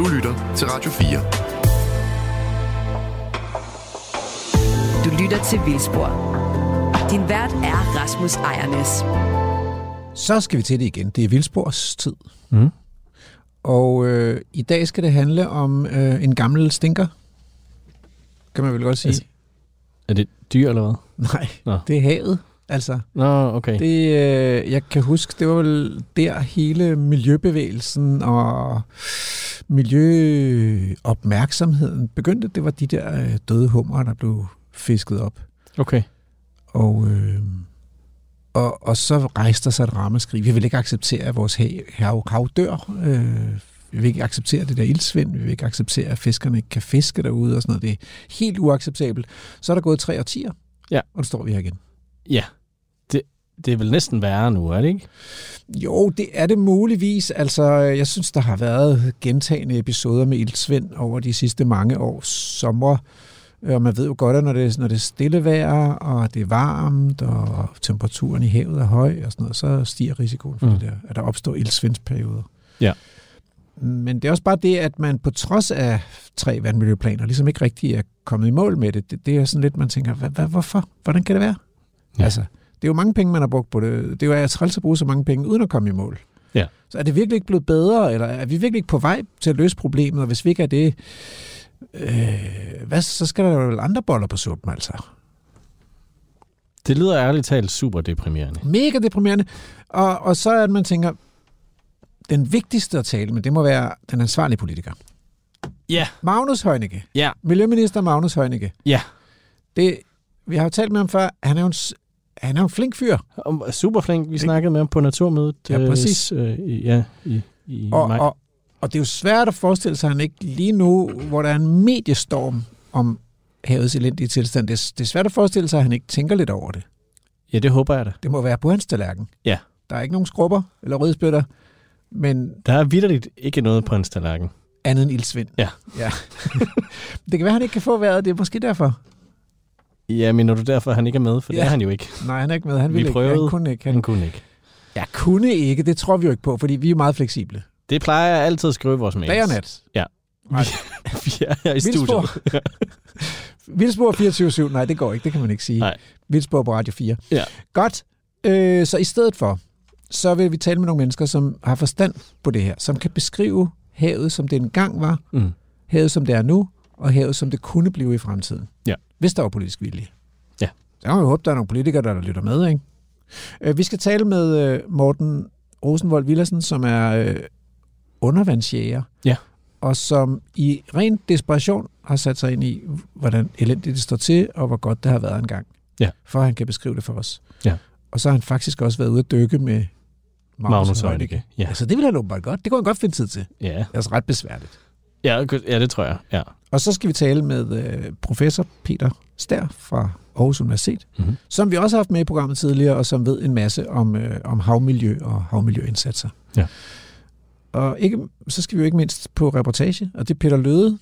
Du lytter til Radio 4. Du lytter til Vildspor. Din vært er Rasmus Ejernes. Så skal vi til det igen. Det er Vildspors tid. Mm. Og øh, i dag skal det handle om øh, en gammel stinker. Kan man vel godt sige. Altså- Er det dyr eller hvad? Nej, Nå. det er havet. Altså, Nå, okay. det, øh, jeg kan huske, det var vel der hele miljøbevægelsen og miljøopmærksomheden begyndte. Det var de der øh, døde hummer, der blev fisket op. Okay. Og, øh, og, og så rejste der sig et ramaskrig. Vi vil ikke acceptere, at vores hav, hav, hav dør. Øh, vi vil ikke acceptere det der ildsvind. Vi vil ikke acceptere, at fiskerne ikke kan fiske derude og sådan noget. Det er helt uacceptabelt. Så er der gået tre årtier, Ja. og nu står vi her igen. Ja. Det, er vel næsten værre nu, er det ikke? Jo, det er det muligvis. Altså, jeg synes, der har været gentagende episoder med ildsvind over de sidste mange år sommer. Og man ved jo godt, at når det, når det er stille vejr, og det er varmt, og temperaturen i havet er høj og sådan noget, så stiger risikoen for Mm. mm. det der, at der opstår ildsvindsperioder. Ja. Men det er også bare det, at man på trods af tre vandmiljøplaner ligesom ikke rigtig er kommet i mål med det. Det, det er sådan lidt, man tænker, hvad, hvad, hvorfor? Hvordan kan det være? Ja. Altså, det er jo mange penge, man har brugt på det. Det er jo træls at bruge så mange penge, uden at komme i mål. Ja. Så er det virkelig ikke blevet bedre, eller er vi virkelig ikke på vej til at løse problemet, og hvis vi ikke er det, øh, hvad, så skal der jo vel andre boller på suppen, altså. Det lyder ærligt talt super deprimerende. Mega deprimerende. Og, og så er det, man tænker, den vigtigste at tale med, det må være den ansvarlige politiker. Ja. Magnus Heunicke. Ja. Miljøminister Magnus Heunicke. Ja. Det, vi har jo talt med ham før. Han er jo en, han er en flink fyr. Super flink. Vi snakkede med ham på Naturmødet. Ja, øh, præcis. Øh, ja, i, i Og, maj. og, og det er jo svært at forestille sig, at han ikke lige nu, hvor der er en mediestorm om havets elendige tilstand, det er, det er svært at forestille sig, at han ikke tænker lidt over det. Ja, det håber jeg da. Det må være på hans tallerken. Ja. Der er ikke nogen skrubber eller rødspytter, men Der er vidderligt ikke noget på hans tallerken. andet end ildsvind. Ja. ja. det kan være, at han ikke kan få vejret, det er måske derfor. Ja, men når du derfor, han ikke er med, for ja. det Ja. er han jo ikke. Nej, han er ikke med. Han Vi ville ikke. prøvede. Han kunne ikke. Han, Han kunne ikke. jeg kunne ikke, det tror vi jo ikke på, fordi vi er meget fleksible. Det plejer jeg altid at skrive vores mails. Dag og nat. Ja. Nej. Vi er her i studiet. Vildspor 24-7, nej, det går ikke, det kan man ikke sige. Nej. Vildspor på Radio 4. Ja. Godt, øh, så i stedet for, så vil vi tale med nogle mennesker, som har forstand på det her, som kan beskrive havet, som det engang var, Mm. havet, som det er nu, og havet, som det kunne blive i fremtiden. Ja. Hvis der var politisk vilje. Ja. Så kan man jo håbe, der er nogle politikere, der lytter med, ikke? Øh, vi skal tale med øh, Morten Rosenvold Villersen, som er øh, undervandsjæger. Ja. Og som i ren desperation har sat sig ind i, hvordan elendigt det står til, og hvor godt det har været engang. Ja. For han kan beskrive det for os. Ja. Og så har han faktisk også været ude at dykke med Magnus, Magnus Heunicke. Heunicke. Ja. Altså, det ville han åbenbart godt. Det kunne han godt finde tid til. Ja. Det er altså ret besværligt. Ja, ja, det tror jeg. Ja. Og så skal vi tale med øh, professor Peter Stær fra Aarhus Universitet, Mm-hmm. som vi også har haft med i programmet tidligere, og som ved en masse om, øh, om havmiljø og havmiljøindsatser. Ja. Og ikke, så skal vi jo ikke mindst på reportage, og det er Peter Løde,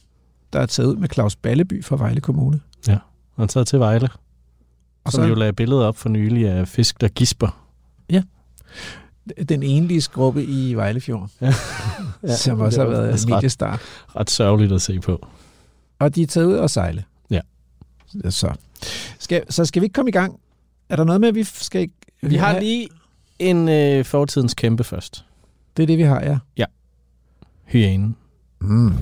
der er taget ud med Claus Balleby fra Vejle Kommune. Han er taget til Vejle, Og som så jo lagde billeder op for nylig af fisk, der gisper. Den enlige skrubbe i Vejlefjorden, ja, som også har været en ret, mediestar. ret sørgeligt at se på. Og de er taget ud og sejle. Ja. Så skal, så skal vi ikke komme i gang? Er der noget med, at vi skal ikke... Vi har lige en øh, fortidens kæmpe først. Det er det, vi har, ja. Hyænen. Mm.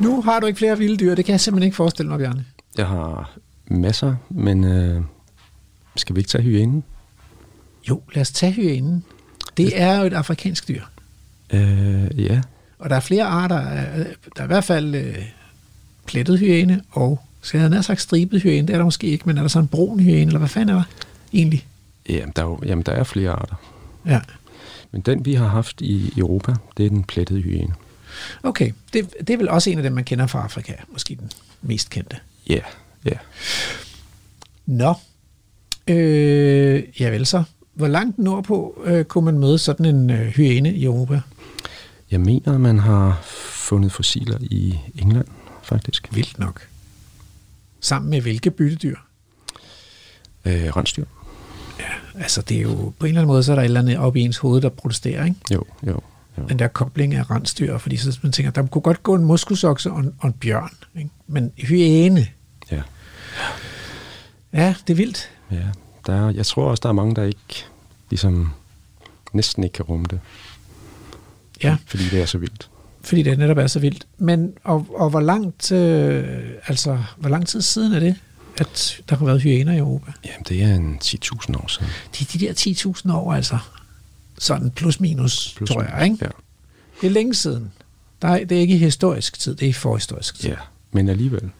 Nu har du ikke flere vilde dyr. Det kan jeg simpelthen ikke forestille mig, Bjarne. Jeg har masser, men øh, skal vi ikke tage hyænen? Jo, lad os tage hyænen. Det er jo et afrikansk dyr. Øh, ja, Og der er flere arter. Der er i hvert fald øh, plettet hyæne og, skal jeg have sagt stribet hyæne, det er der måske ikke, men er der så en brun hyæne, eller hvad fanden er der egentlig? jamen, der er, jo, jamen, der er flere arter. Ja, Men den, vi har haft i Europa, det er den plettede hyæne. okay. Det, det er vel også en af dem, man kender fra Afrika. Måske den mest kendte. Ja, ja. Nå. Øh, ja vel så. Hvor langt nordpå øh, kunne man møde sådan en øh, hyæne i Europa? Jeg mener, man har fundet fossiler i England, faktisk. Vildt nok. Sammen med hvilke byttedyr? Øh, rensdyr. altså det er jo på en eller anden måde, så er der et eller andet oppe i ens hoved, der protesterer, ikke? Jo, jo. Jo. Den der kobling af rensdyr, fordi så man tænker, der kunne godt gå en moskusokse og en, og en bjørn, ikke? men hyæne, Ja. ja, det er vildt. ja. Der er, jeg tror også, der er mange, der ikke ligesom næsten ikke kan rumme det, Ja, fordi det er så vildt. fordi det netop er så vildt. Men, og, og hvor langt, øh, altså, hvor lang tid siden er det, at der har været hyæner i Europa? Jamen, det er en 10.000 år siden. Det er de der 10.000 år, altså. Sådan plus minus, plus tror jeg, ikke? Ja. Det er længe siden. Der er, det er ikke i historisk tid, det er i forhistorisk tid. ja, men alligevel.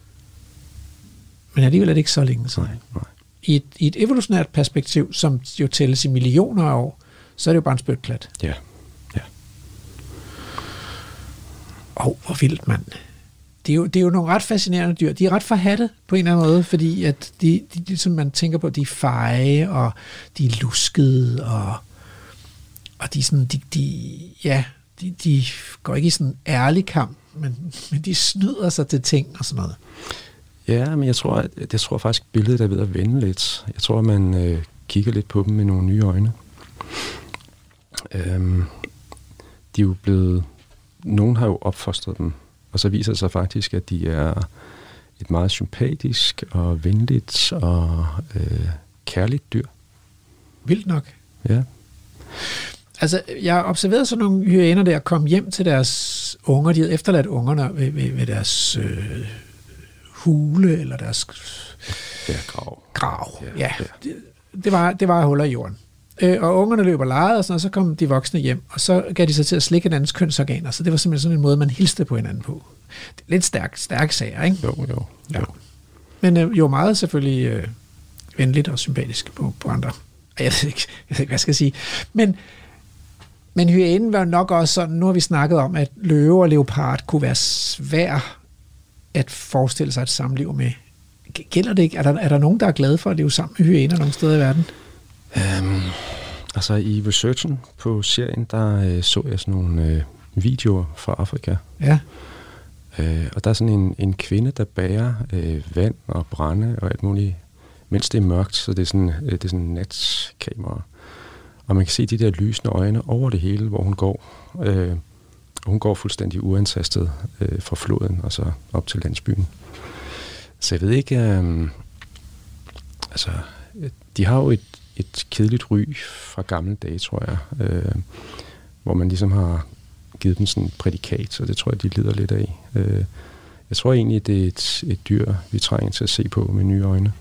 Men alligevel er det ikke så længe siden. Nej, nej. I et, I et evolutionært perspektiv, som jo tælles i millioner af år, så er det jo bare en spytklat. Ja, ja. Åh, oh, hvor vildt, mand. Det er, jo, det er jo nogle ret fascinerende dyr. De er ret forhatte på en eller anden måde, fordi at de, de, de som man tænker på, de er feje, og de er luskede, og, og de, sådan, de, de, ja, de, de går ikke i sådan en ærlig kamp, men, men de snyder sig til ting og sådan noget. Ja, men jeg tror, at, jeg tror faktisk, billedet er ved at vende lidt. Jeg tror, man øh, kigger lidt på dem med nogle nye øjne. Øhm, de er jo blevet... Nogen har jo opfostret dem, og så viser det sig faktisk, at de er et meget sympatisk og venligt og øh, kærligt dyr. Vildt nok. Ja. Altså, jeg har observeret sådan nogle hyæner der komme hjem til deres unger. De havde efterladt ungerne ved, ved, ved deres øh, hule eller deres Ja, grav. grav. Ja, Ja. Det, det, var, det var huller i jorden. Øh, og ungerne løb og legede, og, sådan, og så kom de voksne hjem, og så gav de sig til at slikke hinandens kønsorganer. Så det var simpelthen sådan en måde, man hilste på hinanden på. Det er lidt stærk, stærk sager, ikke? Jo, jo. Ja. jo. Men øh, jo meget selvfølgelig øh, venligt og sympatisk på, på andre. Jeg ved, ikke, jeg ved ikke, hvad jeg skal sige. Men, men hyænen var nok også sådan, nu har vi snakket om, at løve og leopard kunne være svær at forestille sig et samliv med. Gælder det ikke? Er der, er der nogen, der er glade for at leve sammen med hyæner nogle steder i verden? Øhm, altså i researchen på serien, der øh, så jeg sådan nogle øh, videoer fra Afrika. Ja. Øh, og der er sådan en, en kvinde, der bærer øh, vand og brænde og alt muligt, mens det er mørkt, så det er sådan, øh, det er sådan en natkamera. Og man kan se de der lysende øjne over det hele, hvor hun går. Øh, hun går fuldstændig uantastet øh, fra floden og så op til landsbyen. Så jeg ved ikke, øh, altså, de har jo et, et kedeligt ry fra gamle dage, tror jeg, øh, hvor man ligesom har givet dem sådan et prædikat, så det tror jeg, de lider lidt af. Øh, jeg tror egentlig, det er et, et dyr, vi trænger til at se på med nye øjne.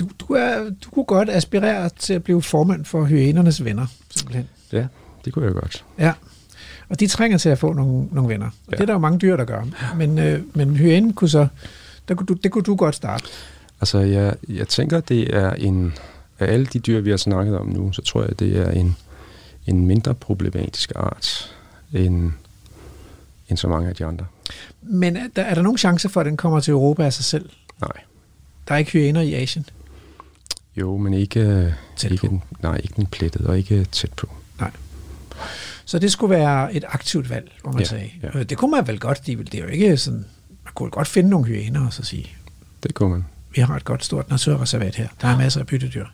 Du, du, er, du kunne godt aspirere til at blive formand for hyænernes venner, simpelthen. Ja, det kunne jeg godt. Ja, og de trænger til at få nogle, nogle venner. Og Ja. det er der jo mange dyr, der gør. Men, øh, men hyænen kunne så, der kunne du, det kunne du godt starte. Altså, jeg, jeg tænker, det er en... Af alle de dyr, vi har snakket om nu, så tror jeg, det er en, en mindre problematisk art end, end så mange af de andre. Men er der, er der nogen chance for, at den kommer til Europa af sig selv? Nej. Der er ikke hyæner i Asien. Jo, men ikke, Tæt ikke, på. den, nej, ikke den plettede, og ikke tæt på. Så det skulle være et aktivt valg, hvor man Ja, sagde. ja. Øh, Det kunne man vel godt. De, det er jo ikke sådan... Man kunne godt finde nogle hyæner og så sige, Det kunne man. vi har et godt stort naturreservat her. Der er masser af byttedyr.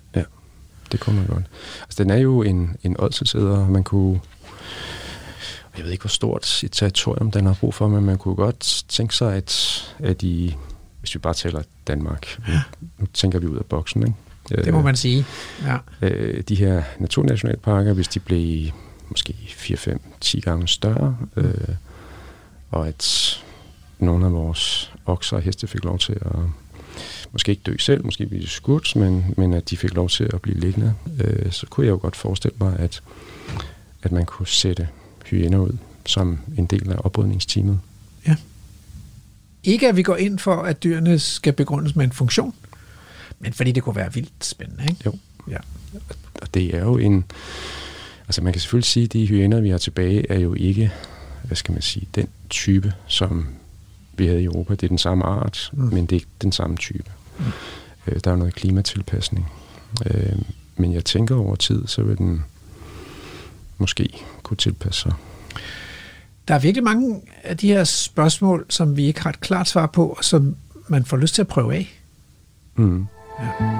Det kunne man godt. Altså, den er jo en, en ådselsæder, man kunne... Jeg ved ikke, hvor stort et territorium den har brug for, men man kunne godt tænke sig, at, at i, hvis vi bare taler Danmark, ja. nu tænker vi ud af boksen, ikke? Det må man sige. Ja. øh, de her naturnationalparker, hvis de blev måske 4-5-10 gange større, øh, og at nogle af vores okser og heste fik lov til at måske ikke dø selv, måske blive skudt, men, men at de fik lov til at blive liggende, øh, så kunne jeg jo godt forestille mig, at, at man kunne sætte hyæner ud som en del af oprydningsteamet. Ikke at vi går ind for, at dyrene skal begrundes med en funktion, men fordi det kunne være vildt spændende. Ikke? Jo. Ja. Og det er jo en... Altså man kan selvfølgelig sige, at de hyæner, vi har tilbage, er jo ikke, hvad skal man sige, den type, som vi havde i Europa. Det er den samme art, Mm. men det er ikke den samme type. Mm. Øh, der er jo noget klimatilpasning. Øh, men jeg tænker over tid, så vil den måske kunne tilpasse sig. Der er virkelig mange af de her spørgsmål, som vi ikke har et klart svar på, og som man får lyst til at prøve af. Mm. Ja.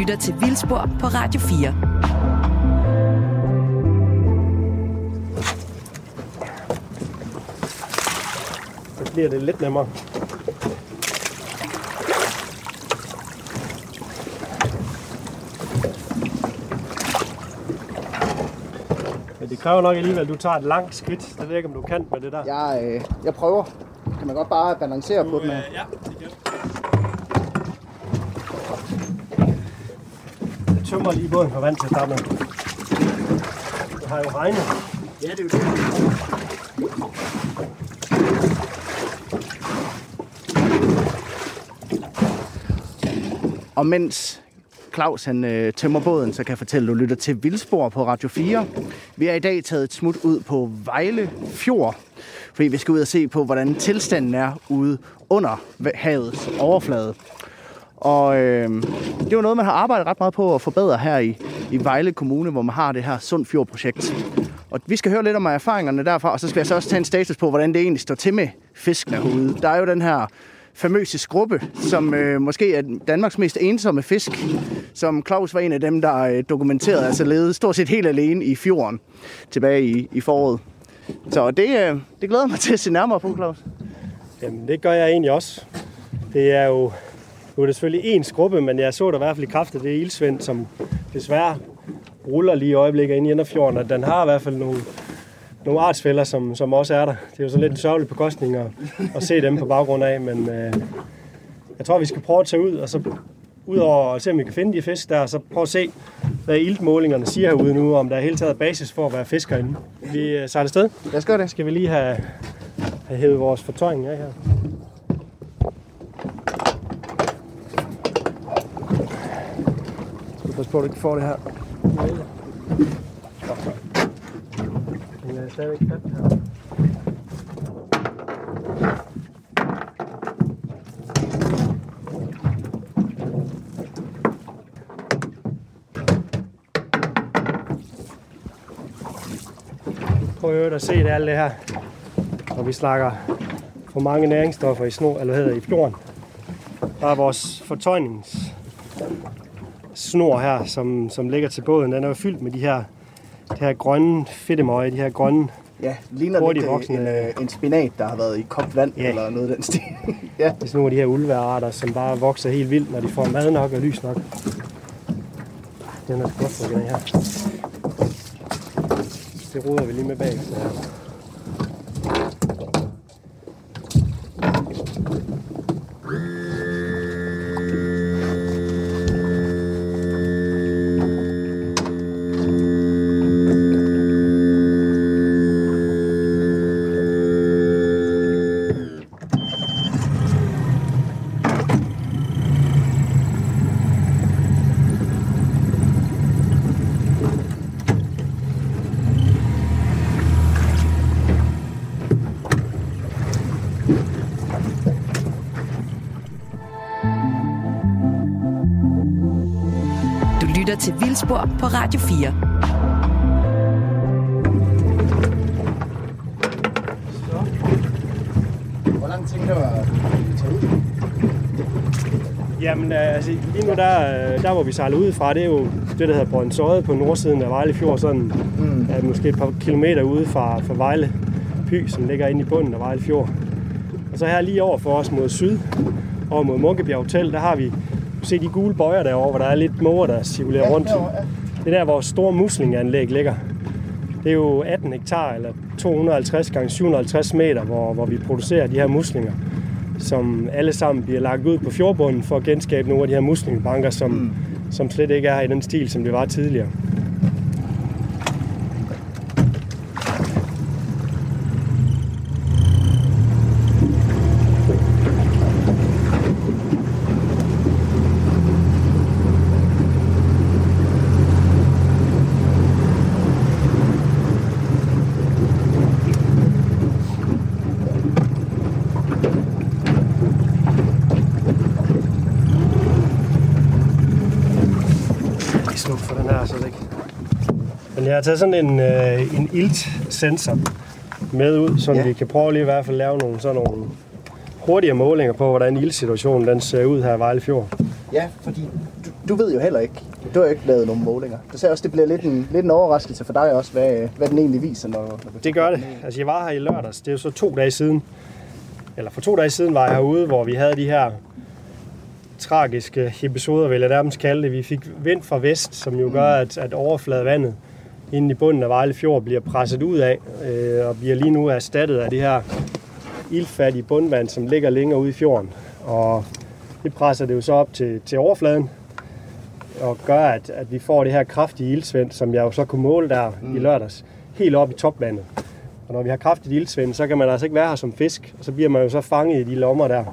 lytter til Vildspor på Radio 4. Så bliver det lidt nemmere. Men det kræver nok alligevel, at du tager et langt skridt. Det ved jeg ikke, om du kan med det der. Jeg, øh, jeg prøver. Kan man godt bare balancere på den? her? ja, det kan Jeg tømmer lige båden for vand til at starte med. Det har jo regnet. Ja, det er jo det. Og mens Claus han øh, tømmer båden, så kan jeg fortælle, at du lytter til Vildspor på Radio 4. Vi er i dag taget et smut ud på Vejle Fjord, fordi vi skal ud og se på, hvordan tilstanden er ude under havets overflade. Og øh, det er jo noget, man har arbejdet ret meget på at forbedre her i, i Vejle Kommune, hvor man har det her Sundfjord-projekt. Og vi skal høre lidt om erfaringerne derfra, og så skal jeg så også tage en status på, hvordan det egentlig står til med fiskene herude. Der er jo den her famøse skrubbe, som øh, måske er Danmarks mest ensomme fisk, som Claus var en af dem, der øh, dokumenterede, altså levede stort set helt alene i fjorden tilbage i, i foråret. Så det, øh, det glæder mig til at se nærmere på, Claus. Jamen, det gør jeg egentlig også. Det er jo, nu er det selvfølgelig en skruppe, men jeg så der i hvert fald i kraft af det ildsvind, som desværre ruller lige i øjeblikket ind i Inderfjorden, og den har i hvert fald nogle, nogle artsfælder, som, som også er der. Det er jo sådan lidt en sørgelig bekostning at, at se dem på baggrund af, men øh, jeg tror, vi skal prøve at tage ud, og så udover at se, om vi kan finde de fisk der, så prøve at se, hvad iltmålingerne siger herude nu, om der er hele taget basis for at være fisker inde. Vi øh, sejler afsted. Lad os gøre det. Skal vi lige have, have hævet vores fortøjning af her. Skal du passe på, at du ikke får det her. Den er stadigvæk fat her. Prøv at øvrigt at se det alt det her. Når vi slakker for mange næringsstoffer i, snor, eller hvad hedder, i fjorden. Der er vores fortøjnings snor her, som, som ligger til båden. Den er jo fyldt med de her, de her grønne fedtemøje, de her grønne Ja, ligner Hurtigt lidt voksne. en, øh, en spinat, der har været i kogt vand Ja. eller noget af den stil. ja. Det er nogle af de her ulvearter, som bare vokser helt vildt, når de får mad nok og lys nok. Den er godt for den her. Det ruder vi lige med bag. Så Vildspor på Radio 4. Hvor lang tænker du at tage ud? Jamen, øh, altså, lige nu der, øh, der hvor vi sejler ud fra, det er jo det, der hedder Brøndsøjet på nordsiden af Vejle Fjord, sådan mm. er måske et par kilometer ude fra, fra Vejle Py, som ligger inde i bunden af Vejle Fjord. Og så her lige over for os mod syd, over mod Munkebjerg Hotel, der har vi, du se de gule bøjer derovre, hvor der er lidt måger, der cirkulerer rundt. herovre, ja. Det er der, hvor store muslingeanlæg ligger. Det er jo 18 hektar, eller 250 gange 750 meter, hvor, hvor vi producerer de her muslinger, som alle sammen bliver lagt ud på fjordbunden for at genskabe nogle af de her muslingebanker, som, mm. som slet ikke er i den stil, som det var tidligere. lige slukke for den her, så det ikke... Men jeg har taget sådan en, øh, en iltsensor med ud, så Ja. vi kan prøve lige i hvert fald lave nogle, sådan nogle hurtigere målinger på, hvordan ildsituationen den ser ud her i Vejle Fjord. Ja, fordi du, du ved jo heller ikke, du har jo ikke lavet nogen målinger. Du sagde også, det bliver lidt en, lidt en overraskelse for dig også, hvad, hvad den egentlig viser, når, når Det gør det. Altså, jeg var her i lørdags. Det er jo så to dage siden. Eller for to dage siden var jeg herude, hvor vi havde de her tragiske episoder, vil jeg nærmest kalde det. Vi fik vind fra vest, som jo gør, at, at overfladevandet inde i bunden af Vejle Fjord bliver presset ud af, øh, og bliver lige nu erstattet af det her ildfattige bundvand, som ligger længere ude i fjorden. Og det presser det jo så op til, til overfladen, og gør, at, at vi får det her kraftige ildsvind, som jeg jo så kunne måle der mm. i lørdags, helt op i topvandet. Og når vi har kraftigt ildsvind, så kan man altså ikke være her som fisk, og så bliver man jo så fanget i de lommer der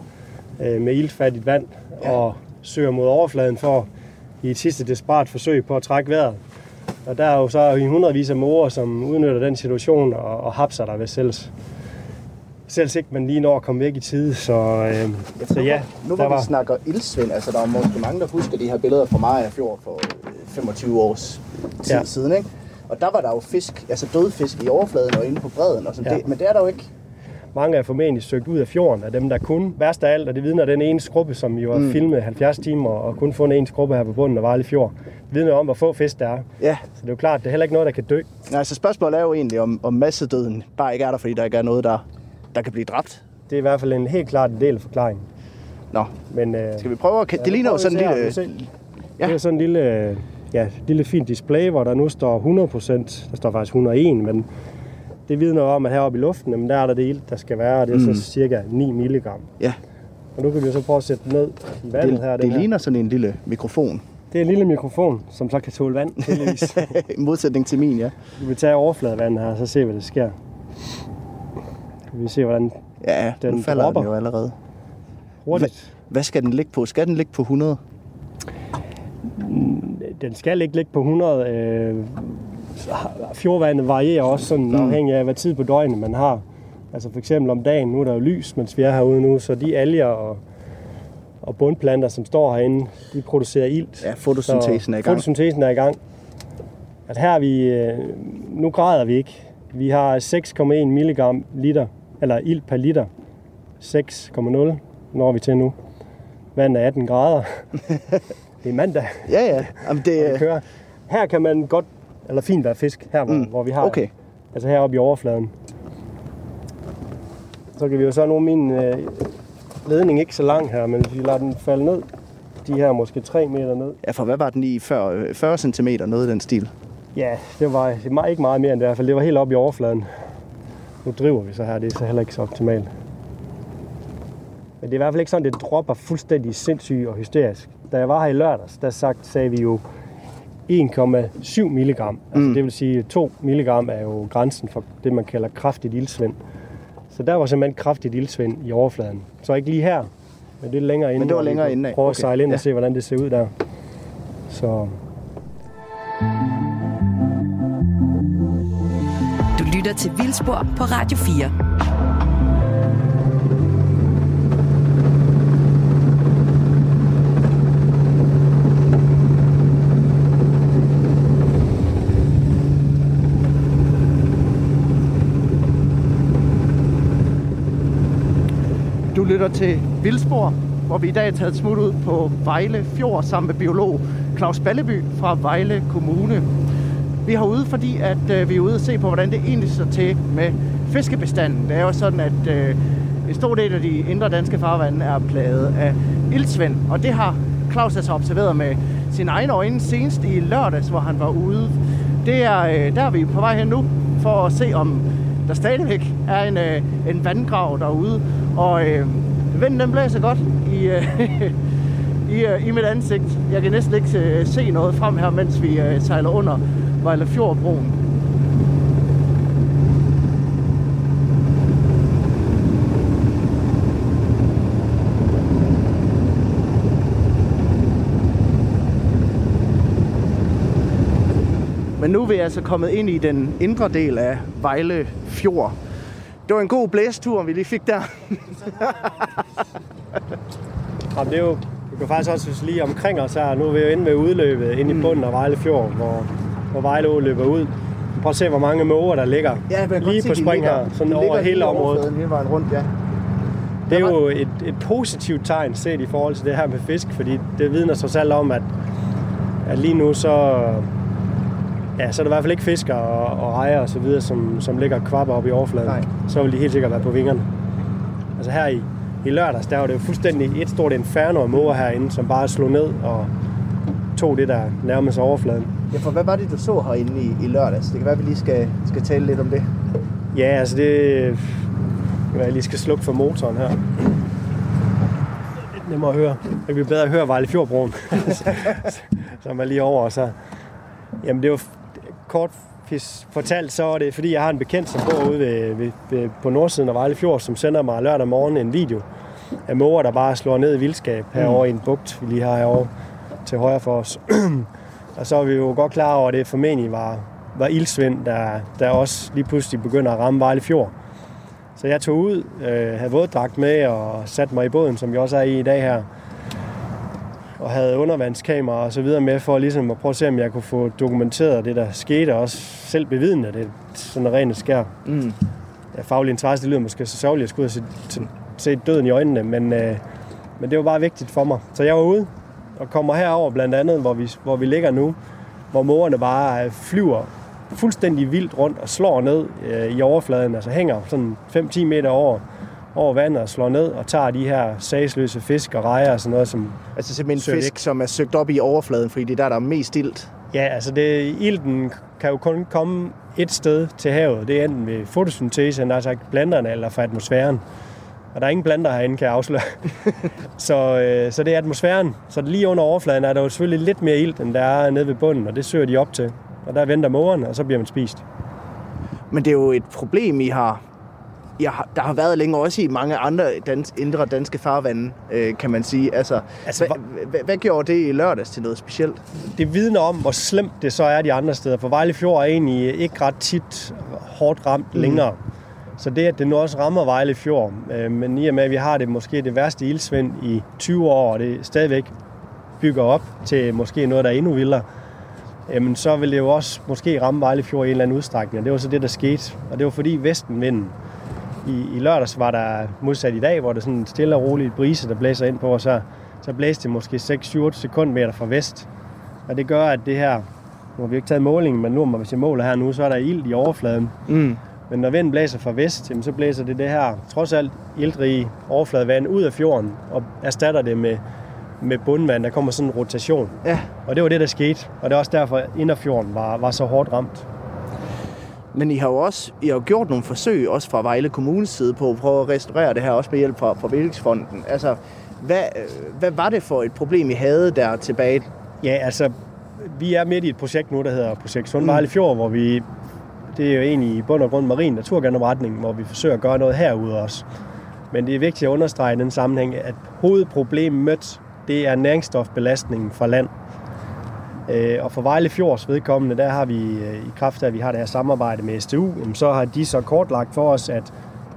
øh, med ildfattigt vand, ja. og søger mod overfladen for i et sidste desperat forsøg på at trække vejret. Og der er jo så i hundredvis af morer, som udnytter den situation og, og hapser der ved selv. Selv ikke man lige når at komme væk i tide, så, øh, så ja. Nu hvor vi snakker ildsvind, altså der er måske mange, der husker de her billeder fra Maja Fjord for øh, 25 års tid Ja. siden, ikke? Og der var der jo fisk, altså døde fisk i overfladen og inde på bredden og sådan Ja. det, men det er der jo ikke. Mange er formentlig søgt ud af fjorden af dem, der kun. Værst af alt, og det vidner den ene skruppe, som jo har mm. filmet 70 timer og kun fundet en skruppe her på bunden af Vejle Fjord. Det vidner om, hvor få fisk der er. Ja, Så det er jo klart, det er heller ikke noget, der kan dø. Nej, så spørgsmålet er jo egentlig, om, om massedøden bare ikke er der, fordi der ikke er noget, der, der kan blive dræbt. Det er i hvert fald en helt klart en del af forklaringen. Nå, Men, øh, skal vi prøve at... det ligner jo sådan en lille... Ja. Det er sådan en lille, øh, ja, lille fint display, hvor der nu står 100%, der står faktisk 101, men det vidner om, at heroppe i luften, jamen, der er der det ilt, der skal være, og det er mm. så cirka 9 milligram. Ja, Og nu kan vi jo så prøve at sætte ned i vandet det, her. det den her. ligner sådan en lille mikrofon. det er en lille mikrofon, som så kan tåle vand, heldigvis. I modsætning til min, ja. Vi vil tage overfladevand her, og så se, hvad der sker. Vi se, hvordan Ja, Den nu falder dropper. den jo allerede. hurtigt... Hvad skal den ligge på? Skal den ligge på 100? Den skal ikke ligge på 100. Øh, fjordvandet varierer også sådan mm. afhængig af, hvad tid på døgnet man har. Altså for eksempel om dagen, nu er der jo lys, mens vi er herude nu, så de alger og, og bundplanter, som står herinde, de producerer ilt. Ja, fotosyntesen er i gang. Fotosyntesen er i gang. At her er vi, øh, nu græder vi ikke. Vi har 6,1 mg liter, eller ilt per liter. 6,0 når vi til nu. Vandet er 18 grader. det er mandag Ja, ja. Jamen, det, det kører. Her kan man godt, eller fint være fisk, her hvor, mm. hvor vi har, okay. altså heroppe i overfladen. Så kan vi jo så nu min øh, ledning ikke så lang her, men hvis vi lader den falde ned, de her måske 3 meter ned. Ja, for hvad var den i før? Øh, 40 cm, noget i den stil. Ja, det var det var ikke meget mere end det i hvert fald. Det var helt oppe i overfladen. Nu driver vi så her, det er så heller ikke så optimalt. Men det er i hvert fald ikke sådan, det dropper fuldstændig sindssygt og hysterisk. Da jeg var her i lørdags, der sagt, sagde vi jo 1,7 milligram. Altså, det vil sige, 2 milligram er jo grænsen for det, man kalder kraftigt ildsvind. Så der var simpelthen kraftigt ildsvind i overfladen. Så ikke lige her, men det er længere inde. det var længere kunne inde af. Prøve at Okay, sejle ind ja. og se, hvordan det ser ud der. Så Du lytter til Vildspor på Radio 4. lytter til Vildspor, hvor vi i dag er taget smut ud på Vejle Fjord sammen med biolog Claus Balleby fra Vejle Kommune. Vi er ude, fordi at, øh, vi er ude og se på, hvordan det egentlig står til med fiskebestanden. Det er jo sådan, at øh, en stor del af de indre danske farvande er plaget af ildsvind, og det har Claus altså observeret med sine egne øjne senest i lørdags, hvor han var ude. Det er, øh, der er vi på vej hen nu for at se, om der stadigvæk er en, øh, en vandgrav derude. Og øh, vinden den blæser godt i, øh, i, øh, i mit ansigt. Jeg kan næsten ikke øh, se noget frem her, mens vi øh, sejler under Vejle Fjordbroen. Men nu er vi altså kommet ind i den indre del af Vejle Fjord. Det var en god blæstur, vi lige fik der. Jamen, det er jo, du kan faktisk også lige omkring os her. Nu er vi jo inde ved udløbet, inde Mm. i bunden af Vejle Fjord, hvor, hvor Vejle Å løber ud. Prøv at se, hvor mange måger der ligger Ja, lige på spring her, sådan over hele området. Hele vejen rundt, ja. Det er jo et, et positivt tegn set i forhold til det her med fisk, fordi det vidner trods alt om, at, at lige nu så, ja, så er der i hvert fald ikke fisker og, og rejer og så videre, som, som ligger kvapper op i overfladen. Nej. Så vil de helt sikkert være på vingerne. Altså her i, i lørdags, der var det jo fuldstændig et stort inferno af måger herinde, som bare slog ned og tog det der nærmest overfladen. Ja, for hvad var det, du så herinde i, i lørdags? Det kan være, at vi lige skal, skal tale lidt om det. Ja, altså det... Kan være, jeg lige skal slukke for motoren her. Det må jeg høre. Det bliver bedre at høre Vejle Fjordbroen, som er lige over. og Så. Jamen det var kort fortalt, så er det, fordi jeg har en bekendt, som bor ude ved, ved, ved, på nordsiden af Vejle Fjord, som sender mig lørdag morgen en video af måger, der bare slår ned i vildskab herovre i en bugt, vi lige har herovre til højre for os. og så er vi jo godt klar over, at det formentlig var, var ildsvind, der, der også lige pludselig begynder at ramme Vejle Fjord. Så jeg tog ud, øh, havde våddragt med og satte mig i båden, som jeg også er i i dag her. Og havde undervandskamera og så videre med for ligesom at prøve at se, om jeg kunne få dokumenteret det, der skete, og også selv bevidne det, sådan rent skær. Mm. Ja, faglig interesse, det lyder måske så sørgeligt, at jeg skulle se, se døden i øjnene, men, øh, men det var bare vigtigt for mig. Så jeg var ude og kommer herover blandt andet, hvor vi, hvor vi ligger nu, hvor morerne bare øh, flyver fuldstændig vildt rundt og slår ned øh, i overfladen, altså hænger sådan 5-10 meter over, over vandet og slår ned og tager de her sagsløse fisk og rejer og sådan noget, som Altså simpelthen fisk, væk. som er søgt op i overfladen, fordi det er der, der er mest ilt. Ja, altså det, ilten kan jo kun komme et sted til havet. Det er enten ved fotosyntese, der er sagt blanderne, eller fra atmosfæren. Og der er ingen blander herinde, kan jeg afsløre. så, øh, så det er atmosfæren. Så lige under overfladen er der jo selvfølgelig lidt mere ilt, end der er nede ved bunden, og det søger de op til. Og der venter mågerne, og så bliver man spist. Men det er jo et problem, I har, Har der har været længe også i mange andre dans, indre danske farvande, øh, kan man sige. Altså, Altså, hvad, hvad, hvad gjorde det i lørdags til noget specielt? Det vidner om, hvor slemt det så er de andre steder. For Vejle Fjord er egentlig ikke ret tit hårdt ramt mm. længere. Så det, at det nu også rammer Vejle Fjord, øh, men i og med, at vi har det måske det værste ildsvind i 20 år, og det stadigvæk bygger op til måske noget, der er endnu vildere, jamen så vil det jo også måske ramme Vejle Fjord i en eller anden udstrækning. Og det var så det, der skete. Og det var fordi vestenvinden i, i lørdags var der modsat i dag, hvor det er sådan en stille og rolig brise, der blæser ind på, og så, så blæste det måske 6-7 sekundmeter fra vest. Og det gør, at det her, nu har vi ikke taget målingen, men nu, hvis jeg måler her nu, så er der ild i overfladen. Mm. Men når vinden blæser fra vest, jamen, så blæser det det her, trods alt iltrige overfladevand ud af fjorden, og erstatter det med, med bundvand. Der kommer sådan en rotation. Ja, Og det var det, der skete. Og det er også derfor, at Inderfjorden var, var så hårdt ramt. Men I har jo også I har jo gjort nogle forsøg, også fra Vejle Kommunes side, på at prøve at restaurere det her, også med hjælp fra, fra Vækstfonden. Altså, hvad, øh, hvad var det for et problem, I havde der tilbage? Ja, altså, vi er midt i et projekt nu, der hedder Projekt Sund Vejle Fjord, hvor vi, det er jo egentlig i bund og grund marin naturgenopretning, hvor vi forsøger at gøre noget herude også. Men det er vigtigt at understrege i den sammenhæng, at hovedproblemet, det er næringsstofbelastningen fra land. Øh, Øh, og for Vejle Fjords vedkommende, der har vi øh, i kraft af, at vi har det her samarbejde med STU, så har de så kortlagt for os, at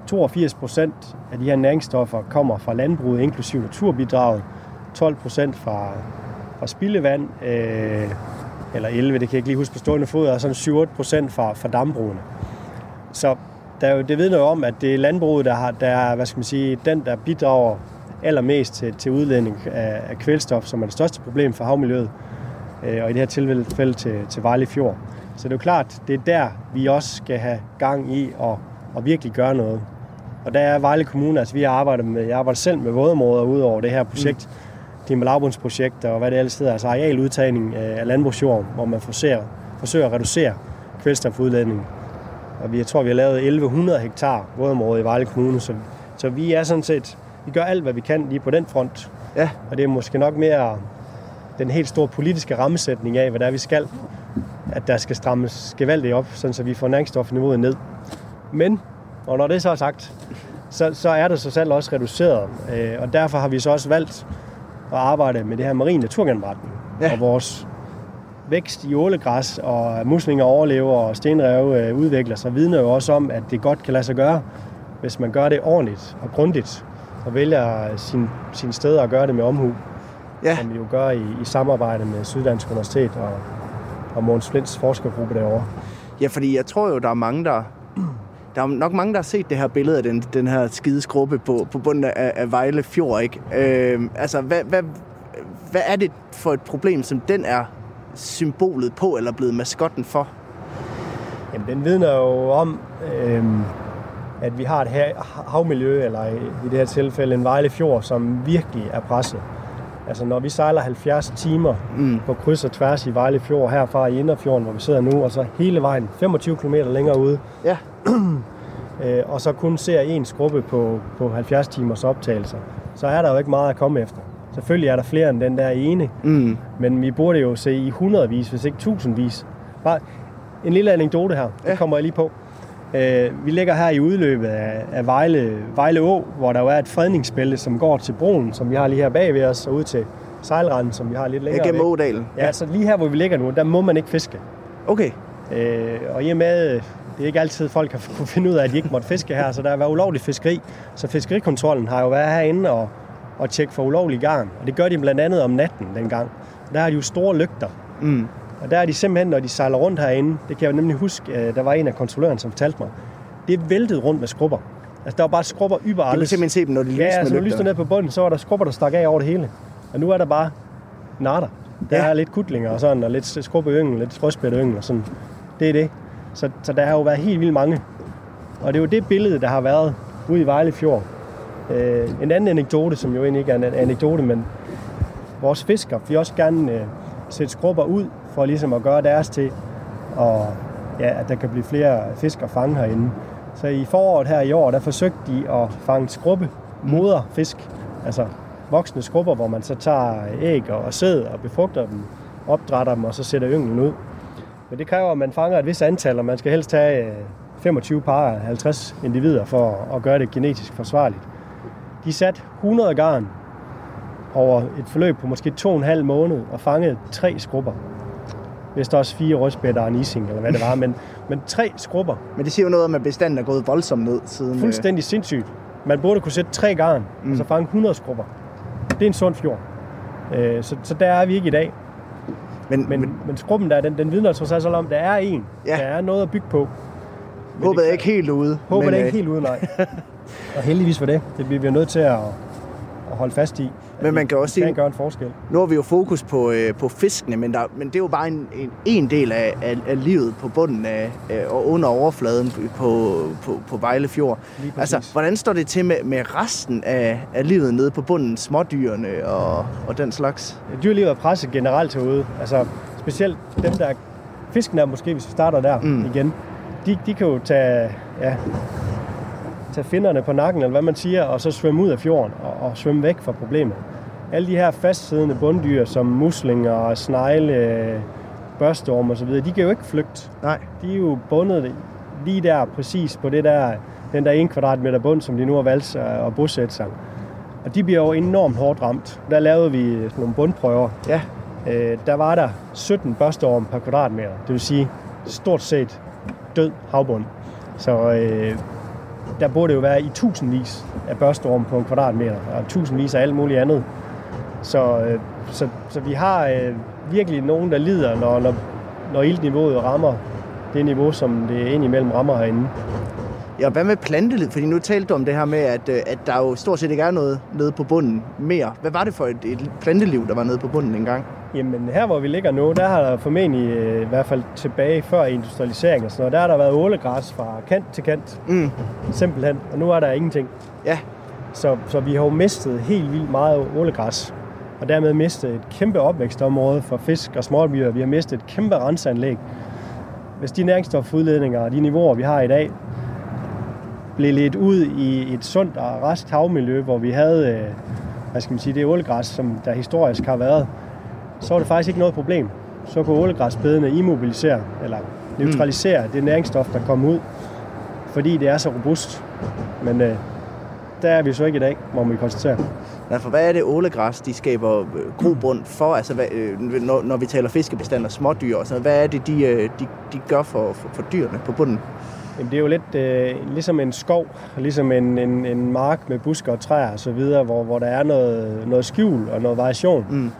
82 procent af de her næringsstoffer kommer fra landbruget, inklusive naturbidraget, 12 procent fra, fra spildevand, øh, eller 11, det kan jeg ikke lige huske på stående fod, og sådan 7-8 procent fra, fra dambrugene. Så der er jo, det vidner jo om, at det er landbruget, der, har, der er, hvad skal man sige, den, der bidrager allermest til, til udledning af, af kvælstof, som er det største problem for havmiljøet, øh, og i det her tilfælde til, til Vejle Fjord. Så det er jo klart, det er der, vi også skal have gang i og, og virkelig gøre noget. Og der er Vejle Kommune, altså vi har arbejdet med, jeg arbejder selv med vådområder ud over det her projekt, mm. og lavbundsprojekt og hvad det ellers hedder, altså arealudtagning øh, af landbrugsjord, hvor man forsøger, forsøger at reducere kvælstofudledningen. Og vi, jeg tror, vi har lavet 1100 hektar vådområde i Vejle Kommune, så, så vi er sådan set, vi gør alt, hvad vi kan lige på den front. Ja. Og det er måske nok mere den helt store politiske rammesætning af, hvad det er, vi skal. At der skal strammes gevaldigt op, sådan så vi får næringsstofniveauet ned. Men, og når det så er sagt, så, så er det så selv også reduceret. Øh, og derfor har vi så også valgt at arbejde med det her marine naturgenretning. Ja. Og vores vækst i ålegræs og muslinger overlever og stenrev øh, udvikler sig, vidner jo også om, at det godt kan lade sig gøre, hvis man gør det ordentligt og grundigt og vælger sin, sin steder at gøre det med omhu, Ja. som vi jo gør i, i samarbejde med Syddansk Universitet og, og Måns Flints forskergruppe derovre. Ja, fordi jeg tror jo, der er mange, der, der er nok mange, der har set det her billede af den, den her skide skrubbe på, på bunden af, af Vejle Fjord, ikke? Øh, altså, hvad, hvad, hvad er det for et problem, som den er symbolet på, eller blevet maskotten for? Jamen, den vidner jo om, øh, at vi har et ha- havmiljø, eller i, i det her tilfælde en Vejle Fjord, som virkelig er presset. Altså når vi sejler 70 timer mm. på kryds og tværs i Vejle Fjord herfra i Inderfjorden, hvor vi sidder nu, og så hele vejen 25 km længere ude, Ja. øh, og så kun ser en skrubbe på, på 70 timers optagelser, så er der jo ikke meget at komme efter. Selvfølgelig er der flere end den der ene, Mm. men vi burde jo se i hundredvis, hvis ikke tusindvis. Bare en lille anekdote her, Ja. det kommer jeg lige på. Øh, vi ligger her i udløbet af, af Vejle, Vejle Å, hvor der jo er et fredningsbælte, som går til broen, som vi har lige her bag ved os, og ud til sejlranden, som vi har lidt længere Gennem. Ådalen. Ja, altså lige her, hvor vi ligger nu, der må man ikke fiske. Okay. Øh, og i og med, det er ikke altid, folk har kunne finde ud af, at de ikke måtte fiske her, så der har været ulovlig fiskeri. Så fiskerikontrollen har jo været herinde og, og tjekke for ulovlig garn. Og det gør de blandt andet om natten dengang. Der har de jo store lygter. Mm. Og der er de simpelthen, når de sejler rundt herinde, det kan jeg nemlig huske, øh, der var en af kontrolløren, som fortalte mig, det er væltet rundt med skrubber. Altså, der var bare skrubber Du kan überall. simpelthen se dem, når de lyser Ja, altså, nu lyste ned på bunden, så var der skrubber, der stak af over det hele. Og nu er der bare natter. Der Ja. er lidt kutlinger og sådan, og lidt skrubbeøngel, lidt rødspætteyngel og sådan. Det er det. Så, så der har jo været helt vildt mange. Og det er jo det billede, der har været ude i Vejle Fjord. Øh, en anden anekdote, som jo egentlig ikke er en anekdote, men vores fisker vil også gerne øh, sætte skrubber ud, for ligesom at gøre deres til, og ja, at der kan blive flere fisk at fange herinde. Så i foråret her i år, der forsøgte de at fange skrubbe, moderfisk, altså voksne skrubber, hvor man så tager æg og sæd og befrugter dem, opdrætter dem og så sætter ynglen ud. Men det kræver, at man fanger et vis antal, og man skal helst have øh, 25 par 50 individer for at gøre det genetisk forsvarligt. De satte 100 garn over et forløb på måske to og en halv måned og fangede tre skrubber. Hvis der også fire rødspætter og en ising, eller hvad det var. Men, men tre skrubber. Men det siger jo noget om, at bestanden er gået voldsomt ned siden... øh, Fuldstændig sindssygt. Man burde kunne sætte tre garn, mm. og så fange 100 skrubber. Det er en sund fjord. Øh, så, så der er vi ikke i dag. Men, men, Men, men skrubben der, den, den vidner trods alt om, der er en. Ja. Der er noget at bygge på. Håbet det er ikke helt ude. Det er øh, ikke helt ude, nej. og heldigvis for det. Det bliver vi nødt til at holde fast i. Men man kan også sige- gøre en forskel. Nu har vi jo fokus på, øh, på fiskene, men, der, men det er jo bare en, en, en del af, af, af livet på bunden af, øh, og under overfladen på, på, på Vejle Fjord. Lige præcis. Altså, hvordan står det til med, med resten af, af livet nede på bunden? Smådyrene og, og den slags? Dyrelivet er presset generelt herude. Altså, specielt dem, der er fisken er måske, hvis vi starter der mm. igen. De, de kan jo tage, ja, tage finderne på nakken, eller hvad man siger, og så svømme ud af fjorden og, og svømme væk fra problemet. Alle de her fastsiddende bunddyr, som muslinger, snegle, børstorm og så videre, de kan jo ikke flygte. Nej. De er jo bundet lige der, præcis på det der, den der 1 kvadratmeter bund, som de nu har valgt at bosætte sig. Og de bliver jo enormt hårdt ramt. Der lavede vi nogle bundprøver. Ja. Øh, der var der 17 børsteorm per kvadratmeter. Det vil sige stort set død havbund. Så øh, der burde jo være i tusindvis af børstorm på en kvadratmeter, og tusindvis af alt muligt andet. Så, øh, så, så vi har øh, virkelig nogen, der lider, når, når, når iltniveauet rammer det niveau, som det indimellem rammer herinde. Ja, hvad med planteliv? Fordi nu talte du om det her med, at, øh, at der jo stort set ikke er noget nede på bunden mere. Hvad var det for et, et planteliv, der var nede på bunden engang? Jamen her, hvor vi ligger nu, der har der formentlig, øh, i hvert fald tilbage før industrialisering og sådan noget, der har der været ålegræs fra kant til kant, Mm. simpelthen. Og nu er der ingenting. Ja, Så, så vi har jo mistet helt vildt meget ålegræs. Og dermed mistet et kæmpe opvækstområde for fisk og smådyr. Vi har mistet et kæmpe renseanlæg. Hvis de næringsstofudledninger og de niveauer, vi har i dag, blev lidt ud i et sundt og rask havmiljø, hvor vi havde, øh, hvad skal man sige, det ålegræs, som der historisk har været, så var det faktisk ikke noget problem. Så kunne ålegræsbedene immobilisere, eller neutralisere det næringsstof, der kom ud, fordi det er så robust. Men øh, der er vi så ikke i dag, må man konstatere. Ja, for hvad er det ålegræs, de skaber øh, grobund for? Altså, hvad, øh, når, når vi taler fiskebestand og smådyr og sådan noget, hvad er det, de, øh, de, de gør for, for, for dyrene på bunden? Jamen, det er jo lidt øh, ligesom en skov, ligesom en, en, en mark med busker og træer og så videre, hvor, hvor der er noget, noget skjul og noget variation. Mm.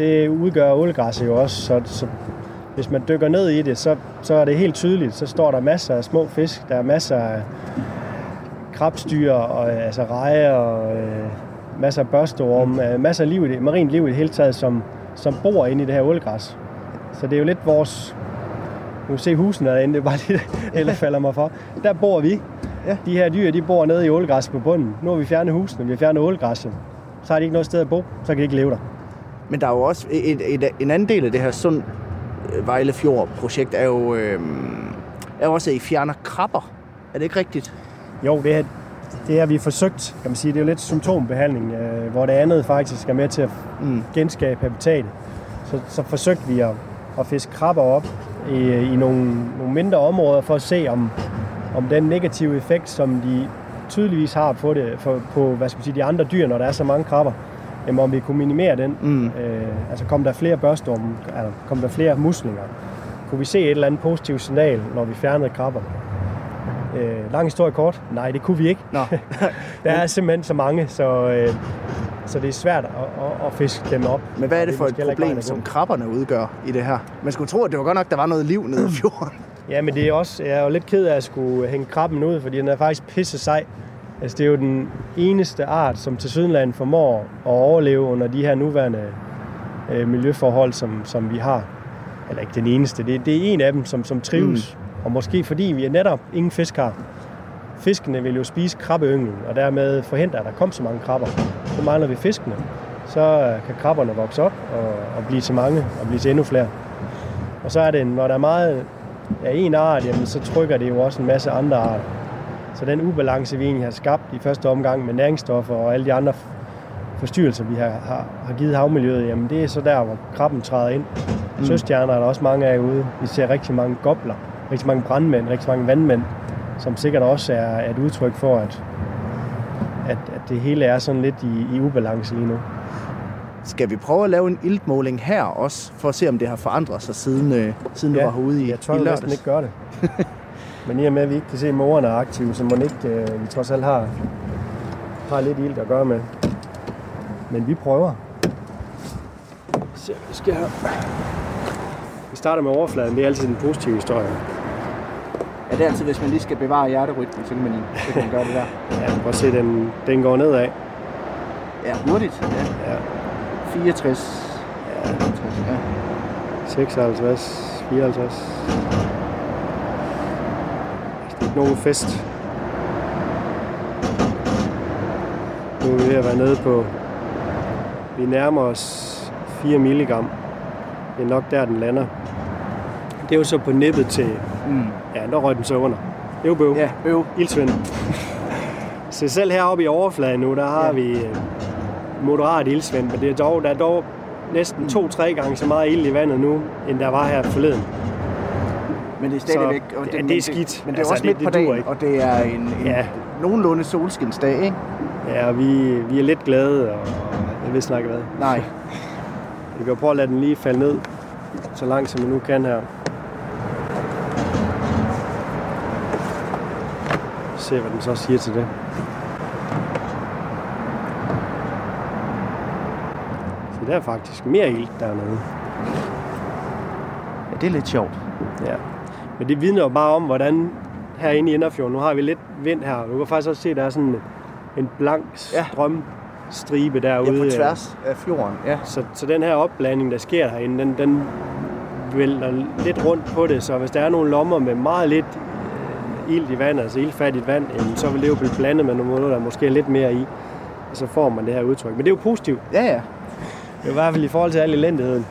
Det udgør ålegræsset jo også, så, så hvis man dykker ned i det, så, så er det helt tydeligt. Så står der masser af små fisk, der er masser af krabstyr, og, øh, altså rejer, og øh, masser af børstorm, øh, masser af liv i det, marint liv i det hele taget, som, som bor inde i det her ålgræs. Så det er jo lidt vores... Nu se husene derinde, det er bare det, eller falder mig for. Der bor vi. Ja. De her dyr, de bor nede i ålgræs på bunden. Nu har vi fjernet husene, vi har fjernet ålgræsset. Så har de ikke noget sted at bo, så kan de ikke leve der. Men der er jo også et, et, en anden del af det her Sund øh, Vejle Fjord projekt er jo, øh, er jo også, at I fjerner krabber. Er det ikke rigtigt? Jo, det, her, det har vi forsøgt, kan man sige. Det er jo lidt symptombehandling, øh, hvor det andet faktisk er med til at Mm. genskabe habitatet. Så, så forsøgte vi at, at fiske krabber op i, i nogle, nogle mindre områder for at se, om, om den negative effekt, som de tydeligvis har på, det, for, på hvad skal man sige, de andre dyr, når der er så mange krabber, jamen om vi kunne minimere den. Mm. Øh, altså kom der flere børstorme, altså kom der flere muslinger. Kunne vi se et eller andet positivt signal, når vi fjernede krabber? Øh, lang historie kort. Nej, det kunne vi ikke. Nå. Der er simpelthen så mange, så, øh, så det er svært at, at, at fiske dem op. Men hvad er det for måske et problem, som krabberne udgør i det her? Man skulle tro, at det var godt nok, der var noget liv nede i fjorden. Ja, men det er også, jeg er jo lidt ked af at skulle hænge krabben ud, fordi den er faktisk pisse sej. Altså, det er jo den eneste art, som til Sydland formår at overleve under de her nuværende øh, miljøforhold, som, som vi har. Eller ikke den eneste, det, det er en af dem, som, som trives. Mm. Og måske fordi vi er netop ingen fisk har. Fiskene vil jo spise krabbeynglen, og dermed forhindre, at der kommer så mange krabber. Så mangler vi fiskene. Så øh, kan krabberne vokse op og, og blive til mange, og blive til endnu flere. Og så er det, når der er meget af en art, jamen, så trykker det jo også en masse andre arter. Så den ubalance, vi egentlig har skabt i første omgang med næringsstoffer og alle de andre forstyrrelser, vi har, har, har givet havmiljøet, jamen det er så der, hvor krabben træder ind. Mm. Søstjerner er der også mange af ude. Vi ser rigtig mange gobler, rigtig mange brandmænd, rigtig mange vandmænd, som sikkert også er et udtryk for, at, at, at det hele er sådan lidt i, i ubalance lige nu. Skal vi prøve at lave en iltmåling her også, for at se, om det har forandret sig, siden, øh, siden du var herude i, jeg tør i næsten ikke gøre det. Men i og med, at vi ikke kan se, at morerne er aktive, så må ikke, øh, vi trods alt har, har lidt ild at gøre med. Men vi prøver. Så vi skal her. Vi starter med overfladen. Det er altid en positiv historie. Ja, det er altid, hvis man lige skal bevare hjerterytmen, så kan man, så kan man gøre det der. Ja, prøv at se, den, den går nedad. Ja, hurtigt. Ja. Ja. 64. Ja. 64. Ja. 56, 54. Nogen fest. Nu er vi ved at være nede på... Vi nærmer os 4 milligram. Det er nok der, den lander. Det er jo så på nippet til... Mm. Ja, der røg den så under. Øv, bøv. Ja, øv. Ildsvind. Så selv heroppe i overfladen nu, der har Ja. vi øh, moderat ildsvind, men det er dog, der er dog næsten to-tre gange så meget ild i vandet nu, end der var her forleden. Men det er stadigvæk... Så, og ja, det er skidt. Men det er Altså, også det- midt det på duer dagen, og det er en, en Ja. nogenlunde solskinsdag, ikke? Ja, og vi, vi er lidt glade, og jeg ved snakke hvad. Nej. Vi kan prøve at lade den lige falde ned, så langt som vi nu kan her. Se, hvad den så siger til det. Så der er faktisk mere ild dernede. Ja, det er lidt sjovt. Ja. Men det vidner jo bare om, hvordan herinde i Inderfjorden, nu har vi lidt vind her. Du kan faktisk også se, at der er sådan en blank Ja. strømstribe derude. Ja, på tværs af fjorden. Ja. Så, så den her opblanding, der sker herinde, den, den vælter lidt rundt på det. Så hvis der er nogle lommer med meget lidt øh, ilt i vandet, altså iltfattigt vand, jamen, så vil det jo blive blandet med nogle måder, der måske er lidt mere i. Og så får man det her udtryk. Men det er jo positivt. Ja, ja. Det er i hvert fald i forhold til al elendigheden.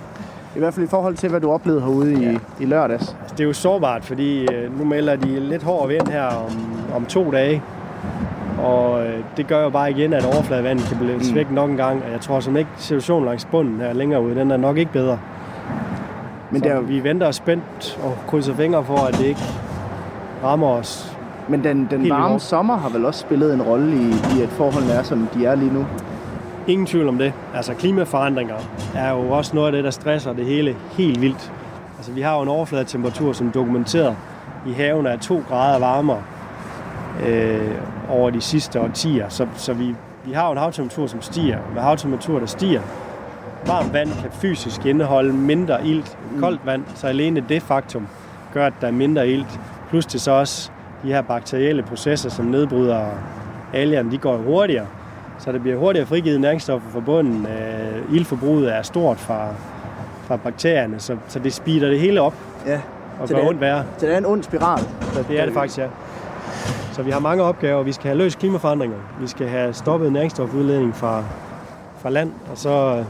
I hvert fald i forhold til, hvad du oplevede herude i, i lørdags. Altså, det er jo sårbart, fordi øh, nu melder de lidt hård vind her om, om to dage. Og øh, det gør jo bare igen, at overfladevandet kan blive Mm. svækket nok en gang. Og jeg tror som ikke, situationen langs bunden her længere ude, den er nok ikke bedre. Men, Så det er, vi venter spændt og krydser fingre for, at det ikke rammer os. men den, den varme sommer har vel også spillet en rolle i, i at forholdene er, som de er lige nu. Ingen tvivl om det. Altså klimaforandringer er jo også noget af det, der stresser det hele helt vildt. Altså vi har jo en overfladetemperatur, som dokumenteret i haven er 2 grader varmere øh, over de sidste årtier. Så, så vi, vi har jo en havtemperatur, som stiger. Med havtemperatur, der stiger, varmt vand kan fysisk indeholde mindre ilt end koldt vand, så alene det faktum gør, at der er mindre ilt. Plus til så også de her bakterielle processer, som nedbryder algerne, de går hurtigere. Så det bliver hurtigere frigivet næringsstoffer fra bunden. Øh, ildforbruget er stort fra, fra bakterierne, så, så det speeder det hele op Ja, og Så gør det er- ondt værre. så det er en ond spiral. Så det er det faktisk, ja. Så vi har mange opgaver. Vi skal have løst klimaforandringer. Vi skal have stoppet næringsstofudledning fra, fra land, og så øh,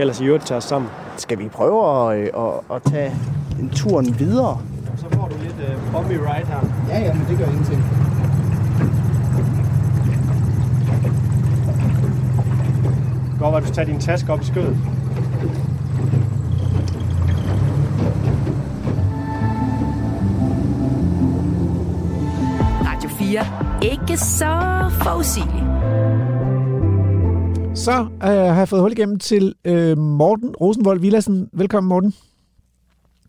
ellers i øvrigt tage os sammen. Skal vi prøve at, øh, at, at tage en turen videre? Så får du lidt uh, bumpy ride her. Ja, ja, men det gør ingenting. Godt, at du tager din taske op i skødet. Radio 4. Ikke så forudsigeligt. Så øh, har jeg fået hul igennem til øh, Morten Rosenvold Villassen. Velkommen, Morten.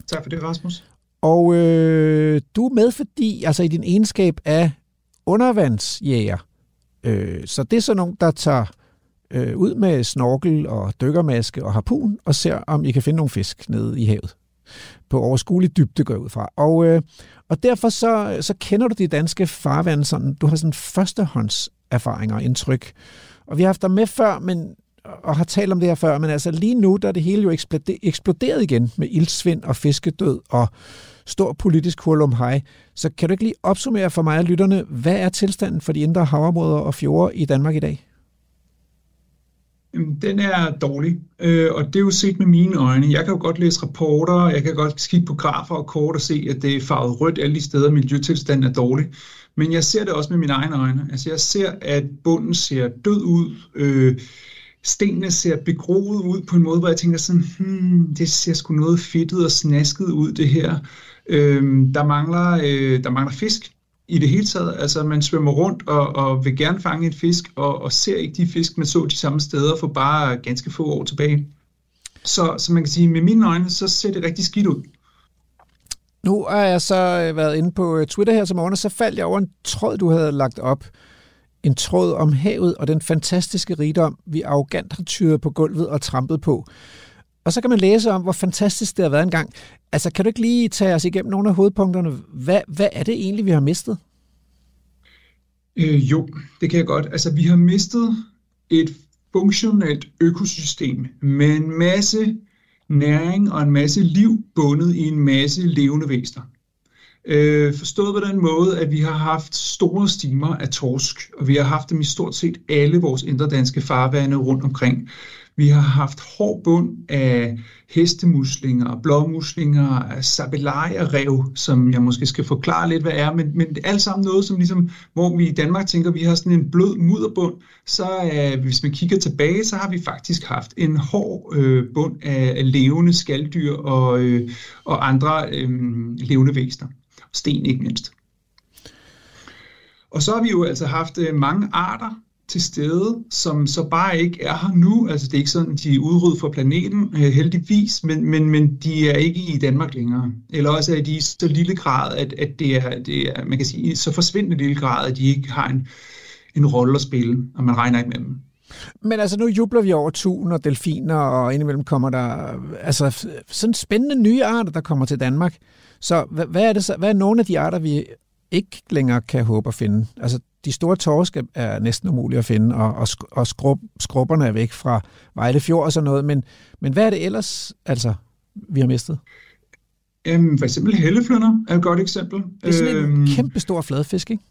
Tak for det, Rasmus. Og øh, du er med, fordi altså i din egenskab af undervandsjæger. Øh, så det er sådan nogen, der tager øh, ud med snorkel og dykkermaske og harpun og ser, om I kan finde nogle fisk nede i havet. På overskuelig dybde går jeg ud fra. Og, øh, og derfor så, så kender du de danske farvande sådan, du har sådan førstehånds erfaringer og indtryk. Og vi har haft dig med før, men, og har talt om det her før, men altså lige nu, der er det hele jo eksploderet igen med ildsvind og fiskedød og stor politisk hurlum hej. Så kan du ikke lige opsummere for mig og lytterne, hvad er tilstanden for de indre havområder og fjorde i Danmark i dag? Jamen, Den er dårlig, øh, og det er jo set med mine øjne. Jeg kan jo godt læse rapporter, jeg kan godt kigge på grafer og kort og se, at det er farvet rødt alle de steder, miljøtilstanden er dårlig. Men jeg ser det også med mine egne øjne. Altså jeg ser, at bunden ser død ud, øh, stenene ser begroet ud på en måde, hvor jeg tænker sådan, hmm, det ser sgu noget fedtet og snasket ud det her. Øh, der, mangler, øh, der mangler fisk i det hele taget. Altså man svømmer rundt og, og vil gerne fange en fisk, og, og ser ikke de fisk, man så de samme steder for bare ganske få år tilbage. Så, så man kan sige, med mine øjne, så ser det rigtig skidt ud. Nu har jeg så øh, været inde på øh, Twitter her som morgen, og så faldt jeg over en tråd, du havde lagt op. En tråd om havet og den fantastiske rigdom, vi arrogant har tyret på gulvet og trampet på. Og så kan man læse om, hvor fantastisk det har været engang. Altså, kan du ikke lige tage os igennem nogle af hovedpunkterne? Hvad, hvad er det egentlig, vi har mistet? Øh, jo, det kan jeg godt. Altså, vi har mistet et funktionelt økosystem med en masse næring og en masse liv bundet i en masse levende væsener. Øh, forstået på den måde, at vi har haft store stimer af torsk, og vi har haft dem i stort set alle vores indre danske farvande rundt omkring. Vi har haft hård bund af hestemuslinger, blåmuslinger, sabellejerrev, som jeg måske skal forklare lidt, hvad er, men, men det er alt sammen noget, som ligesom, hvor vi i Danmark tænker, at vi har sådan en blød mudderbund, så øh, hvis man kigger tilbage, så har vi faktisk haft en hård øh, bund af, af levende skalddyr og, øh, og andre øh, levende væsener. Sten ikke mindst. Og så har vi jo altså haft øh, mange arter til stede, som så bare ikke er her nu. Altså det er ikke sådan, de er udryddet fra planeten, øh, heldigvis, men, men, men de er ikke i Danmark længere. Eller også er de i så lille grad, at, at det, er, det er, man kan sige, så forsvindende lille grad, at de ikke har en, en rolle at spille, og man regner ikke med dem. Men altså, nu jubler vi over tun og delfiner, og indimellem kommer der altså, sådan spændende nye arter, der kommer til Danmark. Så hvad, hvad, er det så, hvad er nogle af de arter, vi ikke længere kan håbe at finde? Altså, de store torsk er- er næsten umulige at finde, og, og, og skrub, skrubberne er væk fra Vejle Fjord og sådan noget. Men, men hvad er det ellers, altså, vi har mistet? Øhm, for eksempel helleflynder er et godt eksempel. Det er sådan en Øhm, kæmpe stor fladfisk, ikke?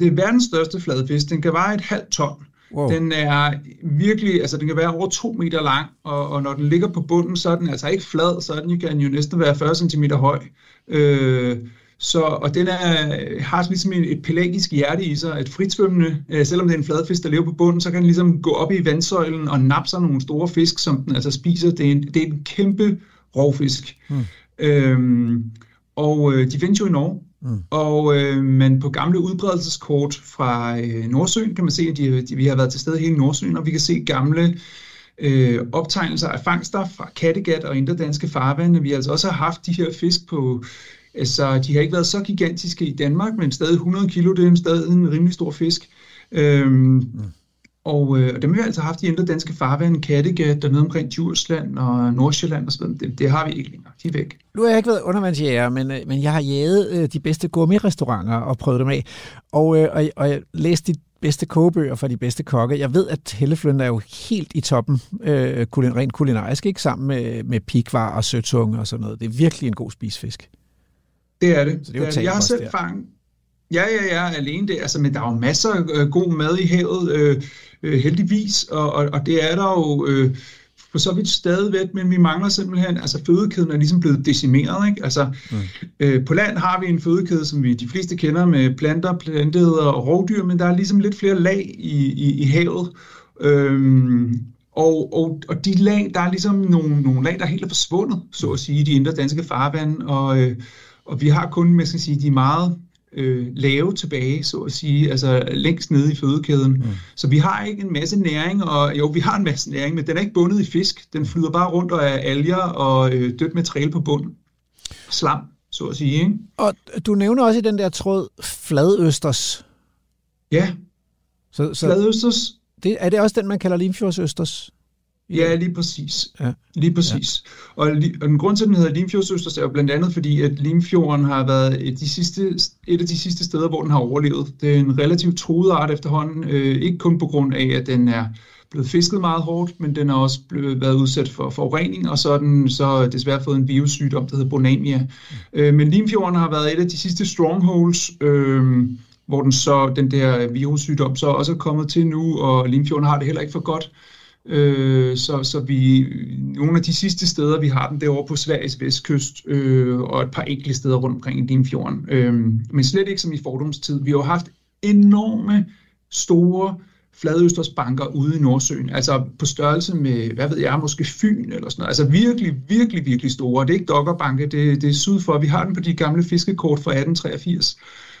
Det er verdens største fladfisk. Den kan veje et halvt ton. Wow. Den er virkelig, altså den kan være over to meter lang, og, og når den ligger på bunden, så er den altså ikke flad, så den kan jo næsten være 40 cm høj. Øh, så, og den er, har ligesom et, pelagisk hjerte i sig, et fritsvømmende, øh, selvom det er en fladfisk, der lever på bunden, så kan den ligesom gå op i vandsøjlen og nappe sig nogle store fisk, som den altså spiser. Det er en, det er en kæmpe rovfisk. Hmm. Øhm, og øh, de findes jo i Norge. Mm. Og øh, men på gamle udbredelseskort fra øh, Nordsøen kan man se, at de, de, vi har været til stede hele Nordsøen, og vi kan se gamle øh, optegnelser af fangster fra Kattegat og indre danske farvande. Vi har altså også haft de her fisk på, altså de har ikke været så gigantiske i Danmark, men stadig 100 kilo, det er stadig en rimelig stor fisk. Øhm, mm. Og øh, dem har vi altså haft i indre danske farvande, Kattegat, dernede omkring Djursland og Nordsjælland osv. Det, det har vi ikke længere. De er væk. Nu har jeg ikke været undervandsjæger, men, øh, men jeg har jaget øh, de bedste gourmetrestauranter og prøvet dem af. Og, øh, og, og jeg læste de bedste kogebøger fra de bedste kokke. Jeg ved, at Hellefløn er jo helt i toppen, øh, kulin, rent kulinarisk, ikke? sammen med, med pikvar og søtunge og sådan noget. Det er virkelig en god spisfisk. Det er det. Så det er jo det er det. Jeg har selv fanget. Ja, ja, ja, alene det. Altså, men der er jo masser af øh, god mad i havet, øh, øh, heldigvis, og, og, og det er der jo øh, for så vidt stadigvæk, men vi mangler simpelthen, altså fødekæden er ligesom blevet decimeret, ikke? Altså, mm. øh, på land har vi en fødekæde, som vi de fleste kender med planter, planteæder og rovdyr, men der er ligesom lidt flere lag i, i, i havet, øhm, og, og, og de lag, der er ligesom nogle, nogle lag, der helt er forsvundet, så at sige, i de indre danske farvand, og, øh, og vi har kun, man skal sige, de meget øh, lave tilbage, så at sige, altså længst nede i fødekæden. Mm. Så vi har ikke en masse næring, og jo, vi har en masse næring, men den er ikke bundet i fisk. Den flyder bare rundt og er alger og øh, dødt materiale på bunden. Slam, så at sige. Ikke? Og du nævner også i den der tråd fladøsters. Ja, Så, så fladøsters, det, er det også den, man kalder limfjordsøsters? Ja, lige præcis. Ja. Lige præcis. Ja. Og, li- og den grund til, at den hedder Limfjordsøsters, er jo blandt andet fordi, at Limfjorden har været et, de sidste, et af de sidste steder, hvor den har overlevet. Det er en relativt truet art efterhånden, øh, ikke kun på grund af, at den er blevet fisket meget hårdt, men den har også blevet, været udsat for forurening, og så har den så desværre fået en virussygdom, der hedder Bonamia. Mm. Øh, men Limfjorden har været et af de sidste strongholds, øh, hvor den så den der virussygdom så også er kommet til nu, og Limfjorden har det heller ikke for godt. Øh, Øh, så, så vi, nogle af de sidste steder, vi har den, det er over på Sveriges vestkyst, øh, og et par enkelte steder rundt omkring i Limfjorden. Øh, men slet ikke som i fordomstid. Vi har jo haft enorme, store fladøstersbanker ude i Nordsøen, altså på størrelse med, hvad ved jeg, måske Fyn eller sådan noget. Altså virkelig, virkelig, virkelig store. Det er ikke dokkerbanke, det, det er syd for. Vi har den på de gamle fiskekort fra 1883.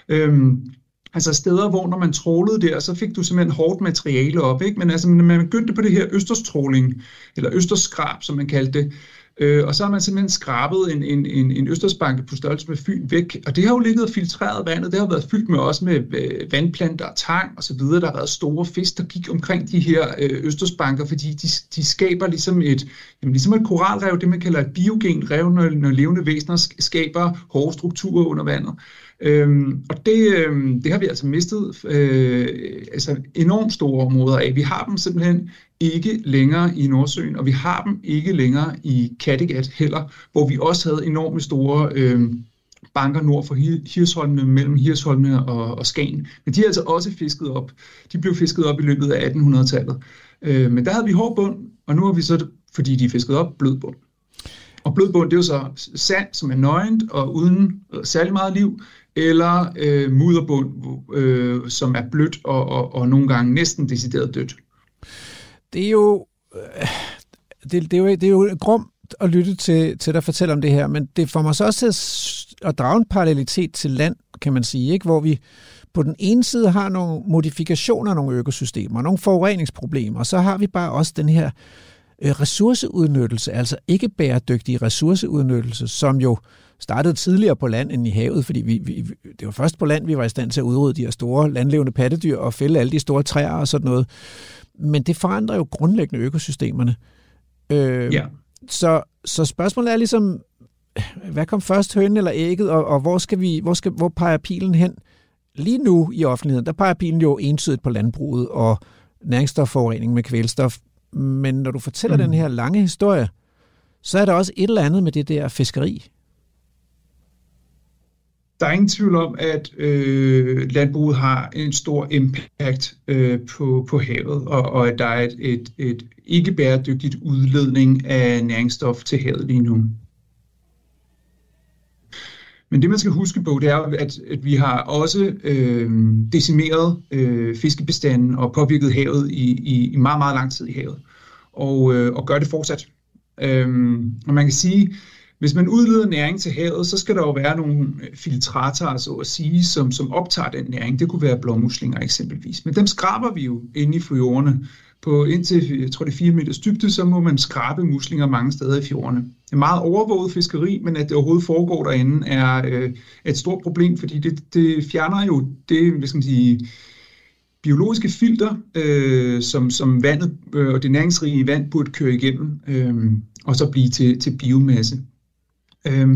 Øhm, Altså steder, hvor når man trålede der, så fik du simpelthen hårdt materiale op, ikke? Men altså, når man begyndte på det her østerstråling, eller østerskrab, som man kaldte det, øh, og så har man simpelthen skrabet en, en, en, en østersbanke på størrelse med Fyn væk, og det har jo ligget og filtreret vandet, det har været fyldt med også med øh, vandplanter og tang og så videre, der har været store fisk, der gik omkring de her øh, østersbanker, fordi de, de skaber ligesom et, jamen, ligesom et koralrev, det man kalder et biogen rev, når, når levende væsener skaber hårde strukturer under vandet. Øhm, og det, øhm, det har vi altså mistet øh, altså enormt store områder af. Vi har dem simpelthen ikke længere i Nordsøen, og vi har dem ikke længere i Kattegat heller, hvor vi også havde enorme store øh, banker nord for Hirsholmene, mellem Hirsholmene og, og Skagen. Men de er altså også fisket op. De blev fisket op i løbet af 1800-tallet. Øh, men der havde vi hård bund, og nu har vi så, fordi de er fisket op, blød bund. Og blød bund, det er jo så sand, som er nøgent og uden øh, særlig meget liv, eller øh, mudderbund, øh, som er blødt og, og, og nogle gange næsten decideret dødt. Det er jo, øh, det, det er jo, det er jo grumt at lytte til, til dig fortælle om det her, men det får mig så også til at, at drage en parallelitet til land, kan man sige, ikke? hvor vi på den ene side har nogle modifikationer af nogle økosystemer, nogle forureningsproblemer, og så har vi bare også den her øh, ressourceudnyttelse, altså ikke bæredygtig ressourceudnyttelse, som jo startede tidligere på land end i havet, fordi vi, vi, det var først på land, vi var i stand til at udrydde de her store landlevende pattedyr og fælde alle de store træer og sådan noget. Men det forandrer jo grundlæggende økosystemerne. Øh, Ja. så, så spørgsmålet er ligesom, hvad kom først, hønen eller ægget, og, og hvor, skal vi, hvor, skal, hvor peger pilen hen? Lige nu i offentligheden, der peger pilen jo entydigt på landbruget og næringsstofforurening med kvælstof. Men når du fortæller mm. den her lange historie, så er der også et eller andet med det der fiskeri. Der er ingen tvivl om, at øh, landbruget har en stor impact øh, på, på havet, og, og at der er et, et, et ikke bæredygtigt udledning af næringsstof til havet lige nu. Men det, man skal huske på, det er, at, at vi har også øh, decimeret øh, fiskebestanden og påvirket havet i, i, i meget, meget lang tid i havet, og, øh, og gør det fortsat. Øh, og man kan sige, hvis man udleder næring til havet, så skal der jo være nogle øh, filtratorer, så at sige, som, som optager den næring. Det kunne være blåmuslinger eksempelvis. Men dem skraber vi jo inde i fjordene. På indtil, jeg tror det er 4 meters dybde, så må man skrabe muslinger mange steder i fjordene. Det er meget overvåget fiskeri, men at det overhovedet foregår derinde er øh, et stort problem, fordi det, det fjerner jo det, hvad skal man sige, biologiske filter, øh, som, som vandet øh, og det næringsrige vand burde køre igennem, øh, og så blive til, til biomasse. Øh,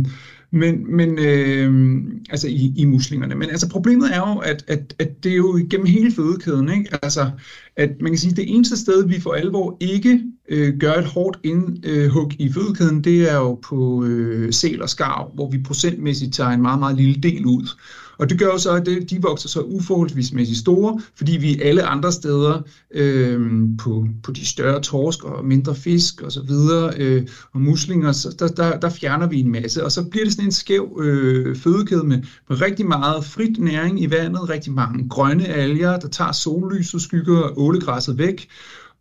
men, men øh, altså i, i muslingerne. Men altså problemet er jo, at, at, at det er jo gennem hele fødekæden, ikke? Altså, at man kan sige, at det eneste sted, vi for alvor ikke øh, gør et hårdt indhug øh, i fødekæden, det er jo på øh, sel og skarv, hvor vi procentmæssigt tager en meget, meget lille del ud. Og det gør jo så, at det, de vokser så uforholdsvis store, fordi vi alle andre steder øh, på, på de større torsk og mindre fisk og så videre, øh, og muslinger, så der, der, der fjerner vi en masse. Og så bliver det sådan en skæv øh, fødekæde med, med rigtig meget frit næring i vandet, rigtig mange grønne alger, der tager sollys og skygger ålegræsset væk,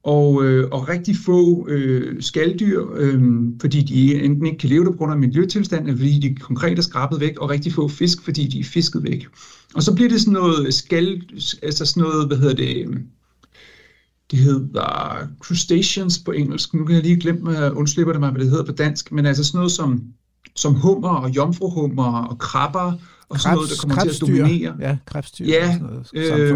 og, øh, og rigtig få øh, skalddyr, øh, fordi de enten ikke kan leve der på grund af miljøtilstand, eller fordi de konkret er skrabet væk, og rigtig få fisk, fordi de er fisket væk. Og så bliver det sådan noget skal, altså sådan noget, hvad hedder det, det hedder crustaceans på engelsk. Nu kan jeg lige glemme, undslipper det mig, hvad det hedder på dansk, men altså sådan noget som, som hummer og jomfruhummer og krabber, og Krebs, sådan noget, der kommer til at dominere. Ja, krebsdyr. Ja, øh, Ja,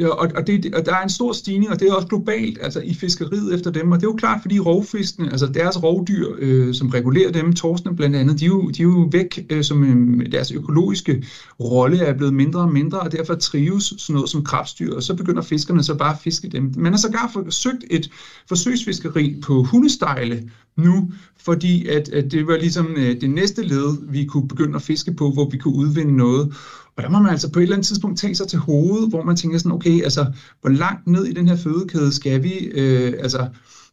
og, og, det, og der er en stor stigning, og det er også globalt, altså i fiskeriet efter dem, og det er jo klart, fordi rovfiskene, altså deres rovdyr, øh, som regulerer dem, torsene blandt andet, de er jo, de er jo væk, øh, som øh, deres økologiske rolle er blevet mindre og mindre, og derfor trives sådan noget som krabstyr, og så begynder fiskerne så bare at fiske dem. Man har sågar forsøgt et forsøgsfiskeri på hundestejle nu, fordi at, at det var ligesom øh, det næste led, vi kunne begynde at fiske på, hvor vi kunne udvinde noget. Og der må man altså på et eller andet tidspunkt tage sig til hovedet, hvor man tænker sådan, okay, altså, hvor langt ned i den her fødekæde skal vi, øh, altså,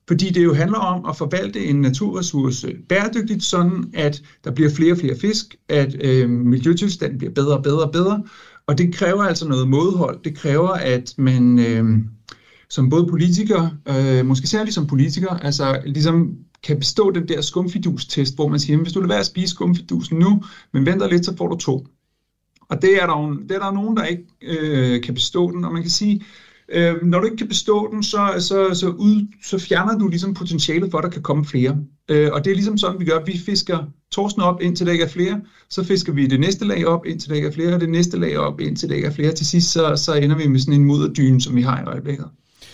fordi det jo handler om at forvalte en naturressource bæredygtigt, sådan at der bliver flere og flere fisk, at øh, miljøtilstanden bliver bedre og bedre og bedre, og det kræver altså noget modhold. Det kræver, at man øh, som både politiker, øh, måske særligt som politiker, altså ligesom kan bestå den der skumfidus-test, hvor man siger, hvis du vil være at spise skumfidusen nu, men venter lidt, så får du to. Og det er der, jo, det er der nogen, der ikke øh, kan bestå den, og man kan sige, øh, når du ikke kan bestå den, så, så, så, ud, så fjerner du ligesom potentialet for, at der kan komme flere. Øh, og det er ligesom sådan, vi gør. Vi fisker torsen op, indtil der ikke er flere. Så fisker vi det næste lag op, indtil der ikke er flere, og det næste lag op, indtil der ikke er flere. Til sidst, så, så ender vi med sådan en mudderdyne, som vi har i øjeblikket.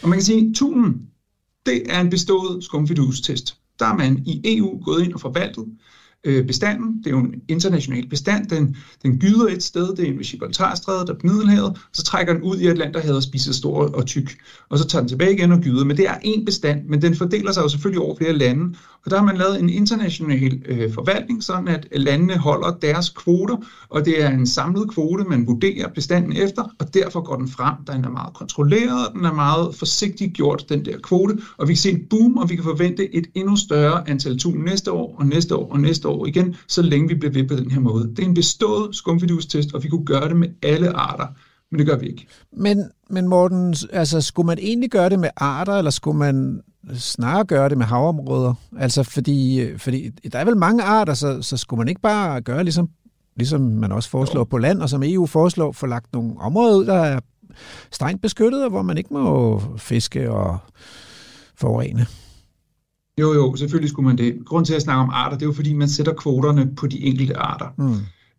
Og man kan sige, tunen, det er en bestået skumfidus-test. Der er man i EU gået ind og forvaltet øh, bestanden. Det er jo en international bestand. Den, den gyder et sted, det er en Gibraltarstrædet, der er på Middelhavet, så trækker den ud i Atlanterhavet og spiser stor og tyk. Og så tager den tilbage igen og gyder. Men det er en bestand, men den fordeler sig jo selvfølgelig over flere lande. Og der har man lavet en international øh, forvaltning, sådan at øh, landene holder deres kvoter, og det er en samlet kvote, man vurderer bestanden efter, og derfor går den frem. Den er meget kontrolleret, den er meget forsigtigt gjort, den der kvote, og vi kan se et boom, og vi kan forvente et endnu større antal tun næste år, og næste år, og næste år igen, så længe vi bliver ved på den her måde. Det er en bestået skumfidustest, og vi kunne gøre det med alle arter, men det gør vi ikke. Men, men Morten, altså, skulle man egentlig gøre det med arter, eller skulle man snarere gøre det med havområder? Altså, fordi, fordi der er vel mange arter, så, så skulle man ikke bare gøre ligesom, ligesom man også foreslår jo. på land, og som EU foreslår, få lagt nogle områder ud, der er strengt beskyttet, og hvor man ikke må fiske og forurene? Jo, jo, selvfølgelig skulle man det. Grunden til at snakke om arter, det er jo fordi, man sætter kvoterne på de enkelte arter. Mm.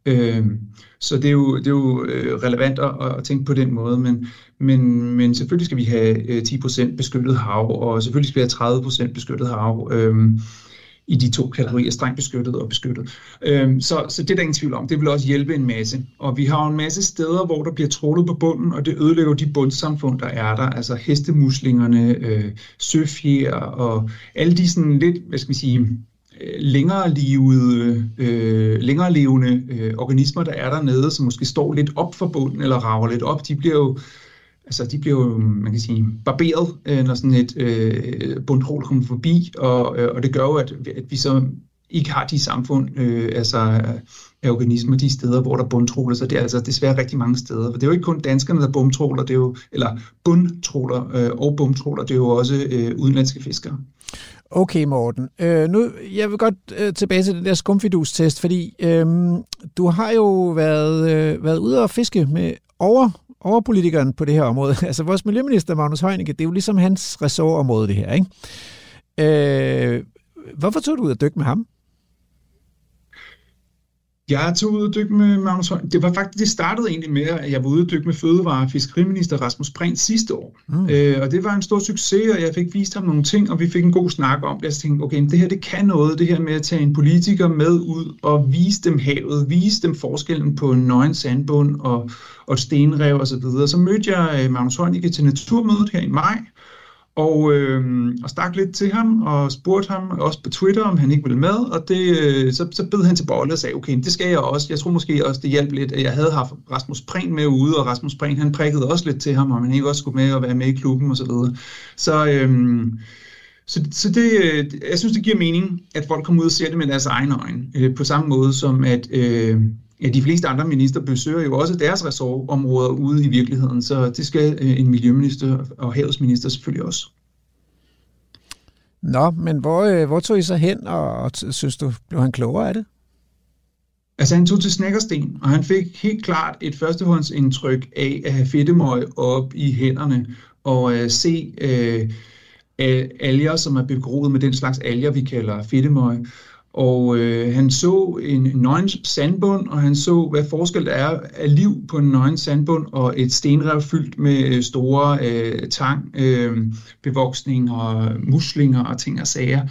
Øhm, så det er jo, det er jo øh, relevant at, at tænke på den måde, men, men, men selvfølgelig skal vi have øh, 10% beskyttet hav, og selvfølgelig skal vi have 30% beskyttet hav. Øhm, i de to kategorier, strengt beskyttet og beskyttet. Øhm, så, så det er der ingen tvivl om. Det vil også hjælpe en masse. Og vi har jo en masse steder, hvor der bliver trålet på bunden, og det ødelægger de bundsamfund, der er der. Altså hestemuslingerne, øh, søfjer og alle de sådan lidt, hvad skal vi sige, øh, længere levede, øh, længere levende øh, organismer, der er dernede, som måske står lidt op for bunden eller rager lidt op, de bliver jo altså de bliver jo, man kan sige, barberet, øh, når sådan et øh, bundtrål kommer forbi, og, øh, og det gør jo, at, at vi så ikke har de samfund, øh, altså af organismer, de steder, hvor der bundtråler, så det er altså desværre rigtig mange steder. For det er jo ikke kun danskerne, der bundtråler, det er jo, eller bundtråler øh, og bundtråler, det er jo også øh, udenlandske fiskere. Okay, Morten. Øh, nu, jeg vil godt øh, tilbage til den der skumfidus-test, fordi øh, du har jo været, øh, været ude og fiske med over overpolitikeren på det her område. Altså vores miljøminister, Magnus Heunicke, det er jo ligesom hans ressortområde, det her. Ikke? Øh, hvorfor tog du ud og dykke med ham? Jeg tog ud og dykke med Magnus Høj. Det var faktisk, det startede egentlig med, at jeg var ude og dykke med fødevare- og fiskeriminister Rasmus Prehn sidste år. Mm. Øh, og det var en stor succes, og jeg fik vist ham nogle ting, og vi fik en god snak om det. Jeg tænkte, okay, men det her det kan noget, det her med at tage en politiker med ud og vise dem havet, vise dem forskellen på en nøgen sandbund og, og stenrev osv. Så, videre. så mødte jeg øh, Magnus Heunicke til naturmødet her i maj, og, øh, og stak lidt til ham og spurgte ham også på Twitter, om han ikke ville med, og det, øh, så, så bed han til bolle og sagde, okay, det skal jeg også. Jeg tror måske også, det hjalp lidt, at jeg havde haft Rasmus Prehn med ude, og Rasmus Prehn, han prikkede også lidt til ham, om han ikke også skulle med og være med i klubben osv. Så, videre. så, øh, så, så det, øh, jeg synes, det giver mening, at folk kommer ud og ser det med deres egne øjne, øh, på samme måde som at... Øh, Ja, de fleste andre minister besøger jo også deres ressortområder ude i virkeligheden, så det skal øh, en miljøminister og havsminister selvfølgelig også. Nå, men hvor, øh, hvor tog I så hen, og, og synes du, blev han klogere af det? Altså han tog til Snækkersten, og han fik helt klart et førstehåndsindtryk af at have fedtemøg op i hænderne, og uh, se uh, alger, som er begroet med den slags alger, vi kalder fedtemøg. Og øh, han så en nøgen sandbund, og han så, hvad forskel der er af liv på en nøgen sandbund og et stenrev fyldt med øh, store øh, tang, øh, bevoksning og muslinger og ting og sager.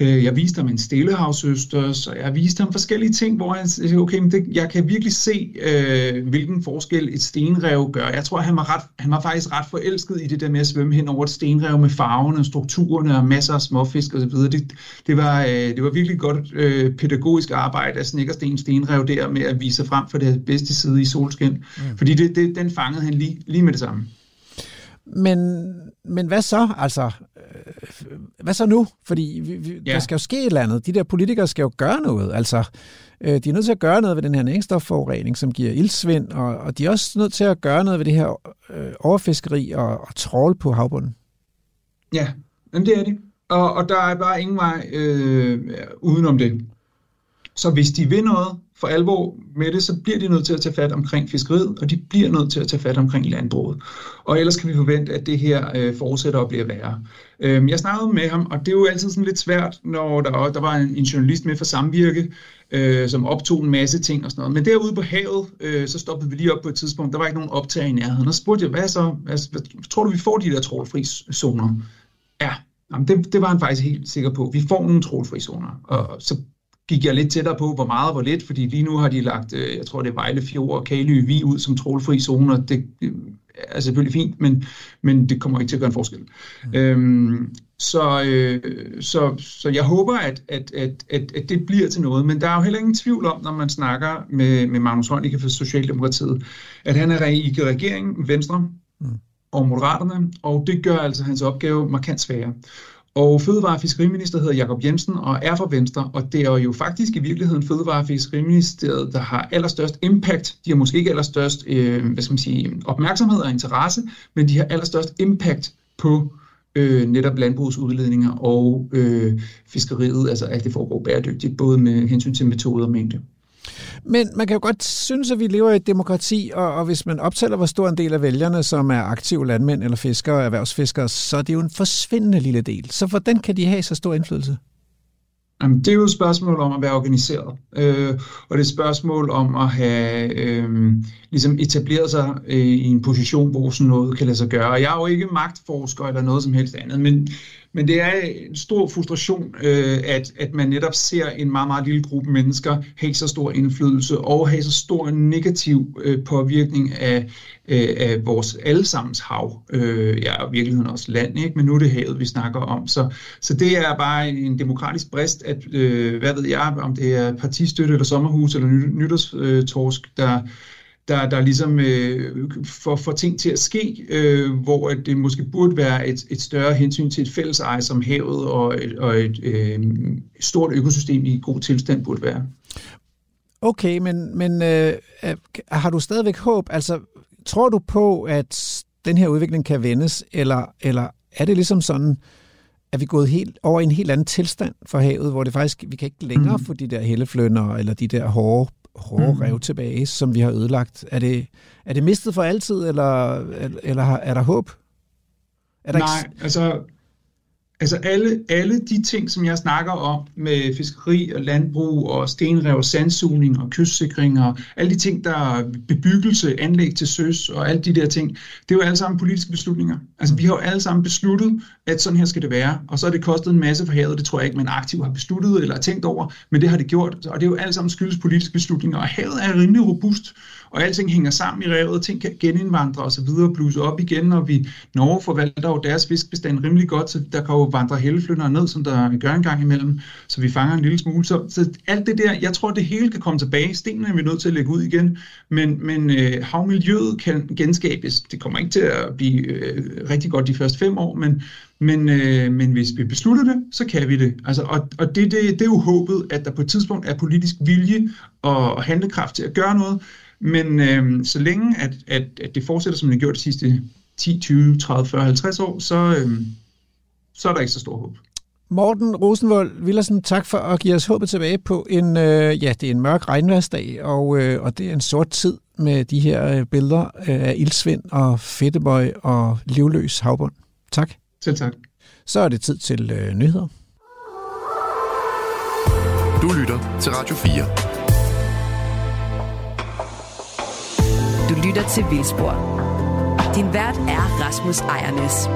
Øh, jeg viste ham en stillehavsøsters, og jeg viste ham forskellige ting, hvor han siger, okay, men det, jeg kan virkelig se, øh, hvilken forskel et stenrev gør. Jeg tror, han var, ret, han var faktisk ret forelsket i det der med at svømme hen over et stenrev med farverne, strukturerne og masser af småfisk osv. Det, det, var, øh, det var virkelig godt øh, pædagogisk arbejde af Snækkersten Stenrev der med at vise sig frem for det bedste side i solskin. Mm. Fordi det, det, den fangede han lige, lige med det samme. Men, men hvad så? Altså, øh, hvad så nu? Fordi vi, vi, ja. der skal jo ske et eller andet. De der politikere skal jo gøre noget. Altså, øh, de er nødt til at gøre noget ved den her næringsstofforurening, som giver ildsvind, og, og de er også nødt til at gøre noget ved det her øh, overfiskeri og, og trål på havbunden. Ja, men det er det. Og, og der er bare ingen vej øh, udenom det. Så hvis de vil noget, for alvor med det, så bliver de nødt til at tage fat omkring fiskeriet, og de bliver nødt til at tage fat omkring landbruget. Og ellers kan vi forvente, at det her øh, fortsætter og bliver værre. Øhm, jeg snakkede med ham, og det er jo altid sådan lidt svært, når der, der var en, en journalist med fra Samvirke, øh, som optog en masse ting og sådan noget. Men derude på havet, øh, så stoppede vi lige op på et tidspunkt, der var ikke nogen optag i nærheden, og så spurgte jeg, hvad så, altså, hvad, tror du, vi får de der trålfri zoner? Ja, Jamen, det, det var han faktisk helt sikker på. Vi får nogle trålfri zoner. Og så gik jeg lidt tættere på, hvor meget og hvor lidt, fordi lige nu har de lagt, øh, jeg tror det er Vejle Fjord og Kalø Vi ud som trålfri zoner. Det er selvfølgelig fint, men, men det kommer ikke til at gøre en forskel. Mm. Øhm, så, øh, så, så jeg håber, at, at, at, at, at det bliver til noget, men der er jo heller ingen tvivl om, når man snakker med, med Magnus Heunicke fra Socialdemokratiet, at han er i regeringen, Venstre mm. og Moderaterne, og det gør altså hans opgave markant sværere. Og Fødevare- og Fiskeriminister hedder Jakob Jensen og er fra Venstre, og det er jo faktisk i virkeligheden Fødevare- og Fiskeriministeriet, der har allerstørst impact. De har måske ikke allerstørst øh, hvad skal man sige, opmærksomhed og interesse, men de har allerstørst impact på øh, netop landbrugsudledninger og øh, fiskeriet, altså at det foregår bæredygtigt, både med hensyn til metoder og mængde. Men man kan jo godt synes, at vi lever i et demokrati, og, og hvis man optæller, hvor stor en del af vælgerne, som er aktive landmænd eller fiskere og erhvervsfiskere, så er det jo en forsvindende lille del. Så hvordan kan de have så stor indflydelse? Jamen, det er jo et spørgsmål om at være organiseret, øh, og det er et spørgsmål om at have øh, ligesom etableret sig øh, i en position, hvor sådan noget kan lade sig gøre. Jeg er jo ikke magtforsker eller noget som helst andet, men men det er en stor frustration, øh, at, at man netop ser en meget, meget lille gruppe mennesker have så stor indflydelse og have så stor negativ øh, påvirkning af, øh, af vores allesammens hav. Øh, ja, og virkeligheden også land, ikke? men nu er det havet, vi snakker om. Så, så det er bare en demokratisk brist, at øh, hvad ved jeg, om det er partistøtte eller sommerhus eller nytårstorsk, øh, der der, der ligesom øh, får, får ting til at ske, øh, hvor det måske burde være et, et større hensyn til et fælles eje som havet og et, og et øh, stort økosystem i god tilstand burde være. Okay, men, men øh, har du stadigvæk håb? Altså, tror du på, at den her udvikling kan vendes, eller, eller er det ligesom sådan, at vi gået helt over i en helt anden tilstand for havet, hvor det faktisk, vi kan ikke længere mm. få de der helleflønner, eller de der hårde hårde mm. rev tilbage, som vi har ødelagt. Er det, er det mistet for altid, eller, eller er der håb? Er der Nej, ikke... altså Altså alle, alle de ting, som jeg snakker om med fiskeri og landbrug og stenrev og sandsugning og kystsikring og alle de ting, der er bebyggelse, anlæg til søs og alle de der ting, det er jo alle sammen politiske beslutninger. Altså vi har jo alle sammen besluttet, at sådan her skal det være, og så har det kostet en masse for havet, det tror jeg ikke, man aktivt har besluttet eller har tænkt over, men det har det gjort, og det er jo alle sammen skyldes politiske beslutninger, og havet er rimelig robust, og alting hænger sammen i revet, ting kan genindvandre og så videre, bluse op igen, og vi Norge forvalter jo deres fiskbestand rimelig godt, så der kan jo vandre helleflyndere ned, som der gør en gang imellem, så vi fanger en lille smule. Så, så alt det der, jeg tror, det hele kan komme tilbage. Stenene er vi nødt til at lægge ud igen, men, men øh, havmiljøet kan genskabes. Det kommer ikke til at blive øh, rigtig godt de første fem år, men, men, øh, men hvis vi beslutter det, så kan vi det. Altså, og og det, det, det er jo håbet, at der på et tidspunkt er politisk vilje og handlekraft til at gøre noget, men øh, så længe at, at, at det fortsætter, som det har gjort de sidste 10, 20, 30, 40, 50 år, så, øh, så er der ikke så stor håb. Morten Rosenvold Villersen, tak for at give os håbet tilbage på en, øh, ja, det er en mørk regnværsdag, og, øh, og det er en sort tid med de her øh, billeder øh, af ildsvind og fedtebøj og livløs havbund. Tak. Selv tak. Så er det tid til øh, nyheder. Du lytter til Radio 4. Du lytter til Vildspor. Din vært er Rasmus Ejernes.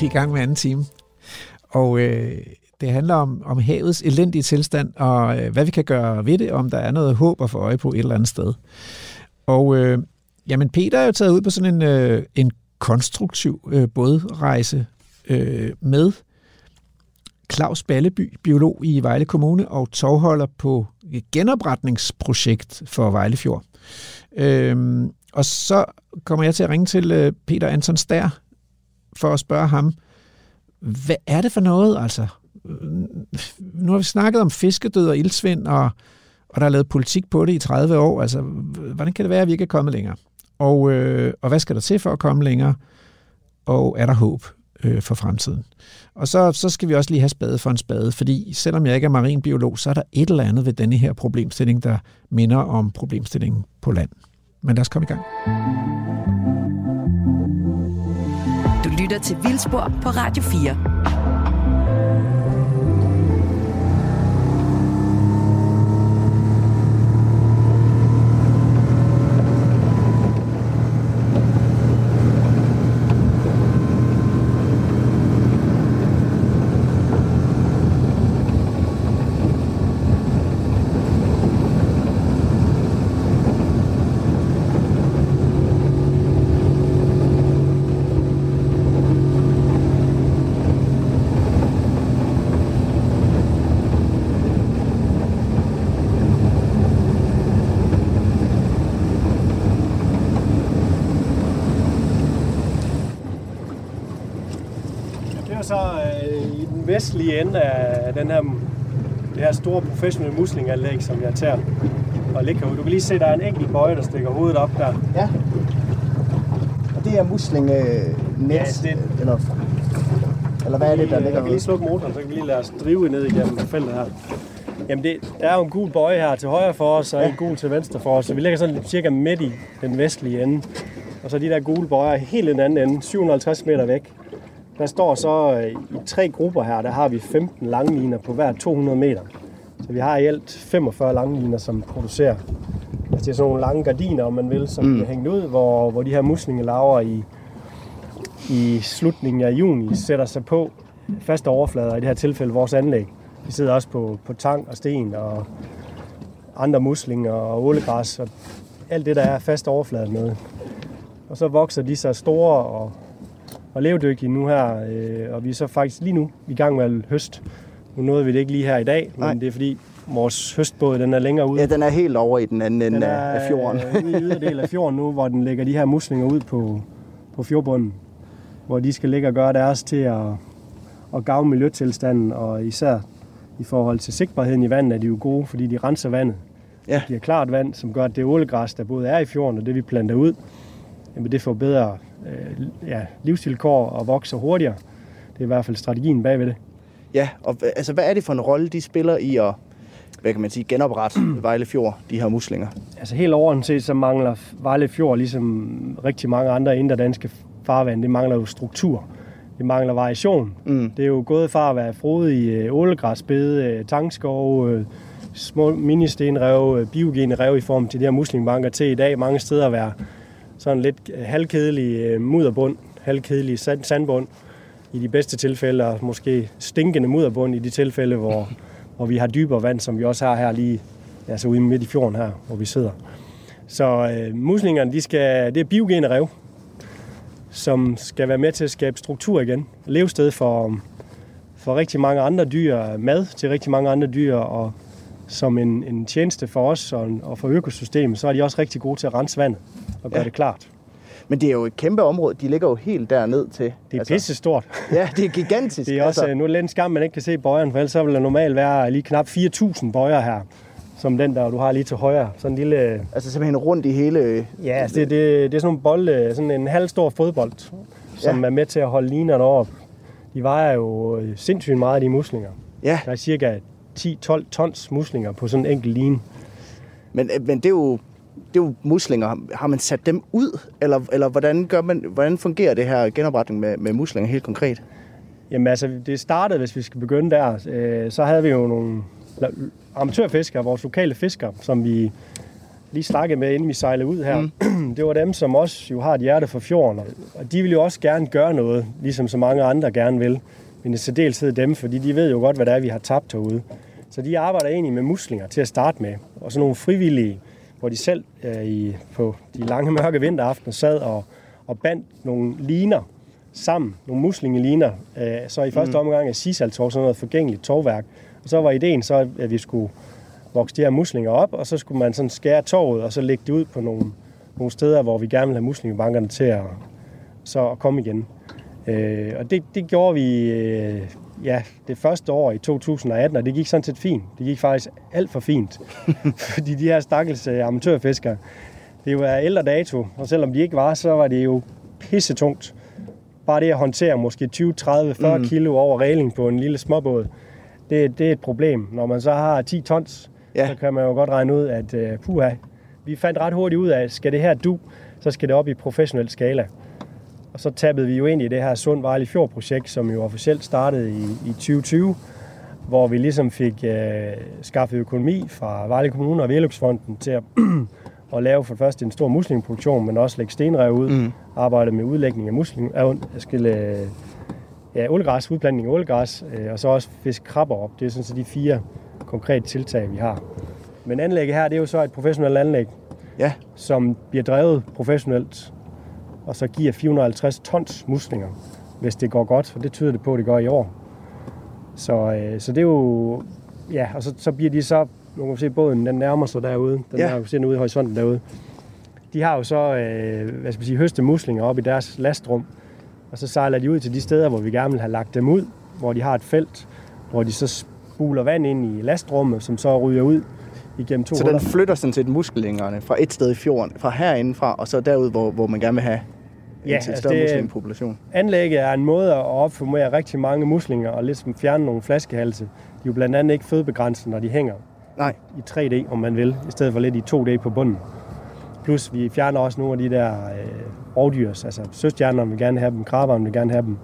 Vi er i gang med anden time. Og øh, det handler om, om havets elendige tilstand, og øh, hvad vi kan gøre ved det, om der er noget håb at få øje på et eller andet sted. Og øh, jamen Peter er jo taget ud på sådan en, øh, en konstruktiv øh, bådrejse øh, med Claus Balleby, biolog i Vejle Kommune og tovholder på et genopretningsprojekt for Vejlefjord. Øhm, og så kommer jeg til at ringe til øh, Peter Anton Stær for at spørge ham, hvad er det for noget? Altså, nu har vi snakket om fiskedød og ildsvind, og, og der er lavet politik på det i 30 år. Altså, hvordan kan det være, at vi ikke er kommet længere? Og, øh, og hvad skal der til for at komme længere? Og er der håb øh, for fremtiden? Og så, så skal vi også lige have spade for en spade, fordi selvom jeg ikke er marinbiolog, så er der et eller andet ved denne her problemstilling, der minder om problemstillingen på land. Men lad os komme i gang. Du lytter til Vildspor på Radio 4. Det er så øh, i den vestlige ende af den her, det her store professionelle muslinganlæg, som jeg tager og ligger herude. Du kan lige se, der er en enkelt bøje, der stikker hovedet op der. Ja. Og det er muslingenet, Ja, det- eller, eller hvad er det, der Jeg ligger kan lige slukke motoren, så kan vi lige lade os drive ned igennem feltet her. Jamen, det, der er jo en gul bøje her til højre for os, og ja. en gul til venstre for os. Så vi ligger sådan cirka midt i den vestlige ende. Og så de der gule bøjer helt den anden ende, 750 meter væk. Der står så øh, i tre grupper her, der har vi 15 langliner på hver 200 meter. Så vi har i alt 45 langliner, som producerer. Altså det er sådan nogle lange gardiner, om man vil, som mm. bliver hængt ud, hvor, hvor de her muslingelarver i, i slutningen af juni sætter sig på faste overflader, i det her tilfælde vores anlæg. De sidder også på, på tang og sten og andre muslinger og ålegræs og alt det, der er fast overflade med. Og så vokser de så store og, og levedygtige nu her, øh, og vi er så faktisk lige nu i gang med at høst. Nu nåede vi det ikke lige her i dag, Nej. men det er fordi vores høstbåd den er længere ude. Ja, den er helt over i den anden ende Den af fjorden. øh, ude i yderdelen af fjorden nu, hvor den lægger de her muslinger ud på, på fjordbunden. Hvor de skal ligge og gøre deres til at, at gavne miljøtilstanden, og især i forhold til sigtbarheden i vandet er de jo gode, fordi de renser vandet. Ja. Det giver klart vand, som gør, at det ålegræs, der både er i fjorden, og det vi planter ud, jamen det får bedre øh, ja, livsvilkår og vokser hurtigere. Det er i hvert fald strategien bagved det. Ja, og altså, hvad er det for en rolle, de spiller i at hvad kan man sige, genoprette Vejle Fjord, de her muslinger? Altså helt overordnet set, så mangler Vejle Fjord, ligesom rigtig mange andre indre danske farvand, det mangler jo struktur. det mangler variation. Mm. Det er jo gået fra at være frodig øh, ålegræsbede, øh, tangskov, øh, små ministenrev, biogene rev i form til de her muslingbanker til i dag mange steder at være sådan lidt halvkedelig mudderbund, halvkedelig sand, sandbund i de bedste tilfælde, og måske stinkende mudderbund i de tilfælde, hvor, hvor vi har dybere vand, som vi også har her lige altså ude midt i fjorden her, hvor vi sidder. Så øh, muslingerne, de skal, det er biogene rev, som skal være med til at skabe struktur igen. Levested for, for rigtig mange andre dyr, mad til rigtig mange andre dyr, og som en, en tjeneste for os og, og for økosystemet, så er de også rigtig gode til at rense vandet og gøre Ja. det klart. Men det er jo et kæmpe område. De ligger jo helt derned til. Det er altså, pisse stort. Ja, det er gigantisk. Det er også, altså. nu er det lidt en skam, man ikke kan se bøjeren, for ellers så vil der normalt være lige knap 4.000 bøjer her, som den der, du har lige til højre. Sådan en lille... Altså simpelthen rundt i hele... Ja, altså det, det, det er sådan nogle bolde, sådan en halv stor fodbold, som Ja. er med til at holde linerne op. De vejer jo øh, sindssygt meget, de muslinger. Ja, Der er cirka 10-12 tons muslinger på sådan en enkelt line. men, men det er jo det er jo muslinger. Har man sat dem ud, eller, eller hvordan, gør man, hvordan fungerer det her genopretning med, med muslinger helt konkret? Jamen altså, det startede, hvis vi skal begynde der, øh, så havde vi jo nogle amatørfiskere, vores lokale fiskere, som vi lige snakkede med, inden vi sejlede ud her. Mm. det var dem, som også jo har et hjerte for fjorden, og- og de vil jo også gerne gøre noget, ligesom så mange andre gerne vil. Men i særdeleshed dem, fordi de ved jo godt, hvad det er, vi har tabt herude. Så de arbejder egentlig med muslinger til at starte med, og så nogle frivillige, hvor de selv øh, i, på de lange mørke vinteraftener sad og, og bandt nogle liner sammen, nogle muslingeliner. Øh, så i første mm. omgang er sisaltorv sådan noget forgængeligt torvværk. Og så var ideen så, at vi skulle vokse de her muslinger op, og så skulle man sådan skære torvet, og så lægge det ud på nogle, nogle steder, hvor vi gerne vil have muslingebankerne til at, så at komme igen. Øh, og det, det gjorde vi øh, ja, det første år i 2018, og det gik sådan set fint. Det gik faktisk alt for fint. Fordi de her stakkels øh, amatørfiskere, det af ældre dato, og selvom de ikke var, så var det jo pissetungt. Bare det at håndtere måske 20, 30, 40 mm. kilo over regling på en lille småbåd, det, det er et problem. Når man så har 10 tons, Ja. så kan man jo godt regne ud, at uh, puha, vi fandt ret hurtigt ud af, skal det her du, så skal det op i professionel skala. Og så tabede vi jo ind i det her Sund Vejle Fjord projekt, som jo officielt startede i, i 2020, hvor vi ligesom fik øh, skaffet økonomi fra Vejle Kommune og Veløbsfonden til at, at lave for det første en stor muslingeproduktion, men også lægge stenrev ud, mm. arbejde med udlægning af musling, øh, øh, ja, ålegræs, udplantning af ålegræs, øh, og så også fisk krabber op. Det er sådan så de fire konkrete tiltag, vi har. Men anlægget her, det er jo så et professionelt anlæg, Ja, som bliver drevet professionelt, og så giver 450 tons muslinger, hvis det går godt, og det tyder det på, at det gør i år. Så, øh, så det er jo, ja, og så, så bliver de så, nu kan se båden, den nærmer sig derude, den Ja. ja. er jo set ude i horisonten derude. De har jo så, øh, hvad skal man sige, høste muslinger op i deres lastrum, og så sejler de ud til de steder, hvor vi gerne vil have lagt dem ud, hvor de har et felt, hvor de så spuler vand ind i lastrummet, som så ryger ud igennem to så huller. den flytter sådan set musklingerne fra et sted i fjorden, fra herinde fra, og så derud, hvor, hvor man gerne vil have Ja, til altså større det- muslingepopulation. Anlægget er en måde at opformere rigtig mange muslinger og ligesom fjerne nogle flaskehalse. De er jo blandt andet ikke fødebegrænsede, når de hænger Nej, i 3D, om man vil, i stedet for lidt i 2D på bunden. Plus vi fjerner også nogle af de der øh, rovdyrs, altså søstjernerne vil gerne have dem, kraberne vil gerne have dem.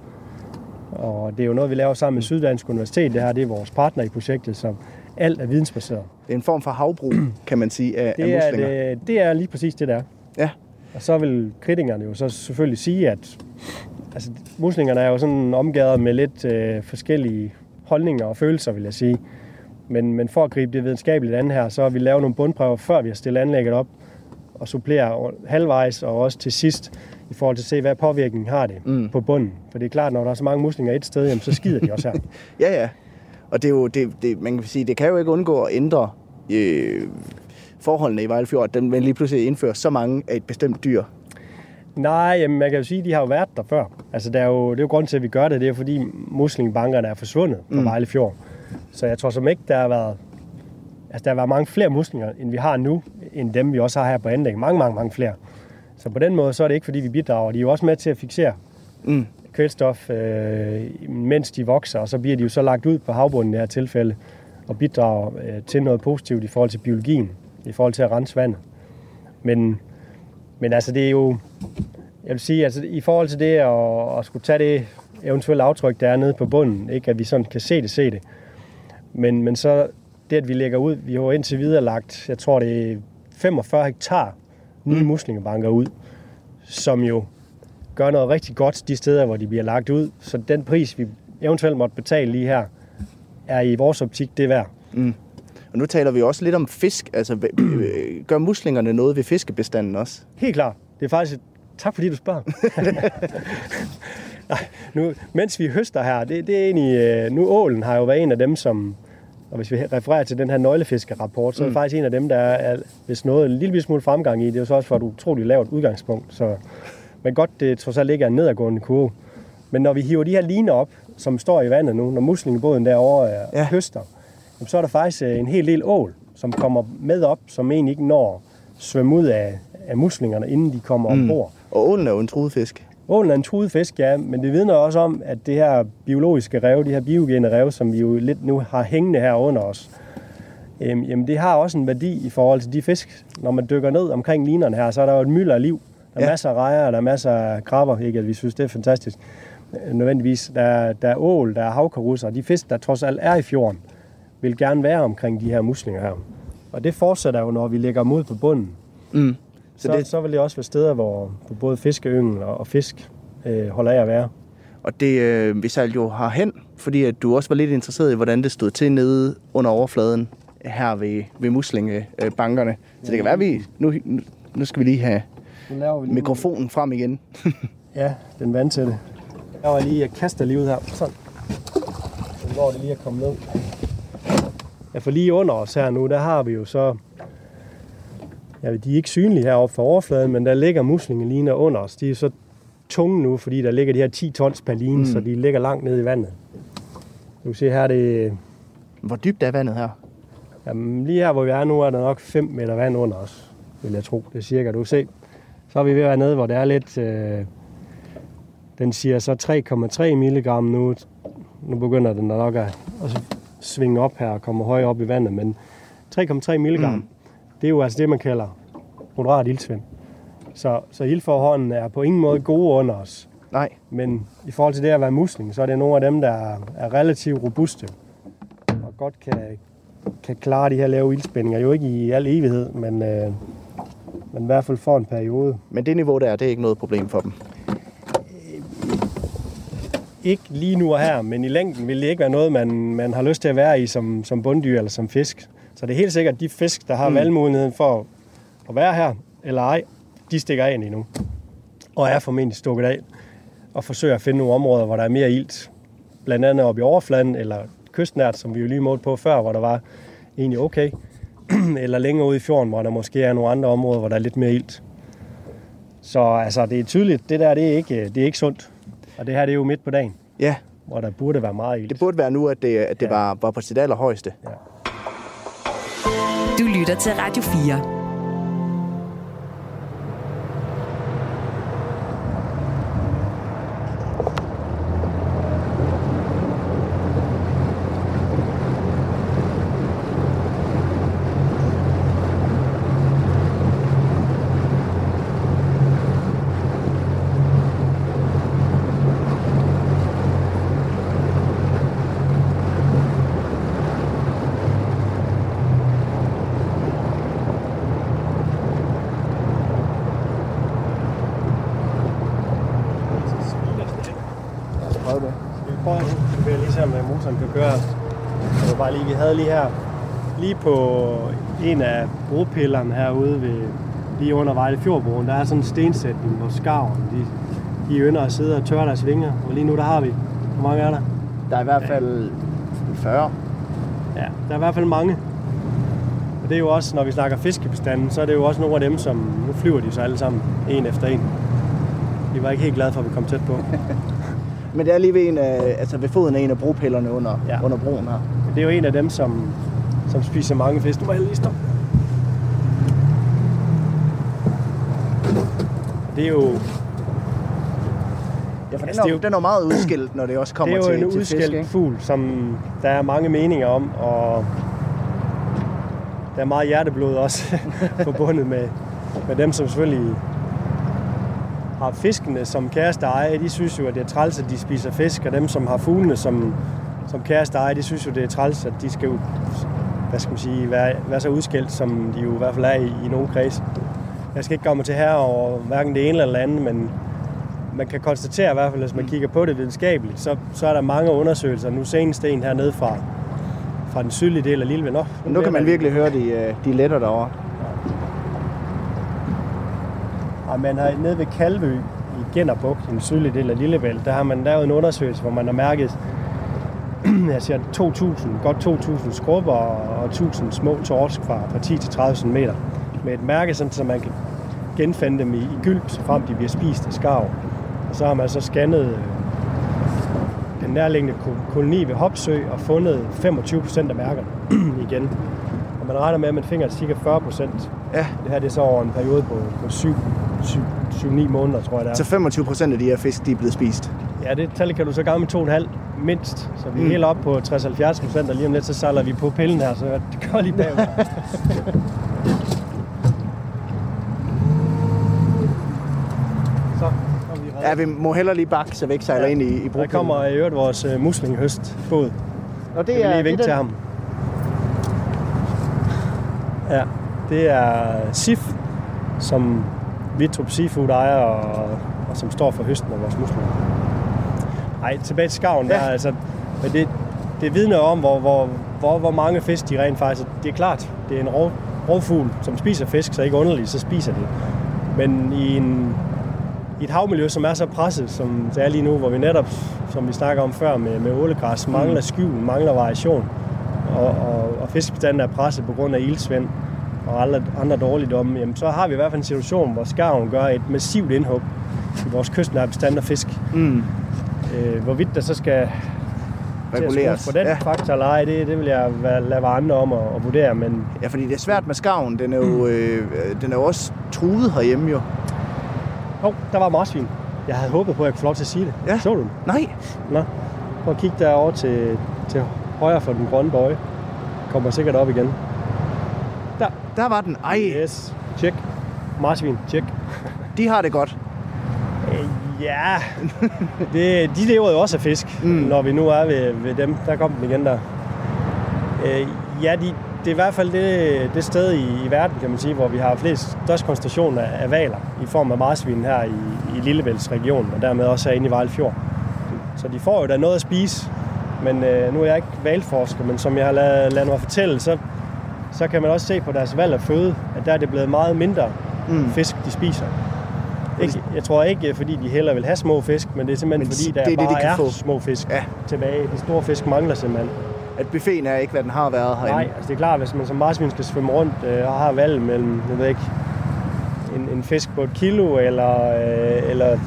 Og det er jo noget, vi laver sammen med Syddansk Universitet. Det her det er vores partner i projektet, som alt er vidensbaseret. det er en form for havbrug, kan man sige, af, af Det er, muslinger. det, det er lige præcis det, der er. Ja, Og så vil kritikerne jo så selvfølgelig sige, at altså, muslingerne er jo sådan omgavet med lidt øh, forskellige holdninger og følelser, vil jeg sige. Men, men for at gribe det videnskabeligt an her, så har vi lavet nogle bundprøver, før vi har stillet anlægget op, og supplere halvvejs og også til sidst, i forhold til at se, hvad påvirkning har det mm. på bunden. For det er klart, når der er så mange muslinger et sted, jamen, så skider de også her. ja, ja. Og det er jo, det, det, man kan sige, det kan jo ikke undgå at ændre øh, forholdene i Vejlefjord, at den lige pludselig indfører så mange af et bestemt dyr. Nej, jamen, man kan jo sige, at de har jo været der før. Altså, der er jo, det er jo grund til, at vi gør det. Det er fordi muslingbankerne er forsvundet fra mm. Vejle Fjord. Så jeg tror som ikke, der har været... Altså, der har været mange flere muslinger, end vi har nu, end dem, vi også har her på anlæg. Mange, mange, mange flere. Så på den måde, så er det ikke, fordi vi bidrager. De er jo også med til at fixere Mm. kvælstof, øh, mens de vokser, og så bliver de jo så lagt ud på havbunden i det her tilfælde, og bidrager øh, til noget positivt i forhold til biologien, i forhold til at rense vandet. Men, men altså, det er jo, jeg vil sige, altså, i forhold til det at, at skulle tage det eventuelle aftryk, der er nede på bunden. Ikke at vi sådan kan se det, se det. Men, men så det, at vi lægger ud, vi har indtil videre lagt, jeg tror det er 45 hektar nye muslingebanker ud, som jo gør noget rigtig godt de steder, hvor de bliver lagt ud. Så den pris, vi eventuelt måtte betale lige her, er i vores optik det værd. Og nu taler vi også lidt om fisk. Altså, øh, gør muslingerne noget ved fiskebestanden også? Helt klart. Det er faktisk et... Tak fordi du spørger. Nej, nu, mens vi høster her, det, det er egentlig... øh, Nu ålen har jo været en af dem, som... Og hvis vi refererer til den her nøglefiskerapport, så er det faktisk en af dem, der er, hvis noget, en lille smule fremgang i. Det er jo så også for et utroligt lavt udgangspunkt. Så, men godt, det trods alt ikke er en nedadgående kurve. Men når vi hiver de her liner op, som står i vandet nu, når muslingebåden derovre er Ja. høster, så er der faktisk øh, en hel del ål, som kommer med op, som egentlig ikke når at svømme ud af, af muslingerne, inden de kommer mm. ombord. Og ålen er jo en truet fisk. Ålen er en truet fisk, ja, men det vidner også om, at det her biologiske rev, de her biogene rev, som vi jo lidt nu har hængende her under os, øhm, jamen det har også en værdi i forhold til de fisk. Når man dykker ned omkring linerne her, så er der jo et mylder af liv. Der er Ja. masser af rejer, der er masser af krabber, ikke at vi synes, det er fantastisk. Øh, Nødvendigvis. Der, er- der er ål, der er havkarusser, de fisk, der trods alt er i fjorden, vil gerne være omkring de her muslinger her. Og det fortsætter jo, når vi lægger ud på bunden. Mm. Så, Så det- så vil det også være steder, hvor, både fiskeyngel og, fisk øh, holder af at være. Og det øh, vi sejlede jo har hen, fordi at du også var lidt interesseret i, hvordan det stod til nede under overfladen her ved, ved muslingebankerne. Så det kan være, at vi... Nu, nu- skal vi lige have Nu laver vi lige mikrofonen frem igen. Ja, den vand til det. Jeg var lige, jeg kaster lige ud her. Sådan. Så hvor det lige er kommet ned. Ja, for lige under os her nu, der har vi jo så... Ja, de er ikke synlige heroppe for overfladen, men der ligger muslingeliner under os. De er så tunge nu, fordi der ligger de her 10 tons per line, mm. så de ligger langt nede i vandet. Du kan se her, det Hvor dybt er vandet her? jamen, lige her, hvor vi er nu, er der nok 5 meter vand under os, vil jeg tro. Det er cirka, du kan se. Så er vi ved at være nede, hvor det er lidt... Øh, den siger så 3,3 milligram nu. Nu begynder den nok at, at svinge op her og komme højere op i vandet, men 3,3 milligram, mm. det er jo altså det, man kalder moderat iltsvind. Så, så ildforholdene er på ingen måde gode under os. Nej. Men i forhold til det at være musling, så er det nogle af dem, der er, er relativt robuste og godt kan, kan klare de her lave ildspændinger. Jo ikke i al evighed, men, øh, men i hvert fald for en periode. Men det niveau der, det er ikke noget problem for dem. Ikke lige nu og her, men i længden vil det ikke være noget, man, man har lyst til at være i som, som bunddyr eller som fisk. Så det er helt sikkert de fisk, der har mm. valgmuligheden for at være her eller ej, de stikker af endnu. Og er formentlig stukket af og forsøger at finde nogle områder, hvor der er mere ilt. Blandt andet oppe i overfladen eller kystnært, som vi jo lige målte på før, hvor der var egentlig okay. eller længere ude i fjorden, hvor der måske er nogle andre områder, hvor der er lidt mere ilt. Så altså, det er tydeligt, det der det er ikke, det er ikke sundt. Og det her det er jo midt på dagen, Ja, hvor der burde være meget ilt. det burde være nu, at det, at det Ja. var, var på sit allerhøjeste. Du lytter til Radio 4. Prøv det. Skal vi prøve nu? Så vil jeg lige se, om øh, motoren kan køre. Det var bare lige, vi havde lige her, lige på en af bropillerne herude ved, lige under Vejle Fjordbroen, der er sådan en stensætning, hvor skarven, de, de ynder at sidde og tørre deres vinger. Og lige nu, der har vi, hvor mange er der? Der er i hvert fald 40. Ja, der er i hvert fald mange. Og det er jo også, når vi snakker fiskebestanden, så er det jo også nogle af dem, som nu flyver de så alle sammen, en efter en. De var ikke helt glade for, at vi kom tæt på. Men det er lige ved, en af, altså ved foden af en af bropillerne under, ja. Under broen her. Det er jo en af dem, som, som spiser mange fisk. Nu må lige stoppe. Det er jo, Ja, for den, Altså, er, det er jo, den er jo meget udskilt, når det også det kommer er jo til, en til fisk. fugl, som der er mange meninger om, og der er meget hjerteblod også forbundet med, med dem, som selvfølgelig har fiskene som kæreste eje, de synes jo, at det er træls, at de spiser fisk, og dem, som har fuglene som, som kæreste eje, de synes jo, det er træls, at de skal hvad skal man sige, være, være så udskilt, som de jo i hvert fald er i, i nogle kreds. Jeg skal ikke gøre mig til her over hverken det ene eller det andet, men man kan konstatere i hvert fald, hvis man kigger på det videnskabeligt, så, så er der mange undersøgelser. Nu senest en hernede fra, fra den sydlige del af Lillevand. Nå, Nu kan man virkelig høre de, øh, de letter derovre. Og man har nede ved Kalvø i Genderbugt, i den sydlige del af Lillebælt, der har man lavet en undersøgelse, hvor man har mærket jeg siger 2.000, godt 2.000 skrubber og 1.000 små torsk fra, fra 10 til 30 cm med et mærke, sådan, så man kan genfinde dem i, i gylp, så frem de bliver spist af skarv. Og så har man så scannet øh, den nærliggende ko- koloni ved Hopsø og fundet 25 procent af mærkerne igen. Og man regner med, at man finder ca. 40 procent. Ja. Det her det er så over en periode på, på 7-9 måneder, tror jeg det er. Så 25 procent af de her fisk, de er blevet spist. Ja, det tal kan du så gange med 2,5 mindst. Så vi er Mm. helt op på 60-70 procent, og lige om lidt, så sejler vi på pillen her, så det går lige bagud. så kommer vi Ja, vi må heller lige bakke, så vi ikke sejler Ja. ind i, i Der brugpillen. kommer i øvrigt vores uh, muslinghøstbåd. Og det Kan vi er, lige vinke det til ham? Ja, det er SIF, som Vitrup Seafood ejer, og, og som står for høsten af vores muslinger. Nej, tilbage til skaven. Ja. Der, er altså, men det, det vidner om, hvor, hvor, hvor, hvor mange fisk de rent faktisk... Det er klart, det er en rov, rovfugl, som spiser fisk, så ikke underligt, så spiser det. Men i, en, i et havmiljø, som er så presset, som det er lige nu, hvor vi netop, som vi snakker om før med, med ålegræs, mangler skjul, mangler variation, og, og, og fiskebestanden er presset på grund af ildsvind og andre, andre dårligdomme, jamen, så har vi i hvert fald en situation, hvor skarven gør et massivt indhug i vores kystnære bestand af fisk. Mm, Øh, hvorvidt der så skal reguleres. på den Ja. faktor eller ej, det, det vil jeg lade være andre om at, at vurdere, men ja, fordi det er svært med skarven. Den er jo, øh, den er jo også truet herhjemme jo. hov, der var marsvin. Jeg havde håbet på, at jeg kunne få lov til at sige det. Ja. Så du den? Nej, Nå, prøv at kigge derovre til, til højre for den grønne bøje. Kommer sikkert op igen. der var den. Ej, Yes, tjek. Marsvin, tjek. de har det godt. Ja, det, de lever jo også af fisk, Mm. når vi nu er ved, ved dem. Der kom den igen der. Øh, ja, de, det er i hvert fald det, det sted i, i verden, kan man sige, hvor vi har flest, størst koncentration af, af valer i form af marsvin her i, i Lillevældsregionen, og dermed også herinde i Vejlefjord. Så de får jo da noget at spise, men øh, nu er jeg ikke valforsker, men som jeg har ladet, ladet mig fortælle, så, så kan man også se på deres valg af føde, at der er det blevet meget mindre Mm. fisk, de spiser. Ikke, jeg tror ikke, fordi de hellere vil have små fisk, men det er simpelthen Men fordi, der det er det, bare de kan er få. små fisk Ja. tilbage. De store fisk mangler simpelthen. At buffeten er ikke, hvad den har været herinde. Nej, altså det er klart, hvis man som marsvin skal svømme rundt øh, og har valg mellem, jeg ved ikke, en, en fisk på et kilo eller, øh, eller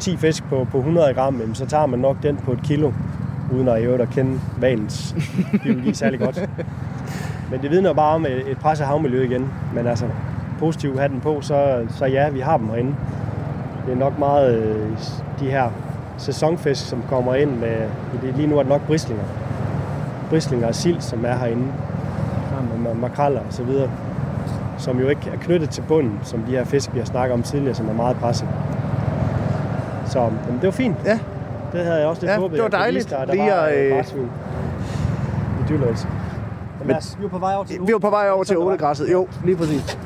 10 fisk på, på 100 gram, jamen, så tager man nok den på et kilo, uden at i øvrigt at kende valens biologi særlig godt. Men det vidner bare om et, et presset havmiljø igen. Men altså, positivt hatten på, så, så ja, vi har dem herinde. Det er nok meget øh, de her sæsonfisk, som kommer ind med, det, lige nu er det nok brislinger. Brislinger og sild, som er herinde. Sammen med makraller og så videre. Som jo ikke er knyttet til bunden, som de her fisk, vi har snakket om tidligere, som er meget presset. Så jamen, det var fint. Ja. Det havde jeg også lidt Ja, håbet, det var dejligt vise dig, der lige var øh, øh, marsvin i Dyrløs. Men vi er på vej over til Vi var på vej over til ålegræsset. Jo, lige præcis.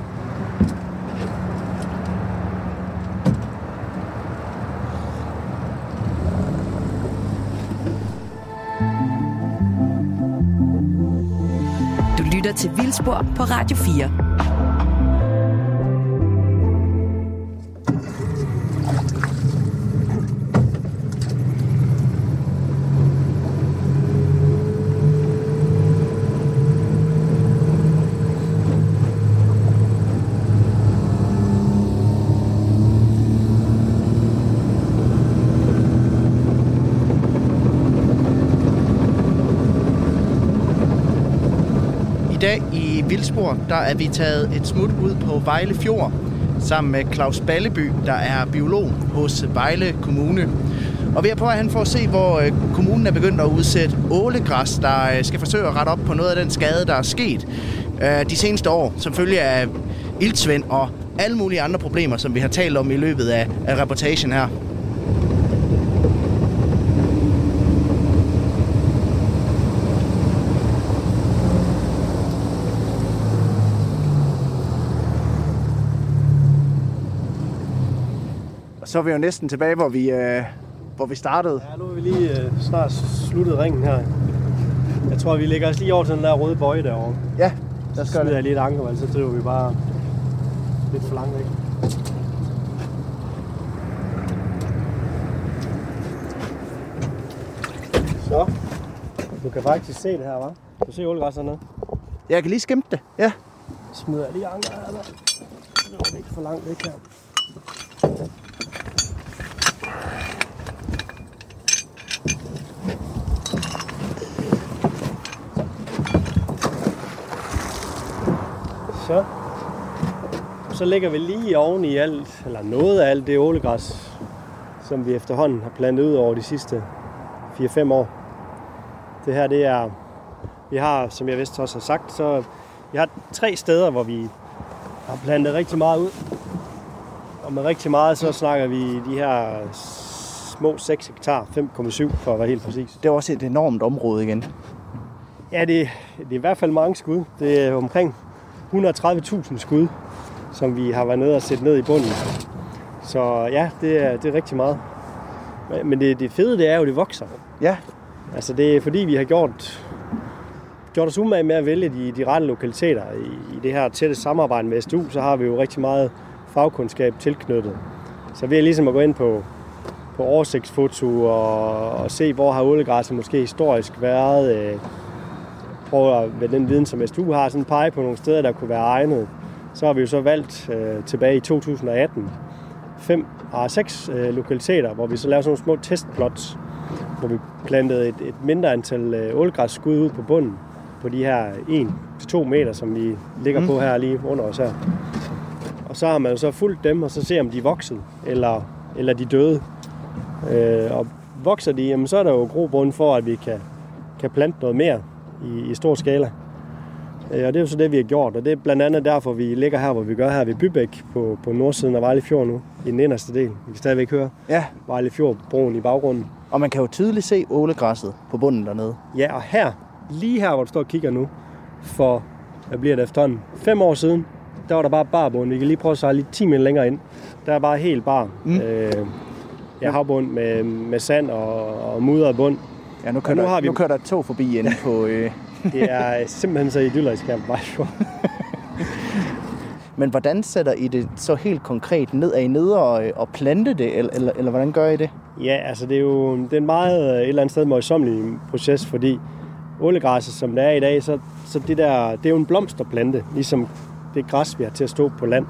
Til Vildspor på Radio 4. Vildspor, der er vi taget et smut ud på Vejle Fjord, sammen med Claus Balleby, der er biolog hos Vejle Kommune. Og vi er på vej hen for at se, hvor øh, kommunen er begyndt at udsætte ålegræs, der øh, skal forsøge at rette op på noget af den skade, der er sket øh, de seneste år, som følge af iltsvind og alle mulige andre problemer, som vi har talt om i løbet af, af reportagen her. Så er vi jo næsten tilbage, hvor vi, øh, hvor vi startede. Ja, nu er vi lige øh, snart sluttet ringen her. Jeg tror, vi lægger os lige over til den der røde bøje derovre. Ja, Så lad os gøre det. jeg lige et ankervand, så driver vi bare lidt for langt væk. Så. Du kan faktisk se det her, hva'? Du ser ålegræs hernede. Jeg kan lige skimte det. Ja. Smider jeg lige anker her. Så driver vi ikke for langt væk her. Så. Så lægger vi lige oven i alt, eller noget af alt det ålegræs, som vi efterhånden har plantet ud over de sidste 4-5 år. Det her, det er, vi har, som jeg vist også har sagt, så vi har tre steder, hvor vi har plantet rigtig meget ud. Og med rigtig meget, så snakker vi de her små 6 hektar, 5,7 for at være helt præcis. Det er også et enormt område igen. Ja, det, det er i hvert fald mange skud. Det er omkring 130.000 skud, som vi har været nede og sætte ned i bunden. Så ja, det er, det er rigtig meget. Men det, det fede, det er jo, at det vokser. Ja, Altså det er fordi, vi har gjort, gjort os umage med at vælge de, de rette lokaliteter. I, I det her tætte samarbejde med SDU, så har vi jo rigtig meget fagkundskab tilknyttet. Så ved ligesom at gå ind på, på oversigtsfoto og, og se, hvor har ålegræsset måske historisk været. Øh, prøve at, med den viden, som SDU har, sådan pege på nogle steder, der kunne være egnet. Så har vi jo så valgt øh, tilbage i 2018 fem og seks øh, lokaliteter, hvor vi så lavede sådan nogle små testplots, hvor vi plantede et, et mindre antal øh, ålegræsskud ud på bunden på de her 1-2 meter, som vi ligger mm. på her lige under os her. Og så har man jo så fulgt dem, og så ser om de er vokset, eller, eller de er døde. Øh, og vokser de, jamen, så er der jo grobund for, at vi kan, kan plante noget mere i, i stor skala. Øh, Og det er jo så det, vi har gjort, og det er blandt andet derfor, vi ligger her, hvor vi gør her ved Bybæk på, på nordsiden af Vejle Fjord nu, i den inderste del. Vi kan stadigvæk høre ja. Vejle Fjord-broen i baggrunden. Og man kan jo tydeligt se ålegræsset på bunden dernede. Ja, og her, lige her, hvor du står og kigger nu, for, hvad bliver det efterhånden, fem år siden, der var der bare barbund. Vi kan lige prøve at sejle lige 10 meter længere ind. Der er bare helt bar. Mm. Øh, ja, havbund med, med sand og, og mudret bund. Ja, nu kører, nu der, har vi- nu kører der et tog forbi inde på... Øh... Det er simpelthen så idyllisk her på Vejlefjord. Men hvordan sætter I det så helt konkret ned? Er I nede og, og plante det, eller, eller, eller hvordan gør I det? Ja, altså det er jo det er en meget øh, et eller andet sted møjsommelig proces, fordi ålegræsset, som det er i dag, så, så det, der, det er jo en blomsterplante, ligesom det græs, vi har til at stå på land.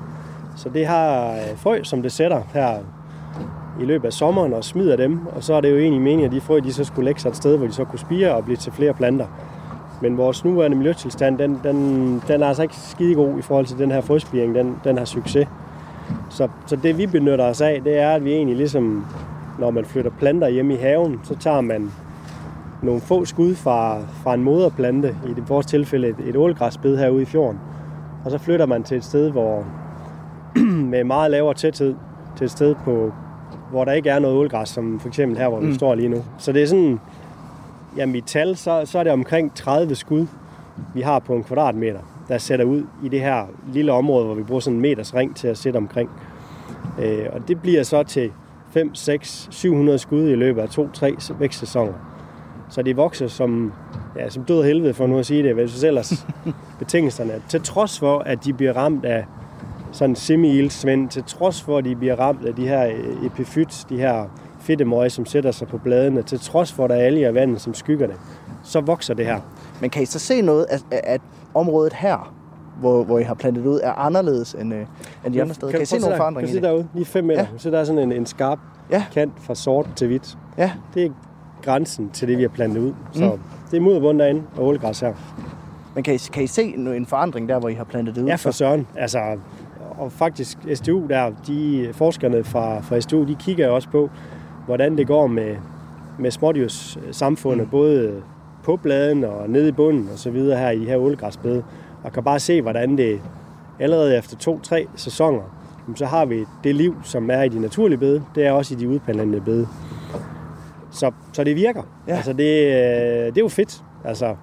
Så det har øh, frø, som det sætter her i løbet af sommeren og smider dem, og så er det jo egentlig meningen, at de frø de så skulle lægge sig et sted, hvor de så kunne spire og blive til flere planter. Men vores nuværende miljøtilstand, den, den, den er altså ikke skide god i forhold til den her frøspiring, den, den har succes. Så, så det vi benytter os af, det er, at vi egentlig ligesom, når man flytter planter hjem i haven, så tager man nogle få skud fra, fra en moderplante, i det, vores tilfælde et, et ålgræsbed herude i fjorden. Og så flytter man til et sted, hvor med meget lavere tæthed, til et sted, på, hvor der ikke er noget ålgræs, som for eksempel her, hvor vi Mm. står lige nu. Så det er sådan, jamen i tal, så, så er det omkring 30 skud, vi har på en kvadratmeter, der sætter ud i det her lille område, hvor vi bruger sådan en meters ring til at sætte omkring. Øh, og det bliver så til 5, 6, 700 skud i løbet af 2-3 vækstsæsoner. Så de vokser som, ja, som død helvede, for nu at sige det, hvis ellers betingelserne. Til trods for, at de bliver ramt af sådan semi-ildsvind, til trods for, at de bliver ramt af de her øh, epifyt, de her fedtemøg, som sætter sig på bladene, til trods for, at der er alger i vandet, som skygger det, så vokser det her. Men kan I så se noget, at, at området her, hvor, hvor I har plantet ud, er anderledes end, øh, end de andre steder? Kan, I se nogle forandringer Kan i det? derude, lige 5 meter. Ja. Så der er sådan en, en skarp Ja. kant fra sort til hvidt. Ja. Det er grænsen til det, vi har plantet ud. Så Mm. det er mudderbund derinde og ålegræs her. Men kan I, kan I se en forandring der, hvor I har plantet det ud? Ja, for søren. Altså, og faktisk SDU der, de forskerne fra, fra SDU, de kigger også på, hvordan det går med, med smådyrssamfundet, mm. både på bladen og nede i bunden og så videre her i de her ålegræsbede, og kan bare se, hvordan det allerede efter to-tre sæsoner, så har vi det liv, som er i de naturlige bede, det er også i de udplanlende bede. Så, så det virker. Ja. Altså det, øh, det er jo fedt. Altså,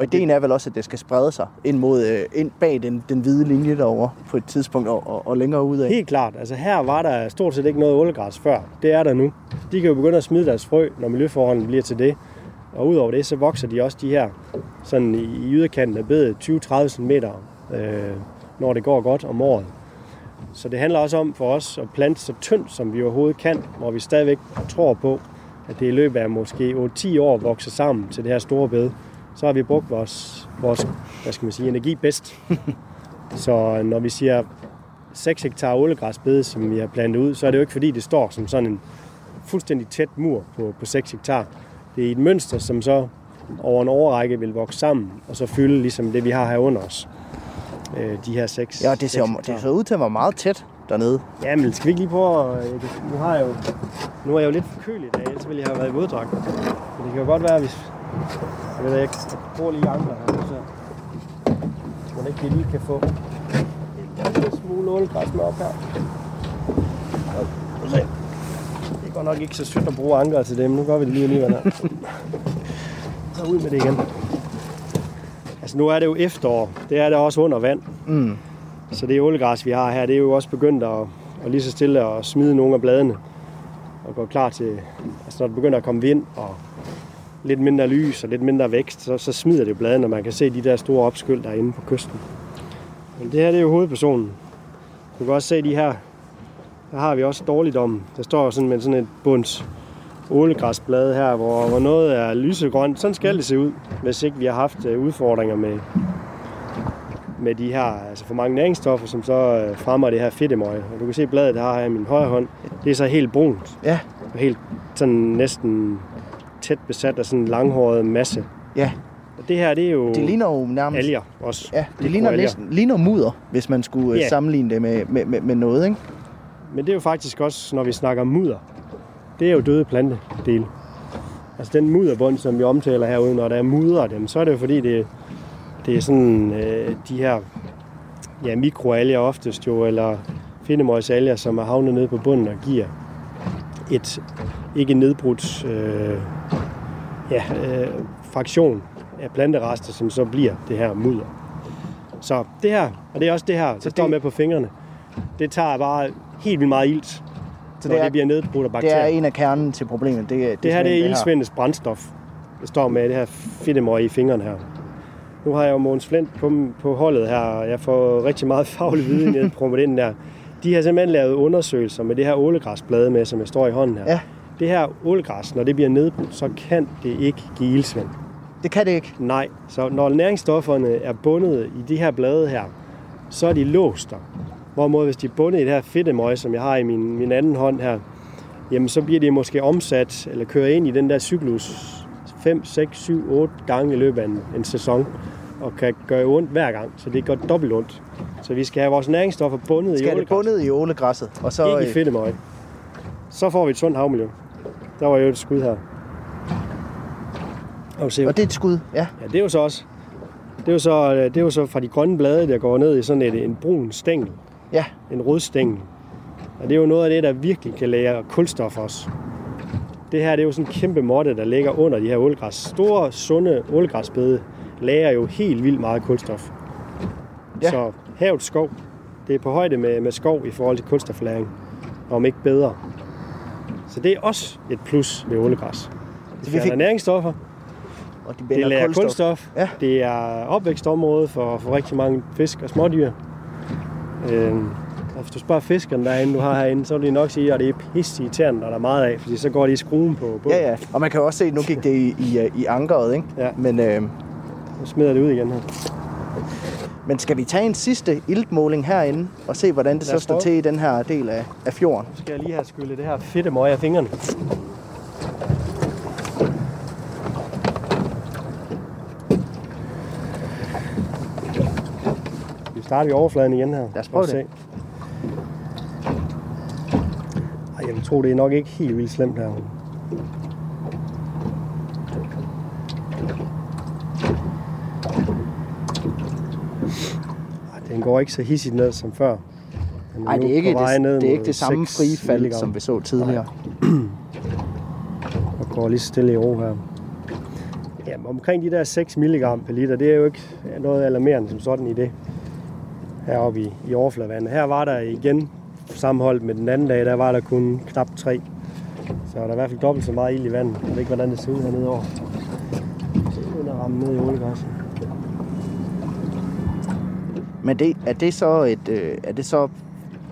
og ideen er vel også, at det skal sprede sig ind, mod, øh, ind bag den, den hvide linje derovre på et tidspunkt og, og, og længere ud af. Helt klart. Altså her var der stort set ikke noget ålegræs før. Det er der nu. De kan jo begynde at smide deres frø, når miljøforholdene bliver til det. Og udover det, så vokser de også de her sådan i, i yderkanten af bedet 20-30 cm, øh, når det går godt om året. Så det handler også om for os at plante så tyndt, som vi overhovedet kan, hvor vi stadigvæk tror på, at det i løbet af måske 8-10 år vokser sammen til det her store bed. Så har vi brugt vores, vores hvad skal man sige, energi bedst. så når vi siger 6 hektar ålegræsbede, som vi har plantet ud, så er det jo ikke fordi, det står som sådan en fuldstændig tæt mur på, på 6 hektar. Det er et mønster, som så over en overrække vil vokse sammen, og så fylde ligesom det, vi har her under os. Øh, de her 6 Ja, det ser, det ser ud til at være meget tæt dernede. Ja, men skal vi ikke lige prøve at... kan- Nu, har jeg jo, nu er jeg jo lidt forkølet i dag, ellers ville jeg have været i våddragt. Men det kan jo godt være, hvis... Jeg ved ikke, jeg bruger lige ankler her. Så det ikke lige kan få en lille smule ålegræs med op her. Det er godt nok ikke så sødt at bruge ankler til dem. Nu gør vi det lige alligevel her. Så ud med det igen. Altså nu er det jo efterår. Det er det også under vand. Mm. Så det ålegræs, vi har her, det er jo også begyndt at, at lige så stille at smide nogle af bladene. Og gå klar til, altså når det begynder at komme vind og lidt mindre lys og lidt mindre vækst, så, så smider det bladene, og man kan se de der store opskyld, der er inde på kysten. Men det her, det er jo hovedpersonen. Du kan også se de her, der har vi også dårligdom. Der står sådan med sådan et bunds ålegræsblad her, hvor, hvor noget er lysegrønt. Sådan skal det se ud, hvis ikke vi har haft øh, udfordringer med, med de her, altså for mange næringsstoffer, som så øh, fremmer det her fedtemøg. Og du kan se bladet, der har her i min højre hånd, det er så helt brunt. Ja. Og helt sådan næsten tæt besat af sådan en langhåret masse. Ja. Og det her, det er jo Det ligner jo nærmest... alger også. Ja, det ligner, Mikroalger. næsten, ligner mudder, hvis man skulle Ja. yeah. sammenligne det med, med, med, med noget, ikke? Men det er jo faktisk også, når vi snakker mudder, det er jo døde plantedele. Altså den mudderbund, som vi omtaler herude, når der er mudder dem, så er det jo fordi, det, det er sådan øh, de her ja, mikroalger oftest jo, eller findemøgsalger, som er havnet nede på bunden og giver et ikke nedbrudt øh, ja, øh, fraktion af planterester, som så bliver det her mudder. Så det her, og det er også det her, der det- står med på fingrene, det tager bare helt vildt meget ilt, så det det, er- det bliver nedbrudt af Det bakterier. er en af kernen til problemet. Det, det, Det her det er ildsvindets brændstof. Det står med det her fedtemøg i fingrene her. Nu har jeg jo Måns Flint på, på holdet her, og jeg får rigtig meget faglig viden ned på den der. De har simpelthen lavet undersøgelser med det her ålegræsblade med, som jeg står i hånden her. Ja. Det her ålegræs, når det bliver nedbrudt, så kan det ikke give ildsvind. Det kan det ikke. Nej, så når næringsstofferne er bundet i de her blade her, så er de låst der. Hvorimod hvis de er bundet i det her fedtemøg, som jeg har i min, min anden hånd her, jamen så bliver de måske omsat eller kører ind i den der cyklus 5, 6, 7, 8 gange i løbet af en, en sæson og kan gøre ondt hver gang, så det gør dobbelt ondt. Så vi skal have vores næringsstoffer bundet i Skal det bundet i ålegræsset. Og så, ikke i øh, fedtemøg. Så får vi et sundt havmiljø. Der var jo et skud her. Og se, og det er et skud, ja. Ja, det er jo så også. Det er jo så, det er jo så fra de grønne blade, der går ned i sådan et, en brun stængel. Ja. En rød stængel. Og det er jo noget af det, der virkelig kan lære kulstof også. Det her det er jo sådan en kæmpe måtte, der ligger under de her ålegræs. Store, sunde ålegræsbede lærer jo helt vildt meget kulstof. Ja. Så havets skov, det er på højde med, med skov i forhold til kulstoflæring. Om ikke bedre. Så det er også et plus ved ålegræs. Det fjerner fik- næringsstoffer, Og de det lærer kulstof. kulstof. Ja. Det er opvækstområde for, for rigtig mange fisk og smådyr. Øhm, og hvis du spørger fiskerne derinde, du har herinde, så vil de nok sige, at det er pisse irriterende, når der er meget af, fordi så går de i skruen på bunden. Ja, ja. Og man kan også se, at nu gik det i, i, øh, i ankeret, ikke? Ja. Men, øh, Så smider det ud igen her. men skal vi tage en sidste iltmåling herinde, og se, hvordan det så står prøve. til i den her del af, af fjorden? Nu skal jeg lige have skyllet det her fedte møg af fingrene. Vi starter i overfladen igen her. Lad os prøve det. se. Ej, jeg vil tro, det er nok ikke helt vildt slemt her. Den går ikke så hissigt ned som før. Nej, det er ikke det, det, er ikke det samme frie fald, som vi så tidligere. og går lige stille i ro her. Ja, omkring de der 6 mg per liter, det er jo ikke noget alarmerende som sådan i det heroppe i, i overfladevandet. Her var der igen sammenholdt med den anden dag, der var der kun knap 3. Så der er i hvert fald dobbelt så meget ild i vandet. Jeg ved ikke, hvordan det ser ud hernede over. Det er ramme ned i oliegræsset. Men det, er det så et, øh, er det så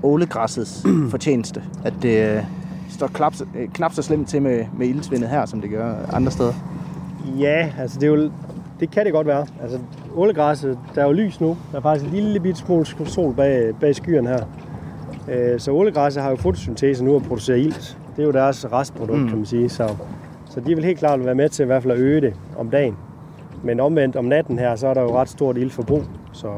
ålegræssets fortjeneste, at det øh, står knap, øh, knap så slemt til med, med ildsvindet her, som det gør andre steder? Ja, altså det, er jo, det kan det godt være. Altså ålegræsset, der er jo lys nu. Der er faktisk en lille bit smule sol bag, bag skyerne her. Øh, så ålegræsset har jo fotosyntese nu og producerer ilt. Det er jo deres restprodukt, mm. kan man sige. Så, så de vil helt klart være med til i hvert fald at øge det om dagen. Men omvendt om natten her, så er der jo ret stort ildforbrug. Så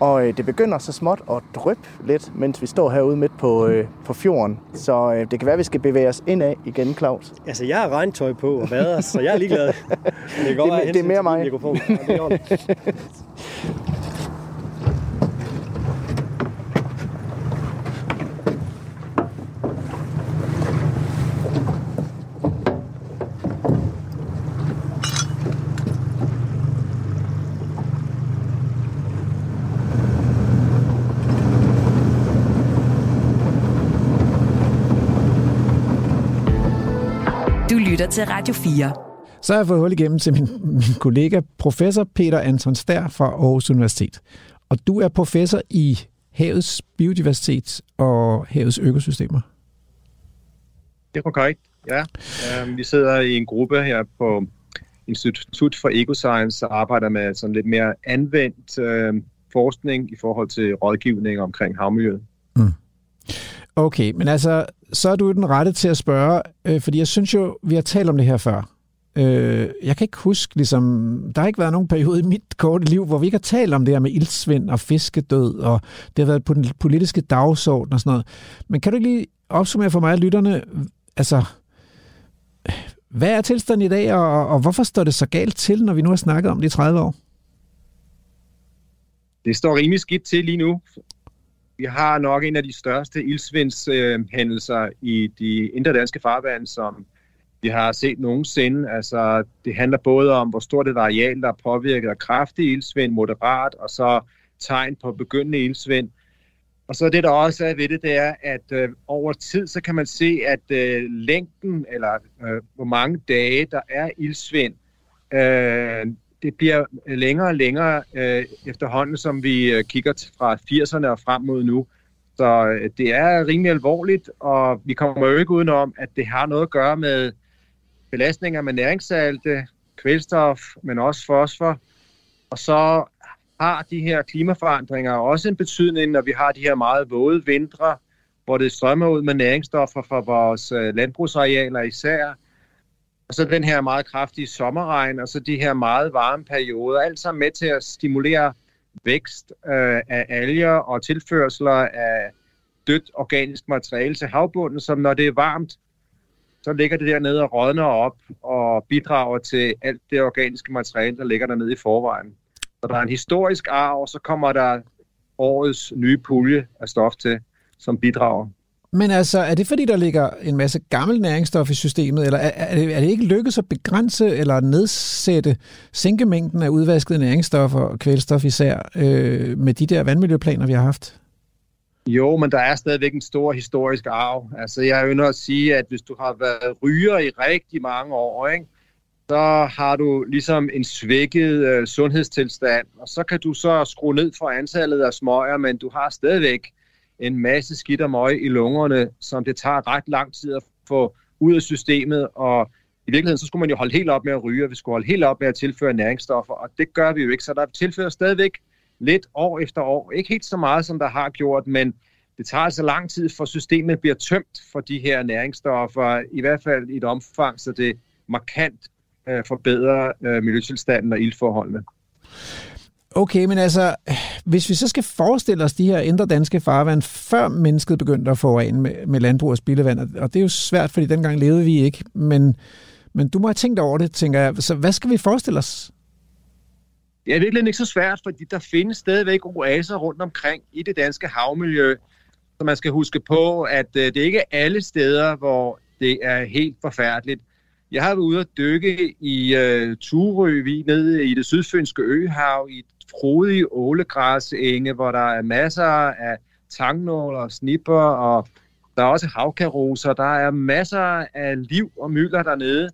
og øh, det begynder så småt at dryppe lidt, mens vi står herude midt på, øh, på fjorden. Så øh, det kan være, at vi skal bevæge os indad igen, Claus. Altså, jeg har regntøj på og bader, så jeg er ligeglad. det, det, det, det er mere mig. lytter til Radio 4. Så har jeg fået hul igennem til min, min kollega, professor Peter Anton Stær fra Aarhus Universitet. Og du er professor i havets biodiversitet og havets økosystemer. Det er korrekt, ja. Um, vi sidder i en gruppe her på Institut for Ecoscience og arbejder med sådan lidt mere anvendt øh, forskning i forhold til rådgivning omkring havmiljøet. Mm. Okay, men altså, så er du den rette til at spørge, øh, fordi jeg synes jo, vi har talt om det her før. Øh, jeg kan ikke huske, ligesom, der har ikke været nogen periode i mit korte liv, hvor vi ikke har talt om det her med ildsvind og fiskedød, og det har været på den politiske dagsorden og sådan noget. Men kan du ikke lige opsummere for mig og lytterne, altså, hvad er tilstanden i dag, og, og hvorfor står det så galt til, når vi nu har snakket om det i 30 år? Det står rimelig skidt til lige nu. Vi har nok en af de største ildsvindshændelser i de indre danske farvand, som vi har set nogensinde. Altså, det handler både om, hvor stort et areal, der er påvirket af kraftig ildsvind, moderat, og så tegn på begyndende ildsvind. Og så det, der også er ved det, det er, at øh, over tid, så kan man se, at øh, længden, eller øh, hvor mange dage, der er ildsvind, øh, det bliver øh, længere og længere øh, efterhånden, som vi øh, kigger fra 80'erne og frem mod nu. Så øh, det er rimelig alvorligt, og vi kommer jo ikke udenom, at det har noget at gøre med belastninger med næringssalte, kvælstof, men også fosfor. Og så har de her klimaforandringer også en betydning, når vi har de her meget våde vintre, hvor det strømmer ud med næringsstoffer fra vores øh, landbrugsarealer især, og så den her meget kraftige sommerregn, og så de her meget varme perioder, alt sammen med til at stimulere vækst øh, af alger og tilførsler af dødt organisk materiale til havbunden, som når det er varmt, så ligger det dernede og rådner op og bidrager til alt det organiske materiale, der ligger dernede i forvejen. Så der er en historisk arv, og så kommer der årets nye pulje af stof til, som bidrager. Men altså, er det fordi, der ligger en masse gammel næringsstof i systemet, eller er, er, det, er det ikke lykkedes at begrænse eller nedsætte sænkemængden af udvaskede næringsstoffer og kvælstof især øh, med de der vandmiljøplaner, vi har haft? Jo, men der er stadigvæk en stor historisk arv. Altså, jeg ønsker at sige, at hvis du har været ryger i rigtig mange år, ikke, så har du ligesom en svækket øh, sundhedstilstand, og så kan du så skrue ned for antallet af smøger, men du har stadigvæk en masse skidt og møg i lungerne, som det tager ret lang tid at få ud af systemet, og i virkeligheden så skulle man jo holde helt op med at ryge, og vi skulle holde helt op med at tilføre næringsstoffer, og det gør vi jo ikke, så der tilfører stadigvæk lidt år efter år. Ikke helt så meget, som der har gjort, men det tager altså lang tid, for systemet bliver tømt for de her næringsstoffer, i hvert fald i et omfang, så det markant øh, forbedrer øh, miljøtilstanden og ildforholdene. Okay, men altså, hvis vi så skal forestille os de her indre danske farvand, før mennesket begyndte at forurene med, med landbrug og spildevand, og det er jo svært, fordi dengang levede vi ikke, men, men du må have tænkt over det, tænker jeg. Så hvad skal vi forestille os? Det er virkelig ikke så svært, fordi der findes stadigvæk oaser rundt omkring i det danske havmiljø. Så man skal huske på, at øh, det ikke er alle steder, hvor det er helt forfærdeligt. Jeg har været ude at dykke i uh, Turø, vi nede i det sydfynske øhav, i et frodige ålegræsenge, hvor der er masser af tangnål og snipper, og der er også havkaroser. Der er masser af liv og mylder dernede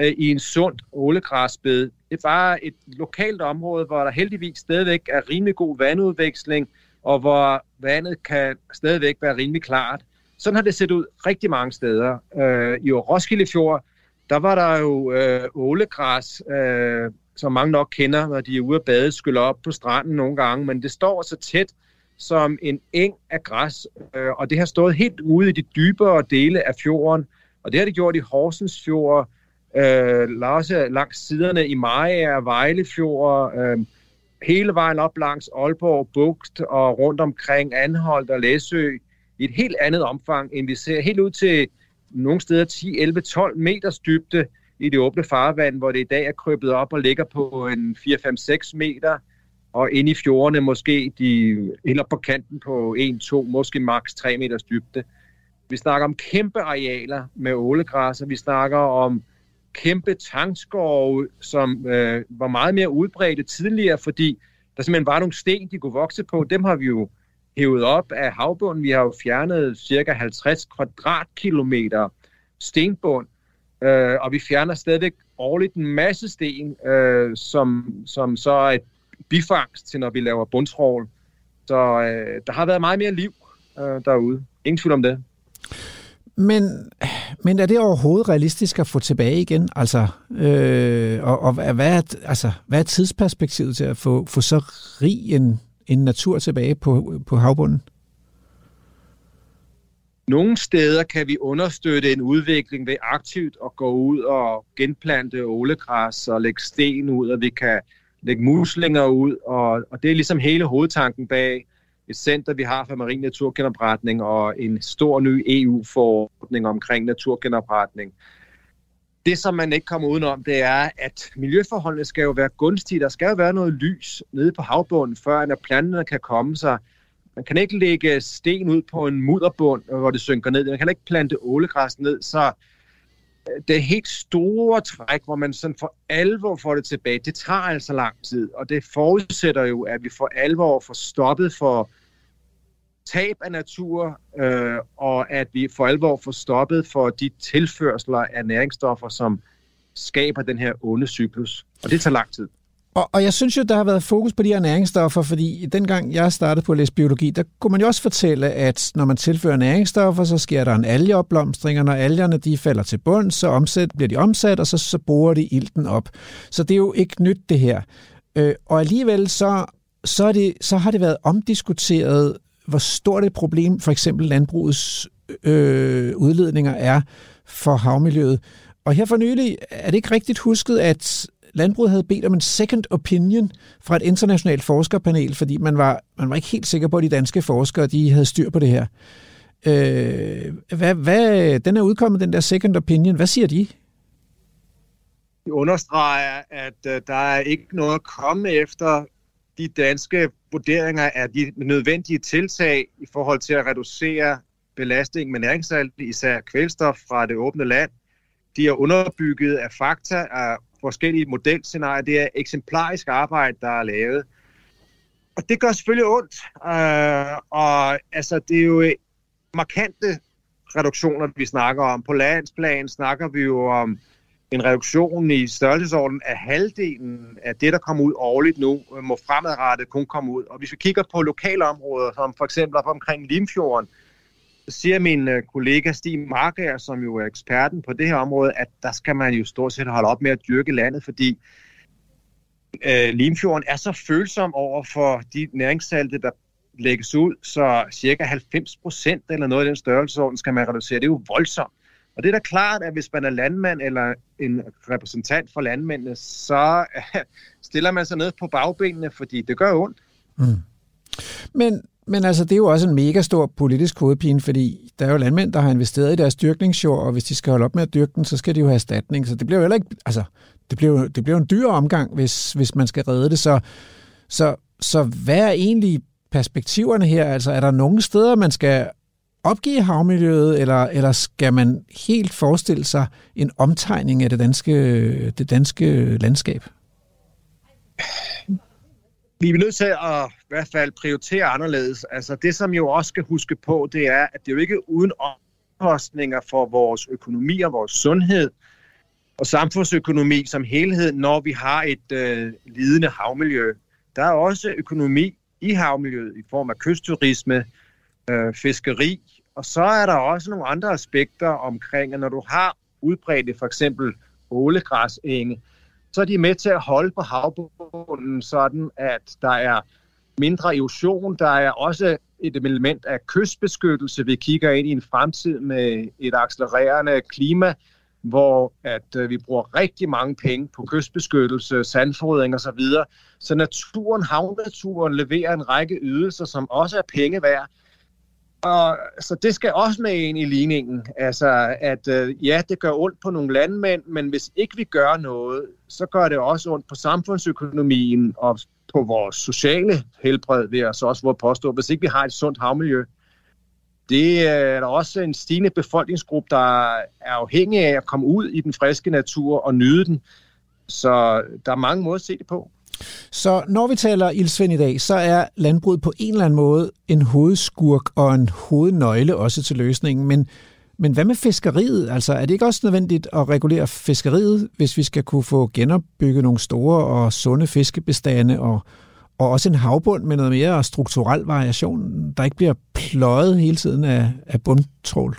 øh, i en sund ålegræsbed. Det er bare et lokalt område, hvor der heldigvis stadigvæk er rimelig god vandudveksling, og hvor vandet kan stadigvæk være rimelig klart. Sådan har det set ud rigtig mange steder. Øh, I Roskilde Fjord, der var der jo øh, ålegræs, øh, som mange nok kender, når de er ude at bade, skyller op på stranden nogle gange, men det står så tæt som en eng af græs, øh, og det har stået helt ude i de dybere dele af fjorden, og det har det gjort i Horsens Fjord, øh, også langs siderne i Maja og Vejlefjord, øh, hele vejen op langs Aalborg, Bugt og rundt omkring Anholdt og Læsø, i et helt andet omfang, end vi ser helt ud til nogle steder 10, 11, 12 meters dybde i det åbne farvand, hvor det i dag er krøbet op og ligger på en 4, 5, 6 meter, og inde i fjordene måske de eller på kanten på 1, 2, måske maks 3 meters dybde. Vi snakker om kæmpe arealer med ålegræsser. Vi snakker om kæmpe tangskove, som øh, var meget mere udbredte tidligere, fordi der simpelthen var nogle sten, de kunne vokse på. Dem har vi jo hævet op af havbunden. Vi har jo fjernet cirka 50 kvadratkilometer stenbund, øh, og vi fjerner stadigvæk årligt en masse sten, øh, som, som så er et bifangst til, når vi laver bundtrål. Så øh, der har været meget mere liv øh, derude. Ingen tvivl om det. Men, men er det overhovedet realistisk at få tilbage igen? Altså, øh, og, og hvad, er, altså, hvad er tidsperspektivet til at få, få så rig en, en natur tilbage på, på havbunden? Nogle steder kan vi understøtte en udvikling ved aktivt at gå ud og genplante ålegræs og lægge sten ud, og vi kan lægge muslinger ud, og, og det er ligesom hele hovedtanken bag et center, vi har for marin naturgenopretning og en stor ny EU-forordning omkring naturgenopretning det, som man ikke kommer udenom, det er, at miljøforholdene skal jo være gunstige. Der skal jo være noget lys nede på havbunden, før at planterne kan komme sig. Man kan ikke lægge øh, sten ud på en mudderbund, hvor det synker ned. Man kan ikke plante ålegræs ned, så øh, det er helt store træk, hvor man sådan for alvor får det tilbage. Det tager altså lang tid, og det forudsætter jo, at vi for alvor får stoppet for tab af natur, øh, og at vi for alvor får stoppet for de tilførsler af næringsstoffer, som skaber den her onde cyklus. Og det tager lang tid. Og, og jeg synes jo, der har været fokus på de her næringsstoffer, fordi dengang jeg startede på at læse biologi, der kunne man jo også fortælle, at når man tilfører næringsstoffer, så sker der en algeopblomstring, og når algerne de falder til bund, så omsæt, bliver de omsat, og så, så bruger de ilten op. Så det er jo ikke nyt, det her. Øh, og alligevel så, så, er det, så har det været omdiskuteret, hvor stort et problem for eksempel landbrugets øh, udledninger er for havmiljøet. Og her for nylig er det ikke rigtigt husket, at landbruget havde bedt om en second opinion fra et internationalt forskerpanel, fordi man var, man var ikke helt sikker på, at de danske forskere de havde styr på det her. Øh, hvad, hvad, den er udkommet, den der second opinion. Hvad siger de? De understreger, at øh, der er ikke noget at komme efter de danske vurderinger af de nødvendige tiltag i forhold til at reducere belastningen med næringssalt, især kvælstof fra det åbne land. De er underbygget af fakta, af forskellige modelscenarier. Det er eksemplarisk arbejde, der er lavet. Og det gør selvfølgelig ondt. Øh, og altså, det er jo øh, markante reduktioner, vi snakker om. På landsplan snakker vi jo om en reduktion i størrelsesordenen af halvdelen af det, der kommer ud årligt nu, må fremadrettet kun komme ud. Og hvis vi kigger på lokale områder, som for eksempel op omkring Limfjorden, øh, siger min øh, kollega Stig Marker, som jo er eksperten på det her område, at der skal man jo stort set holde op med at dyrke landet, fordi øh, Limfjorden er så følsom over for de næringssalte, der lægges ud, så cirka 90 procent eller noget af den størrelsesorden skal man reducere. Det er jo voldsomt. Og det er da klart, at hvis man er landmand eller en repræsentant for landmændene, så stiller man sig ned på bagbenene, fordi det gør ondt. Mm. Men, men altså, det er jo også en mega stor politisk hovedpine, fordi der er jo landmænd, der har investeret i deres dyrkningsjord, og hvis de skal holde op med at dyrke den, så skal de jo have erstatning. Så det bliver jo heller ikke, altså, det bliver, det bliver en dyr omgang, hvis, hvis man skal redde det. Så, så, så hvad er egentlig perspektiverne her? Altså, er der nogle steder, man skal opgive havmiljøet, eller, eller skal man helt forestille sig en omtegning af det danske, det danske landskab? Vi er nødt til at i hvert fald prioritere anderledes. Altså det, som jo også skal huske på, det er, at det er jo ikke uden omkostninger for vores økonomi og vores sundhed og samfundsøkonomi som helhed, når vi har et øh, lidende havmiljø. Der er også økonomi i havmiljøet i form af kystturisme, øh, fiskeri, og så er der også nogle andre aspekter omkring, at når du har udbredte for eksempel ålegræsenge, så er de med til at holde på havbunden sådan, at der er mindre erosion. Der er også et element af kystbeskyttelse. Vi kigger ind i en fremtid med et accelererende klima, hvor at øh, vi bruger rigtig mange penge på kystbeskyttelse, sandfodring osv. Så, så naturen, havnaturen leverer en række ydelser, som også er penge værd. Og, så det skal også med ind i ligningen. Altså, at øh, ja, det gør ondt på nogle landmænd, men hvis ikke vi gør noget, så gør det også ondt på samfundsøkonomien og på vores sociale helbred, vil jeg så også våge påstå, hvis ikke vi har et sundt havmiljø. Det øh, er der også en stigende befolkningsgruppe, der er afhængig af at komme ud i den friske natur og nyde den. Så der er mange måder at se det på. Så når vi taler ildsvind i dag, så er landbruget på en eller anden måde en hovedskurk og en hovednøgle også til løsningen. Men, men hvad med fiskeriet? Altså er det ikke også nødvendigt at regulere fiskeriet, hvis vi skal kunne få genopbygget nogle store og sunde fiskebestande og, og også en havbund med noget mere strukturel variation, der ikke bliver pløjet hele tiden af, af bundtrål?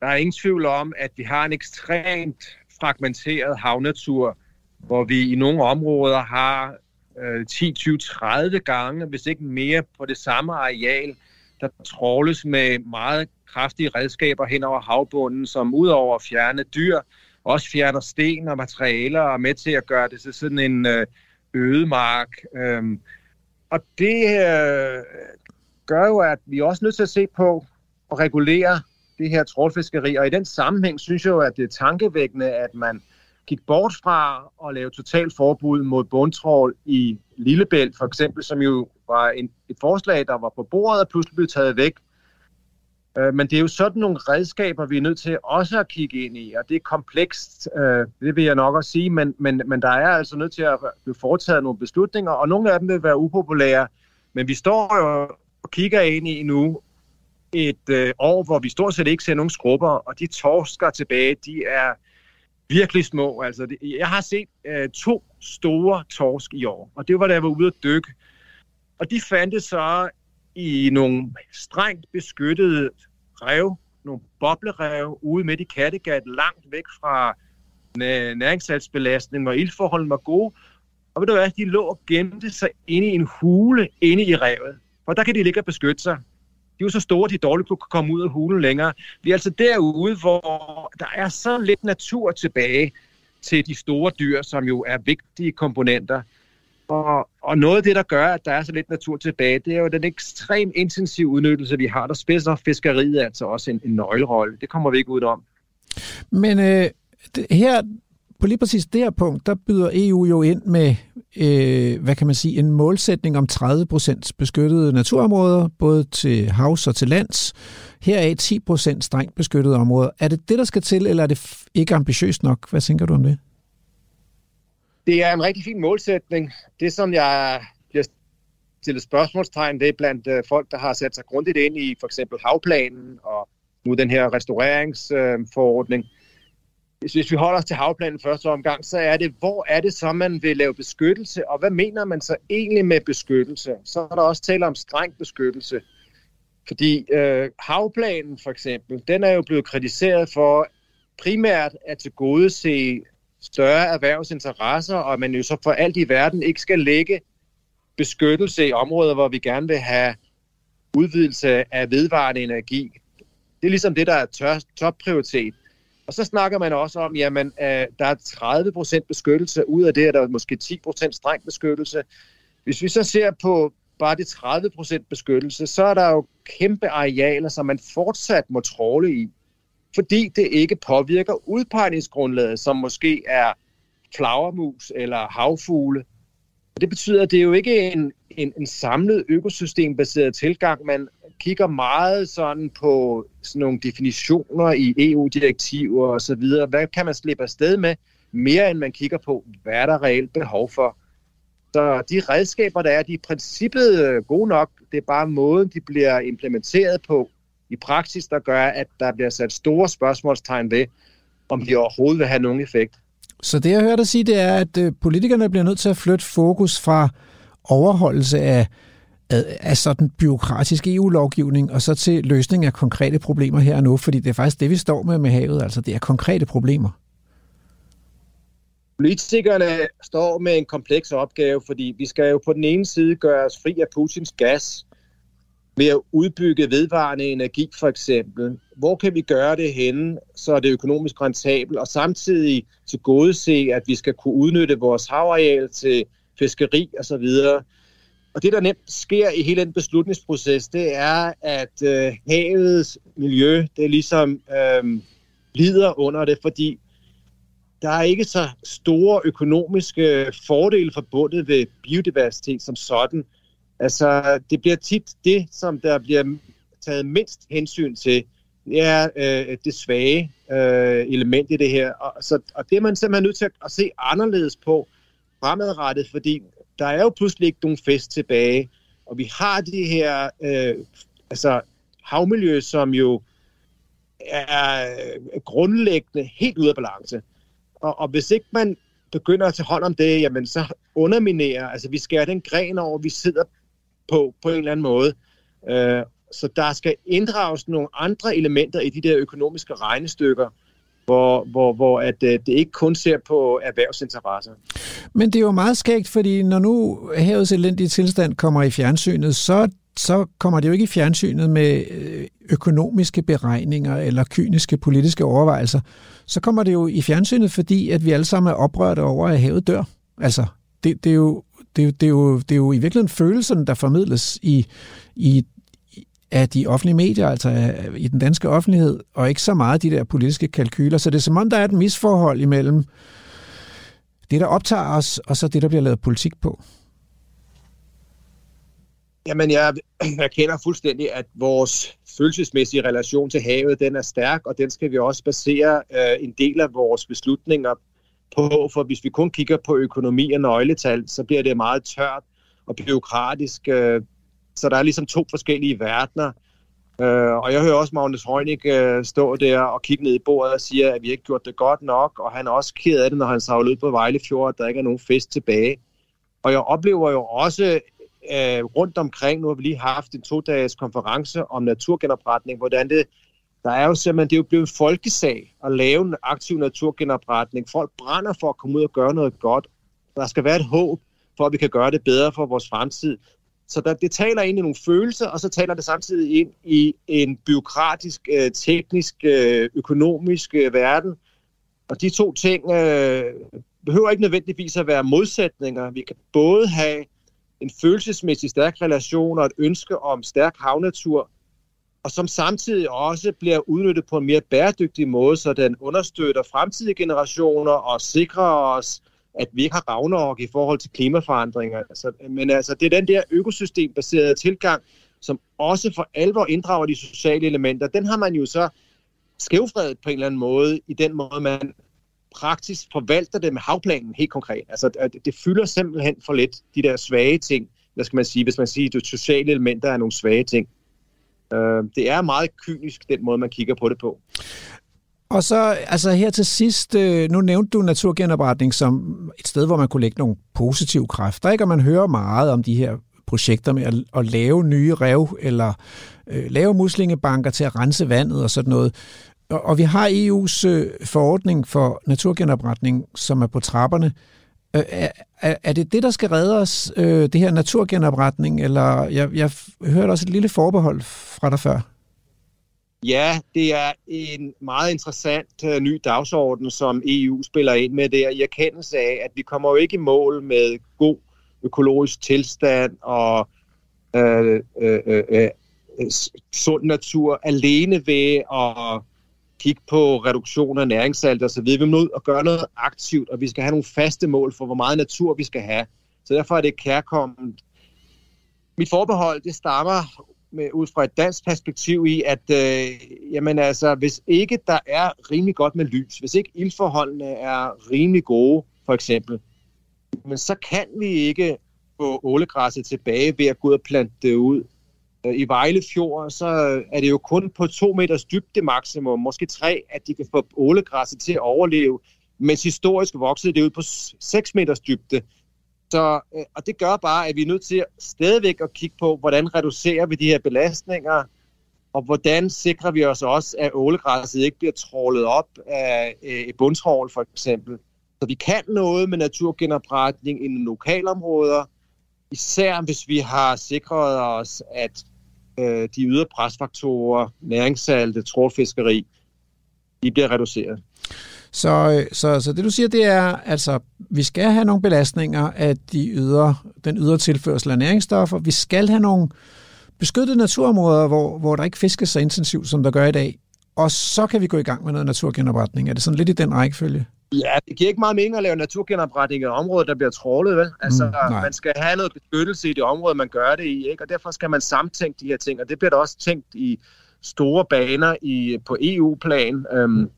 Der er ingen tvivl om, at vi har en ekstremt fragmenteret havnatur, hvor vi i nogle områder har øh, 10, 20, 30 gange, hvis ikke mere, på det samme areal, der tråles med meget kraftige redskaber hen over havbunden, som udover at fjerne dyr, også fjerner sten og materialer og er med til at gøre det til sådan en øh, ødemark. Øhm, og det øh, gør jo, at vi er også nødt til at se på og regulere det her trålfiskeri. Og i den sammenhæng synes jeg jo, at det er tankevækkende, at man gik bort fra at lave totalt forbud mod bundtrål i Lillebælt, for eksempel, som jo var en, et forslag, der var på bordet og pludselig blev taget væk. Øh, men det er jo sådan nogle redskaber, vi er nødt til også at kigge ind i, og det er komplekst, øh, det vil jeg nok også sige, men, men, men der er altså nødt til at blive foretaget nogle beslutninger, og nogle af dem vil være upopulære, men vi står jo og kigger ind i nu et øh, år, hvor vi stort set ikke ser nogen skrubber, og de torsker tilbage, de er virkelig små. Altså, det, jeg har set øh, to store torsk i år, og det var da jeg var ude at dykke. Og de fandt så i nogle strengt beskyttede rev, nogle boblerev ude midt i Kattegat, langt væk fra øh, næringssalgsbelastning, hvor ildforholdene var gode. Og ved du hvad, de lå og gemte sig inde i en hule inde i revet. For der kan de ligge og beskytte sig de er jo så store, at de dårligt kunne komme ud af hulen længere. Vi er altså derude, hvor der er så lidt natur tilbage til de store dyr, som jo er vigtige komponenter. Og, og noget af det, der gør, at der er så lidt natur tilbage, det er jo den ekstrem intensive udnyttelse, vi har. Der spidser fiskeriet altså også en, en nøglerolle. Det kommer vi ikke ud om. Men øh, det, her på lige præcis det her punkt, der byder EU jo ind med, øh, hvad kan man sige, en målsætning om 30% beskyttede naturområder, både til havs og til lands. Her er 10% strengt beskyttede områder. Er det det, der skal til, eller er det ikke ambitiøst nok? Hvad tænker du om det? Det er en rigtig fin målsætning. Det, som jeg bliver stillet spørgsmålstegn, det er blandt øh, folk, der har sat sig grundigt ind i for eksempel havplanen og nu den her restaureringsforordning. Øh, hvis, hvis vi holder os til havplanen første omgang, så er det, hvor er det så, man vil lave beskyttelse, og hvad mener man så egentlig med beskyttelse? Så er der også tale om streng beskyttelse. Fordi øh, havplanen for eksempel, den er jo blevet kritiseret for primært at tilgodese større erhvervsinteresser, og man jo så for alt i verden ikke skal lægge beskyttelse i områder, hvor vi gerne vil have udvidelse af vedvarende energi. Det er ligesom det, der er topprioritet. Og så snakker man også om, jamen, øh, der er 30% beskyttelse, ud af det er der måske 10% streng beskyttelse. Hvis vi så ser på bare de 30% beskyttelse, så er der jo kæmpe arealer, som man fortsat må tråle i, fordi det ikke påvirker udpegningsgrundlaget, som måske er flagermus eller havfugle. Det betyder, at det er jo ikke en, en, en samlet økosystembaseret tilgang. Man kigger meget sådan på sådan nogle definitioner i EU-direktiver og så videre. Hvad kan man slippe afsted med? Mere end man kigger på, hvad er der reelt behov for. Så de redskaber, der er, de er i princippet øh, gode nok. Det er bare måden, de bliver implementeret på i praksis, der gør, at der bliver sat store spørgsmålstegn ved, om de overhovedet vil have nogen effekt. Så det, jeg hører dig sige, det er, at øh, politikerne bliver nødt til at flytte fokus fra overholdelse af, af sådan byråkratisk EU-lovgivning, og så til løsning af konkrete problemer her og nu, fordi det er faktisk det, vi står med med havet, altså det er konkrete problemer. Politikerne står med en kompleks opgave, fordi vi skal jo på den ene side gøre os fri af Putins gas ved at udbygge vedvarende energi for eksempel. Hvor kan vi gøre det henne, så er det økonomisk rentabelt, og samtidig til gode se, at vi skal kunne udnytte vores havareal til fiskeri og så videre. Og det, der nemt sker i hele den beslutningsproces, det er, at øh, havets miljø, det ligesom øh, lider under det, fordi der er ikke så store økonomiske fordele forbundet ved biodiversitet som sådan. Altså, det bliver tit det, som der bliver taget mindst hensyn til, det er øh, det svage øh, element i det her. Og, så, og det er man simpelthen nødt til at, at se anderledes på fremadrettet, fordi der er jo pludselig ikke nogen fest tilbage, og vi har det her øh, altså havmiljø, som jo er øh, grundlæggende helt ude af balance. Og, og hvis ikke man begynder at tage hånd om det, jamen så underminerer, altså vi skærer den gren over, vi sidder på, på en eller anden måde. Øh, så der skal inddrages nogle andre elementer i de der økonomiske regnestykker, hvor, hvor, hvor at, øh, det ikke kun ser på erhvervsinteresser. Men det er jo meget skægt, fordi når nu havets elendige tilstand kommer i fjernsynet, så, så kommer det jo ikke i fjernsynet med øh, økonomiske beregninger eller kyniske politiske overvejelser. Så kommer det jo i fjernsynet, fordi at vi alle sammen er oprørte over, at havet dør. Altså, det, det, er, jo, det, det, er, jo, det er jo i virkeligheden følelsen, der formidles i, i af de offentlige medier, altså øh, i den danske offentlighed, og ikke så meget de der politiske kalkyler. Så det er som om, der er et misforhold imellem det, der optager os, og så det, der bliver lavet politik på. Jamen, jeg erkender fuldstændig, at vores følelsesmæssige relation til havet, den er stærk, og den skal vi også basere øh, en del af vores beslutninger på, for hvis vi kun kigger på økonomi og nøgletal, så bliver det meget tørt og byråkratisk. Øh, så der er ligesom to forskellige verdener. Øh, og jeg hører også Magnus Heunig øh, stå der og kigge ned i bordet og sige, at vi ikke gjort det godt nok, og han er også ked af det, når han savler ud på Vejlefjord, at der ikke er nogen fest tilbage. Og jeg oplever jo også øh, rundt omkring, nu har vi lige haft en to-dages konference om naturgenopretning, hvordan det, der er jo simpelthen, det er jo blevet en folkesag at lave en aktiv naturgenopretning. Folk brænder for at komme ud og gøre noget godt. Der skal være et håb for, at vi kan gøre det bedre for vores fremtid. Så der, det taler ind i nogle følelser, og så taler det samtidig ind i en byråkratisk, øh, teknisk, øh, økonomisk øh, verden. Og de to ting øh, behøver ikke nødvendigvis at være modsætninger. Vi kan både have en følelsesmæssig stærk relation og et ønske om stærk havnatur, og som samtidig også bliver udnyttet på en mere bæredygtig måde, så den understøtter fremtidige generationer og sikrer os at vi ikke har Ragnarok i forhold til klimaforandringer. Altså, men altså, det er den der økosystembaserede tilgang, som også for alvor inddrager de sociale elementer. Den har man jo så skævfredet på en eller anden måde, i den måde, man praktisk forvalter det med havplanen helt konkret. Altså, det fylder simpelthen for lidt de der svage ting, hvad skal man sige, hvis man siger, at de sociale elementer er nogle svage ting. Øh, det er meget kynisk, den måde, man kigger på det på. Og så altså her til sidst, øh, nu nævnte du naturgenopretning som et sted, hvor man kunne lægge nogle positive kræfter, ikke? og man hører meget om de her projekter med at, at lave nye rev, eller øh, lave muslingebanker til at rense vandet og sådan noget. Og, og vi har EU's øh, forordning for naturgenopretning, som er på trapperne. Øh, er, er det det, der skal redde os, øh, det her naturgenopretning, eller jeg, jeg hørte også et lille forbehold fra dig før? Ja, det er en meget interessant uh, ny dagsorden, som EU spiller ind med der i erkendelse af, at vi kommer jo ikke i mål med god økologisk tilstand og øh, øh, øh, øh, sund natur alene ved at kigge på reduktion af næringssalt osv. så. Vi er nødt at gøre noget aktivt, og vi skal have nogle faste mål for, hvor meget natur vi skal have. Så derfor er det kærkommet. Mit forbehold, det stammer med, ud fra et dansk perspektiv i, at øh, jamen altså, hvis ikke der er rimelig godt med lys, hvis ikke ildforholdene er rimelig gode, for eksempel, men så kan vi ikke få ålegræsset tilbage ved at gå ud og plante det ud. Øh, I Vejle Fjord, så er det jo kun på to meters dybde maksimum, måske tre, at de kan få ålegræsset til at overleve, mens historisk voksede det ud på 6 meters dybde. Så, øh, og det gør bare, at vi er nødt til stadigvæk at kigge på, hvordan reducerer vi de her belastninger, og hvordan sikrer vi os også, at ålegræsset ikke bliver trålet op af øh, et bundtrål for eksempel. Så vi kan noget med naturgenopretning i lokalområder, især hvis vi har sikret os, at øh, de ydre presfaktorer, næringssalte, trålfiskeri, de bliver reduceret. Så, så, så det du siger, det er, altså, vi skal have nogle belastninger af de ydre, den ydre tilførsel af næringsstoffer. Vi skal have nogle beskyttede naturområder, hvor, hvor der ikke fiskes så intensivt, som der gør i dag. Og så kan vi gå i gang med noget naturgenopretning. Er det sådan lidt i den rækkefølge? Ja, det giver ikke meget mening at lave naturgenopretning i et område, der bliver trålet, vel? Altså, mm, man skal have noget beskyttelse i det område, man gør det i, ikke? Og derfor skal man samtænke de her ting, og det bliver der også tænkt i store baner i, på EU-plan. Øhm,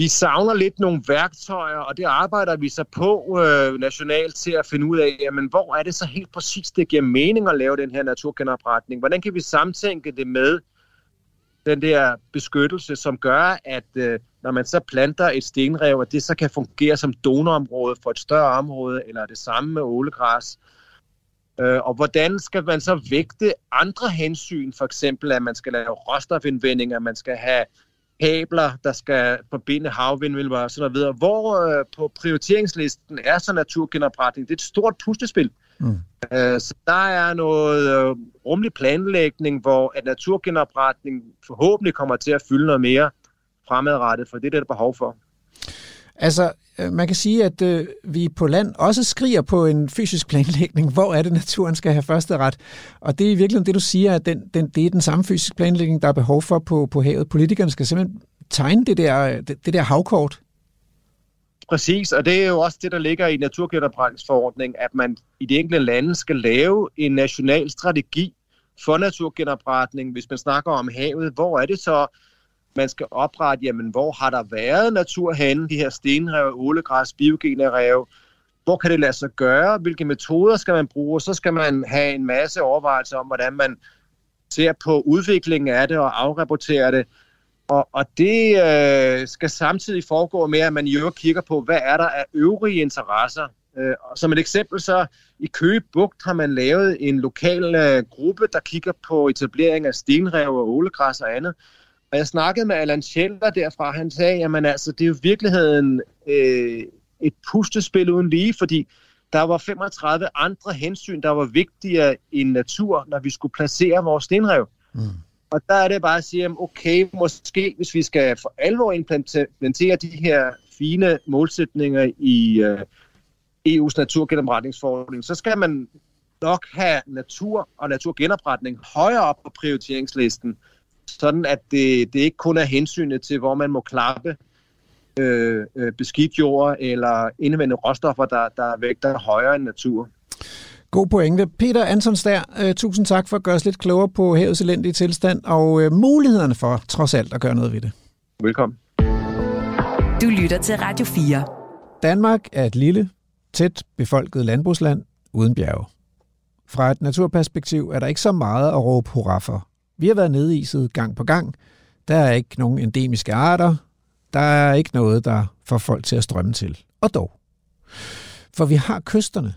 vi savner lidt nogle værktøjer, og det arbejder vi så på øh, nationalt til at finde ud af, jamen, hvor er det så helt præcis, det giver mening at lave den her naturgenopretning? Hvordan kan vi samtænke det med den der beskyttelse, som gør, at øh, når man så planter et stenrev, at det så kan fungere som donorområde for et større område, eller det samme med ålegræs. Øh, og hvordan skal man så vægte andre hensyn, for eksempel at man skal lave råstofindvinding, at man skal have kabler, der skal forbinde havvindmøller og sådan noget Hvor øh, på prioriteringslisten er så naturgenopretning? Det er et stort puslespil. Mm. Øh, så der er noget øh, rummelig planlægning, hvor at naturgenopretning forhåbentlig kommer til at fylde noget mere fremadrettet, for det er det, der er behov for. Altså, øh, man kan sige, at øh, vi på land også skriger på en fysisk planlægning. Hvor er det, naturen skal have første ret? Og det er i virkeligheden det, du siger, at den, den, det er den samme fysisk planlægning, der er behov for på, på havet. Politikerne skal simpelthen tegne det der, øh, det, det der havkort. Præcis, og det er jo også det, der ligger i naturgenopretningsforordningen, at man i de enkelte lande skal lave en national strategi for naturgenopretning. Hvis man snakker om havet, hvor er det så, man skal oprette, jamen hvor har der været natur henne, de her stenrev, ålegræs, biogenerev, hvor kan det lade sig gøre, hvilke metoder skal man bruge, så skal man have en masse overvejelser om, hvordan man ser på udviklingen af det og afrapporterer det. Og, og det øh, skal samtidig foregå med, at man i øvrigt kigger på, hvad er der af øvrige interesser. Øh, som et eksempel så, i Køge Bugt har man lavet en lokal øh, gruppe, der kigger på etablering af stenrev og ålegræs og andet. Og jeg snakkede med Allan Scheller derfra, han sagde, jamen altså, det er jo i virkeligheden øh, et pustespil uden lige, fordi der var 35 andre hensyn, der var vigtigere i natur, når vi skulle placere vores stenrev. Mm. Og der er det bare at sige, okay, måske hvis vi skal for alvor implementere de her fine målsætninger i øh, EU's naturgenopretningsforordning, så skal man nok have natur og naturgenopretning højere op på prioriteringslisten, sådan at det, det ikke kun er hensynet til, hvor man må klappe øh, øh, beskidt jord eller indvende råstoffer, der, der vægter højere end natur. God pointe. Peter Antons der, øh, tusind tak for at gøre os lidt klogere på havets elendige tilstand og øh, mulighederne for trods alt at gøre noget ved det. Velkommen. Du lytter til Radio 4. Danmark er et lille, tæt befolket landbrugsland uden bjerge. Fra et naturperspektiv er der ikke så meget at råbe hurra for. Vi har været nediset gang på gang. Der er ikke nogen endemiske arter. Der er ikke noget, der får folk til at strømme til. Og dog. For vi har kysterne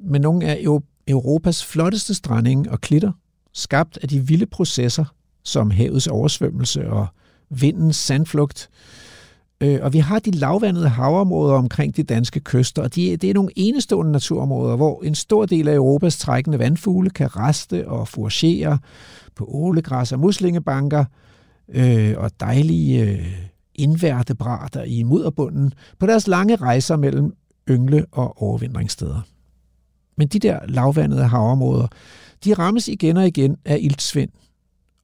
med nogle af Europas flotteste strandinge og klitter, skabt af de vilde processer, som havets oversvømmelse og vindens sandflugt. Øh, og vi har de lavvandede havområder omkring de danske kyster, og de, det er nogle enestående naturområder, hvor en stor del af Europas trækkende vandfugle kan raste og foragere på ålegræs og muslingebanker øh, og dejlige øh, indværtebrater i mudderbunden på deres lange rejser mellem yngle- og overvindringssteder. Men de der lavvandede havområder, De rammes igen og igen af iltsvind,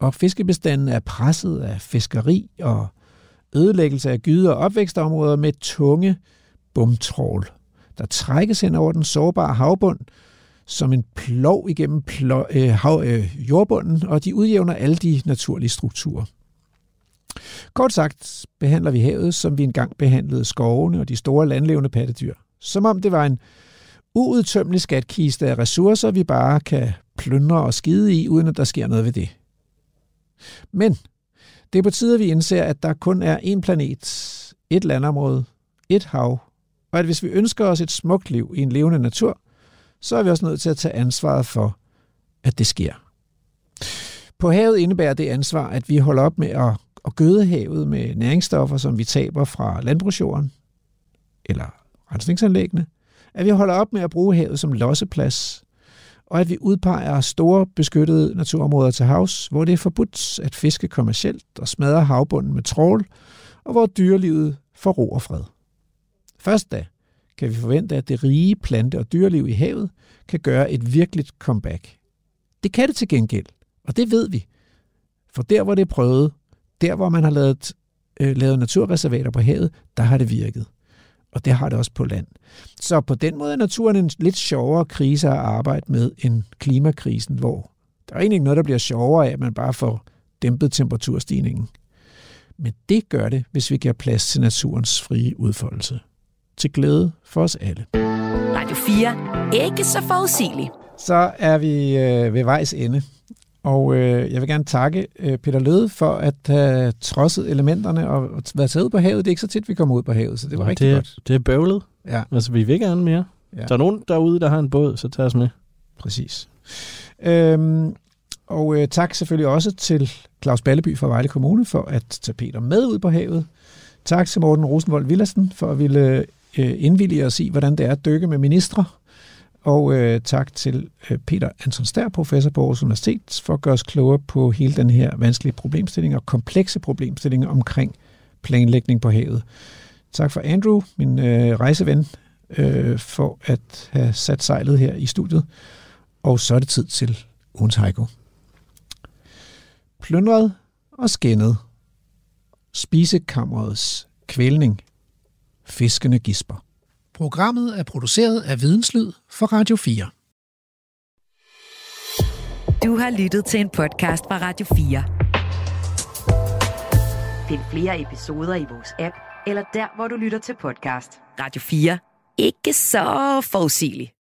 og fiskebestanden er presset af fiskeri og ødelæggelse af gyde- og opvækstområder med tunge bumtrål, der trækkes hen over den sårbare havbund som en plov igennem plov, øh, hav, øh, jordbunden, og de udjævner alle de naturlige strukturer. Kort sagt behandler vi havet, som vi engang behandlede skovene og de store landlevende pattedyr. Som om det var en uudtømmelig skatkiste af ressourcer, vi bare kan plyndre og skide i, uden at der sker noget ved det. Men det er på tide, at vi indser, at der kun er én planet, et landområde, et hav, og at hvis vi ønsker os et smukt liv i en levende natur, så er vi også nødt til at tage ansvaret for, at det sker. På havet indebærer det ansvar, at vi holder op med at, at gøde havet med næringsstoffer, som vi taber fra landbrugsjorden eller rensningsanlæggene, at vi holder op med at bruge havet som losseplads, og at vi udpeger store beskyttede naturområder til havs, hvor det er forbudt at fiske kommercielt og smadre havbunden med trål, og hvor dyrelivet får ro og fred. Først da kan vi forvente, at det rige plante- og dyreliv i havet kan gøre et virkeligt comeback. Det kan det til gengæld, og det ved vi. For der, hvor det er prøvet, der, hvor man har lavet, øh, lavet naturreservater på havet, der har det virket. Og det har det også på land. Så på den måde er naturen en lidt sjovere krise at arbejde med end klimakrisen, hvor der er egentlig ikke noget, der bliver sjovere af, at man bare får dæmpet temperaturstigningen. Men det gør det, hvis vi giver plads til naturens frie udfoldelse. Til glæde for os alle. Radio 4. Ikke så forudsigeligt. Så er vi øh, ved vejs ende. Og øh, jeg vil gerne takke øh, Peter Løde for at have trodset elementerne og, og været taget ud på havet. Det er ikke så tit, vi kommer ud på havet, så det var Ja, rigtig det, er- godt. Det er bøvlet. Ja. Altså, vi vil gerne mere. Ja. Der er nogen derude, der har en båd, så tag os med. Præcis. Øhm, og øh, tak selvfølgelig også til Claus Balleby fra Vejle Kommune for at tage Peter med ud på havet. Tak til Morten Rosenvold Villersen for at ville øh, indvillige os i, hvordan det er at dykke med ministre. Og øh, tak til øh, Peter Anton Stær, professor på Aarhus Universitet, for at gøre os klogere på hele den her vanskelige problemstilling og komplekse problemstilling omkring planlægning på havet. Tak for Andrew, min øh, rejseven, øh, for at have sat sejlet her i studiet. Og så er det tid til ugens haiku. Plyndret og skændet. Spisekammerets kvælning. Fiskene gisper. Programmet er produceret af Videnslyd for Radio 4. Du har lyttet til en podcast fra Radio 4. Find flere episoder i vores app, eller der, hvor du lytter til podcast. Radio 4. Ikke så forudsigeligt.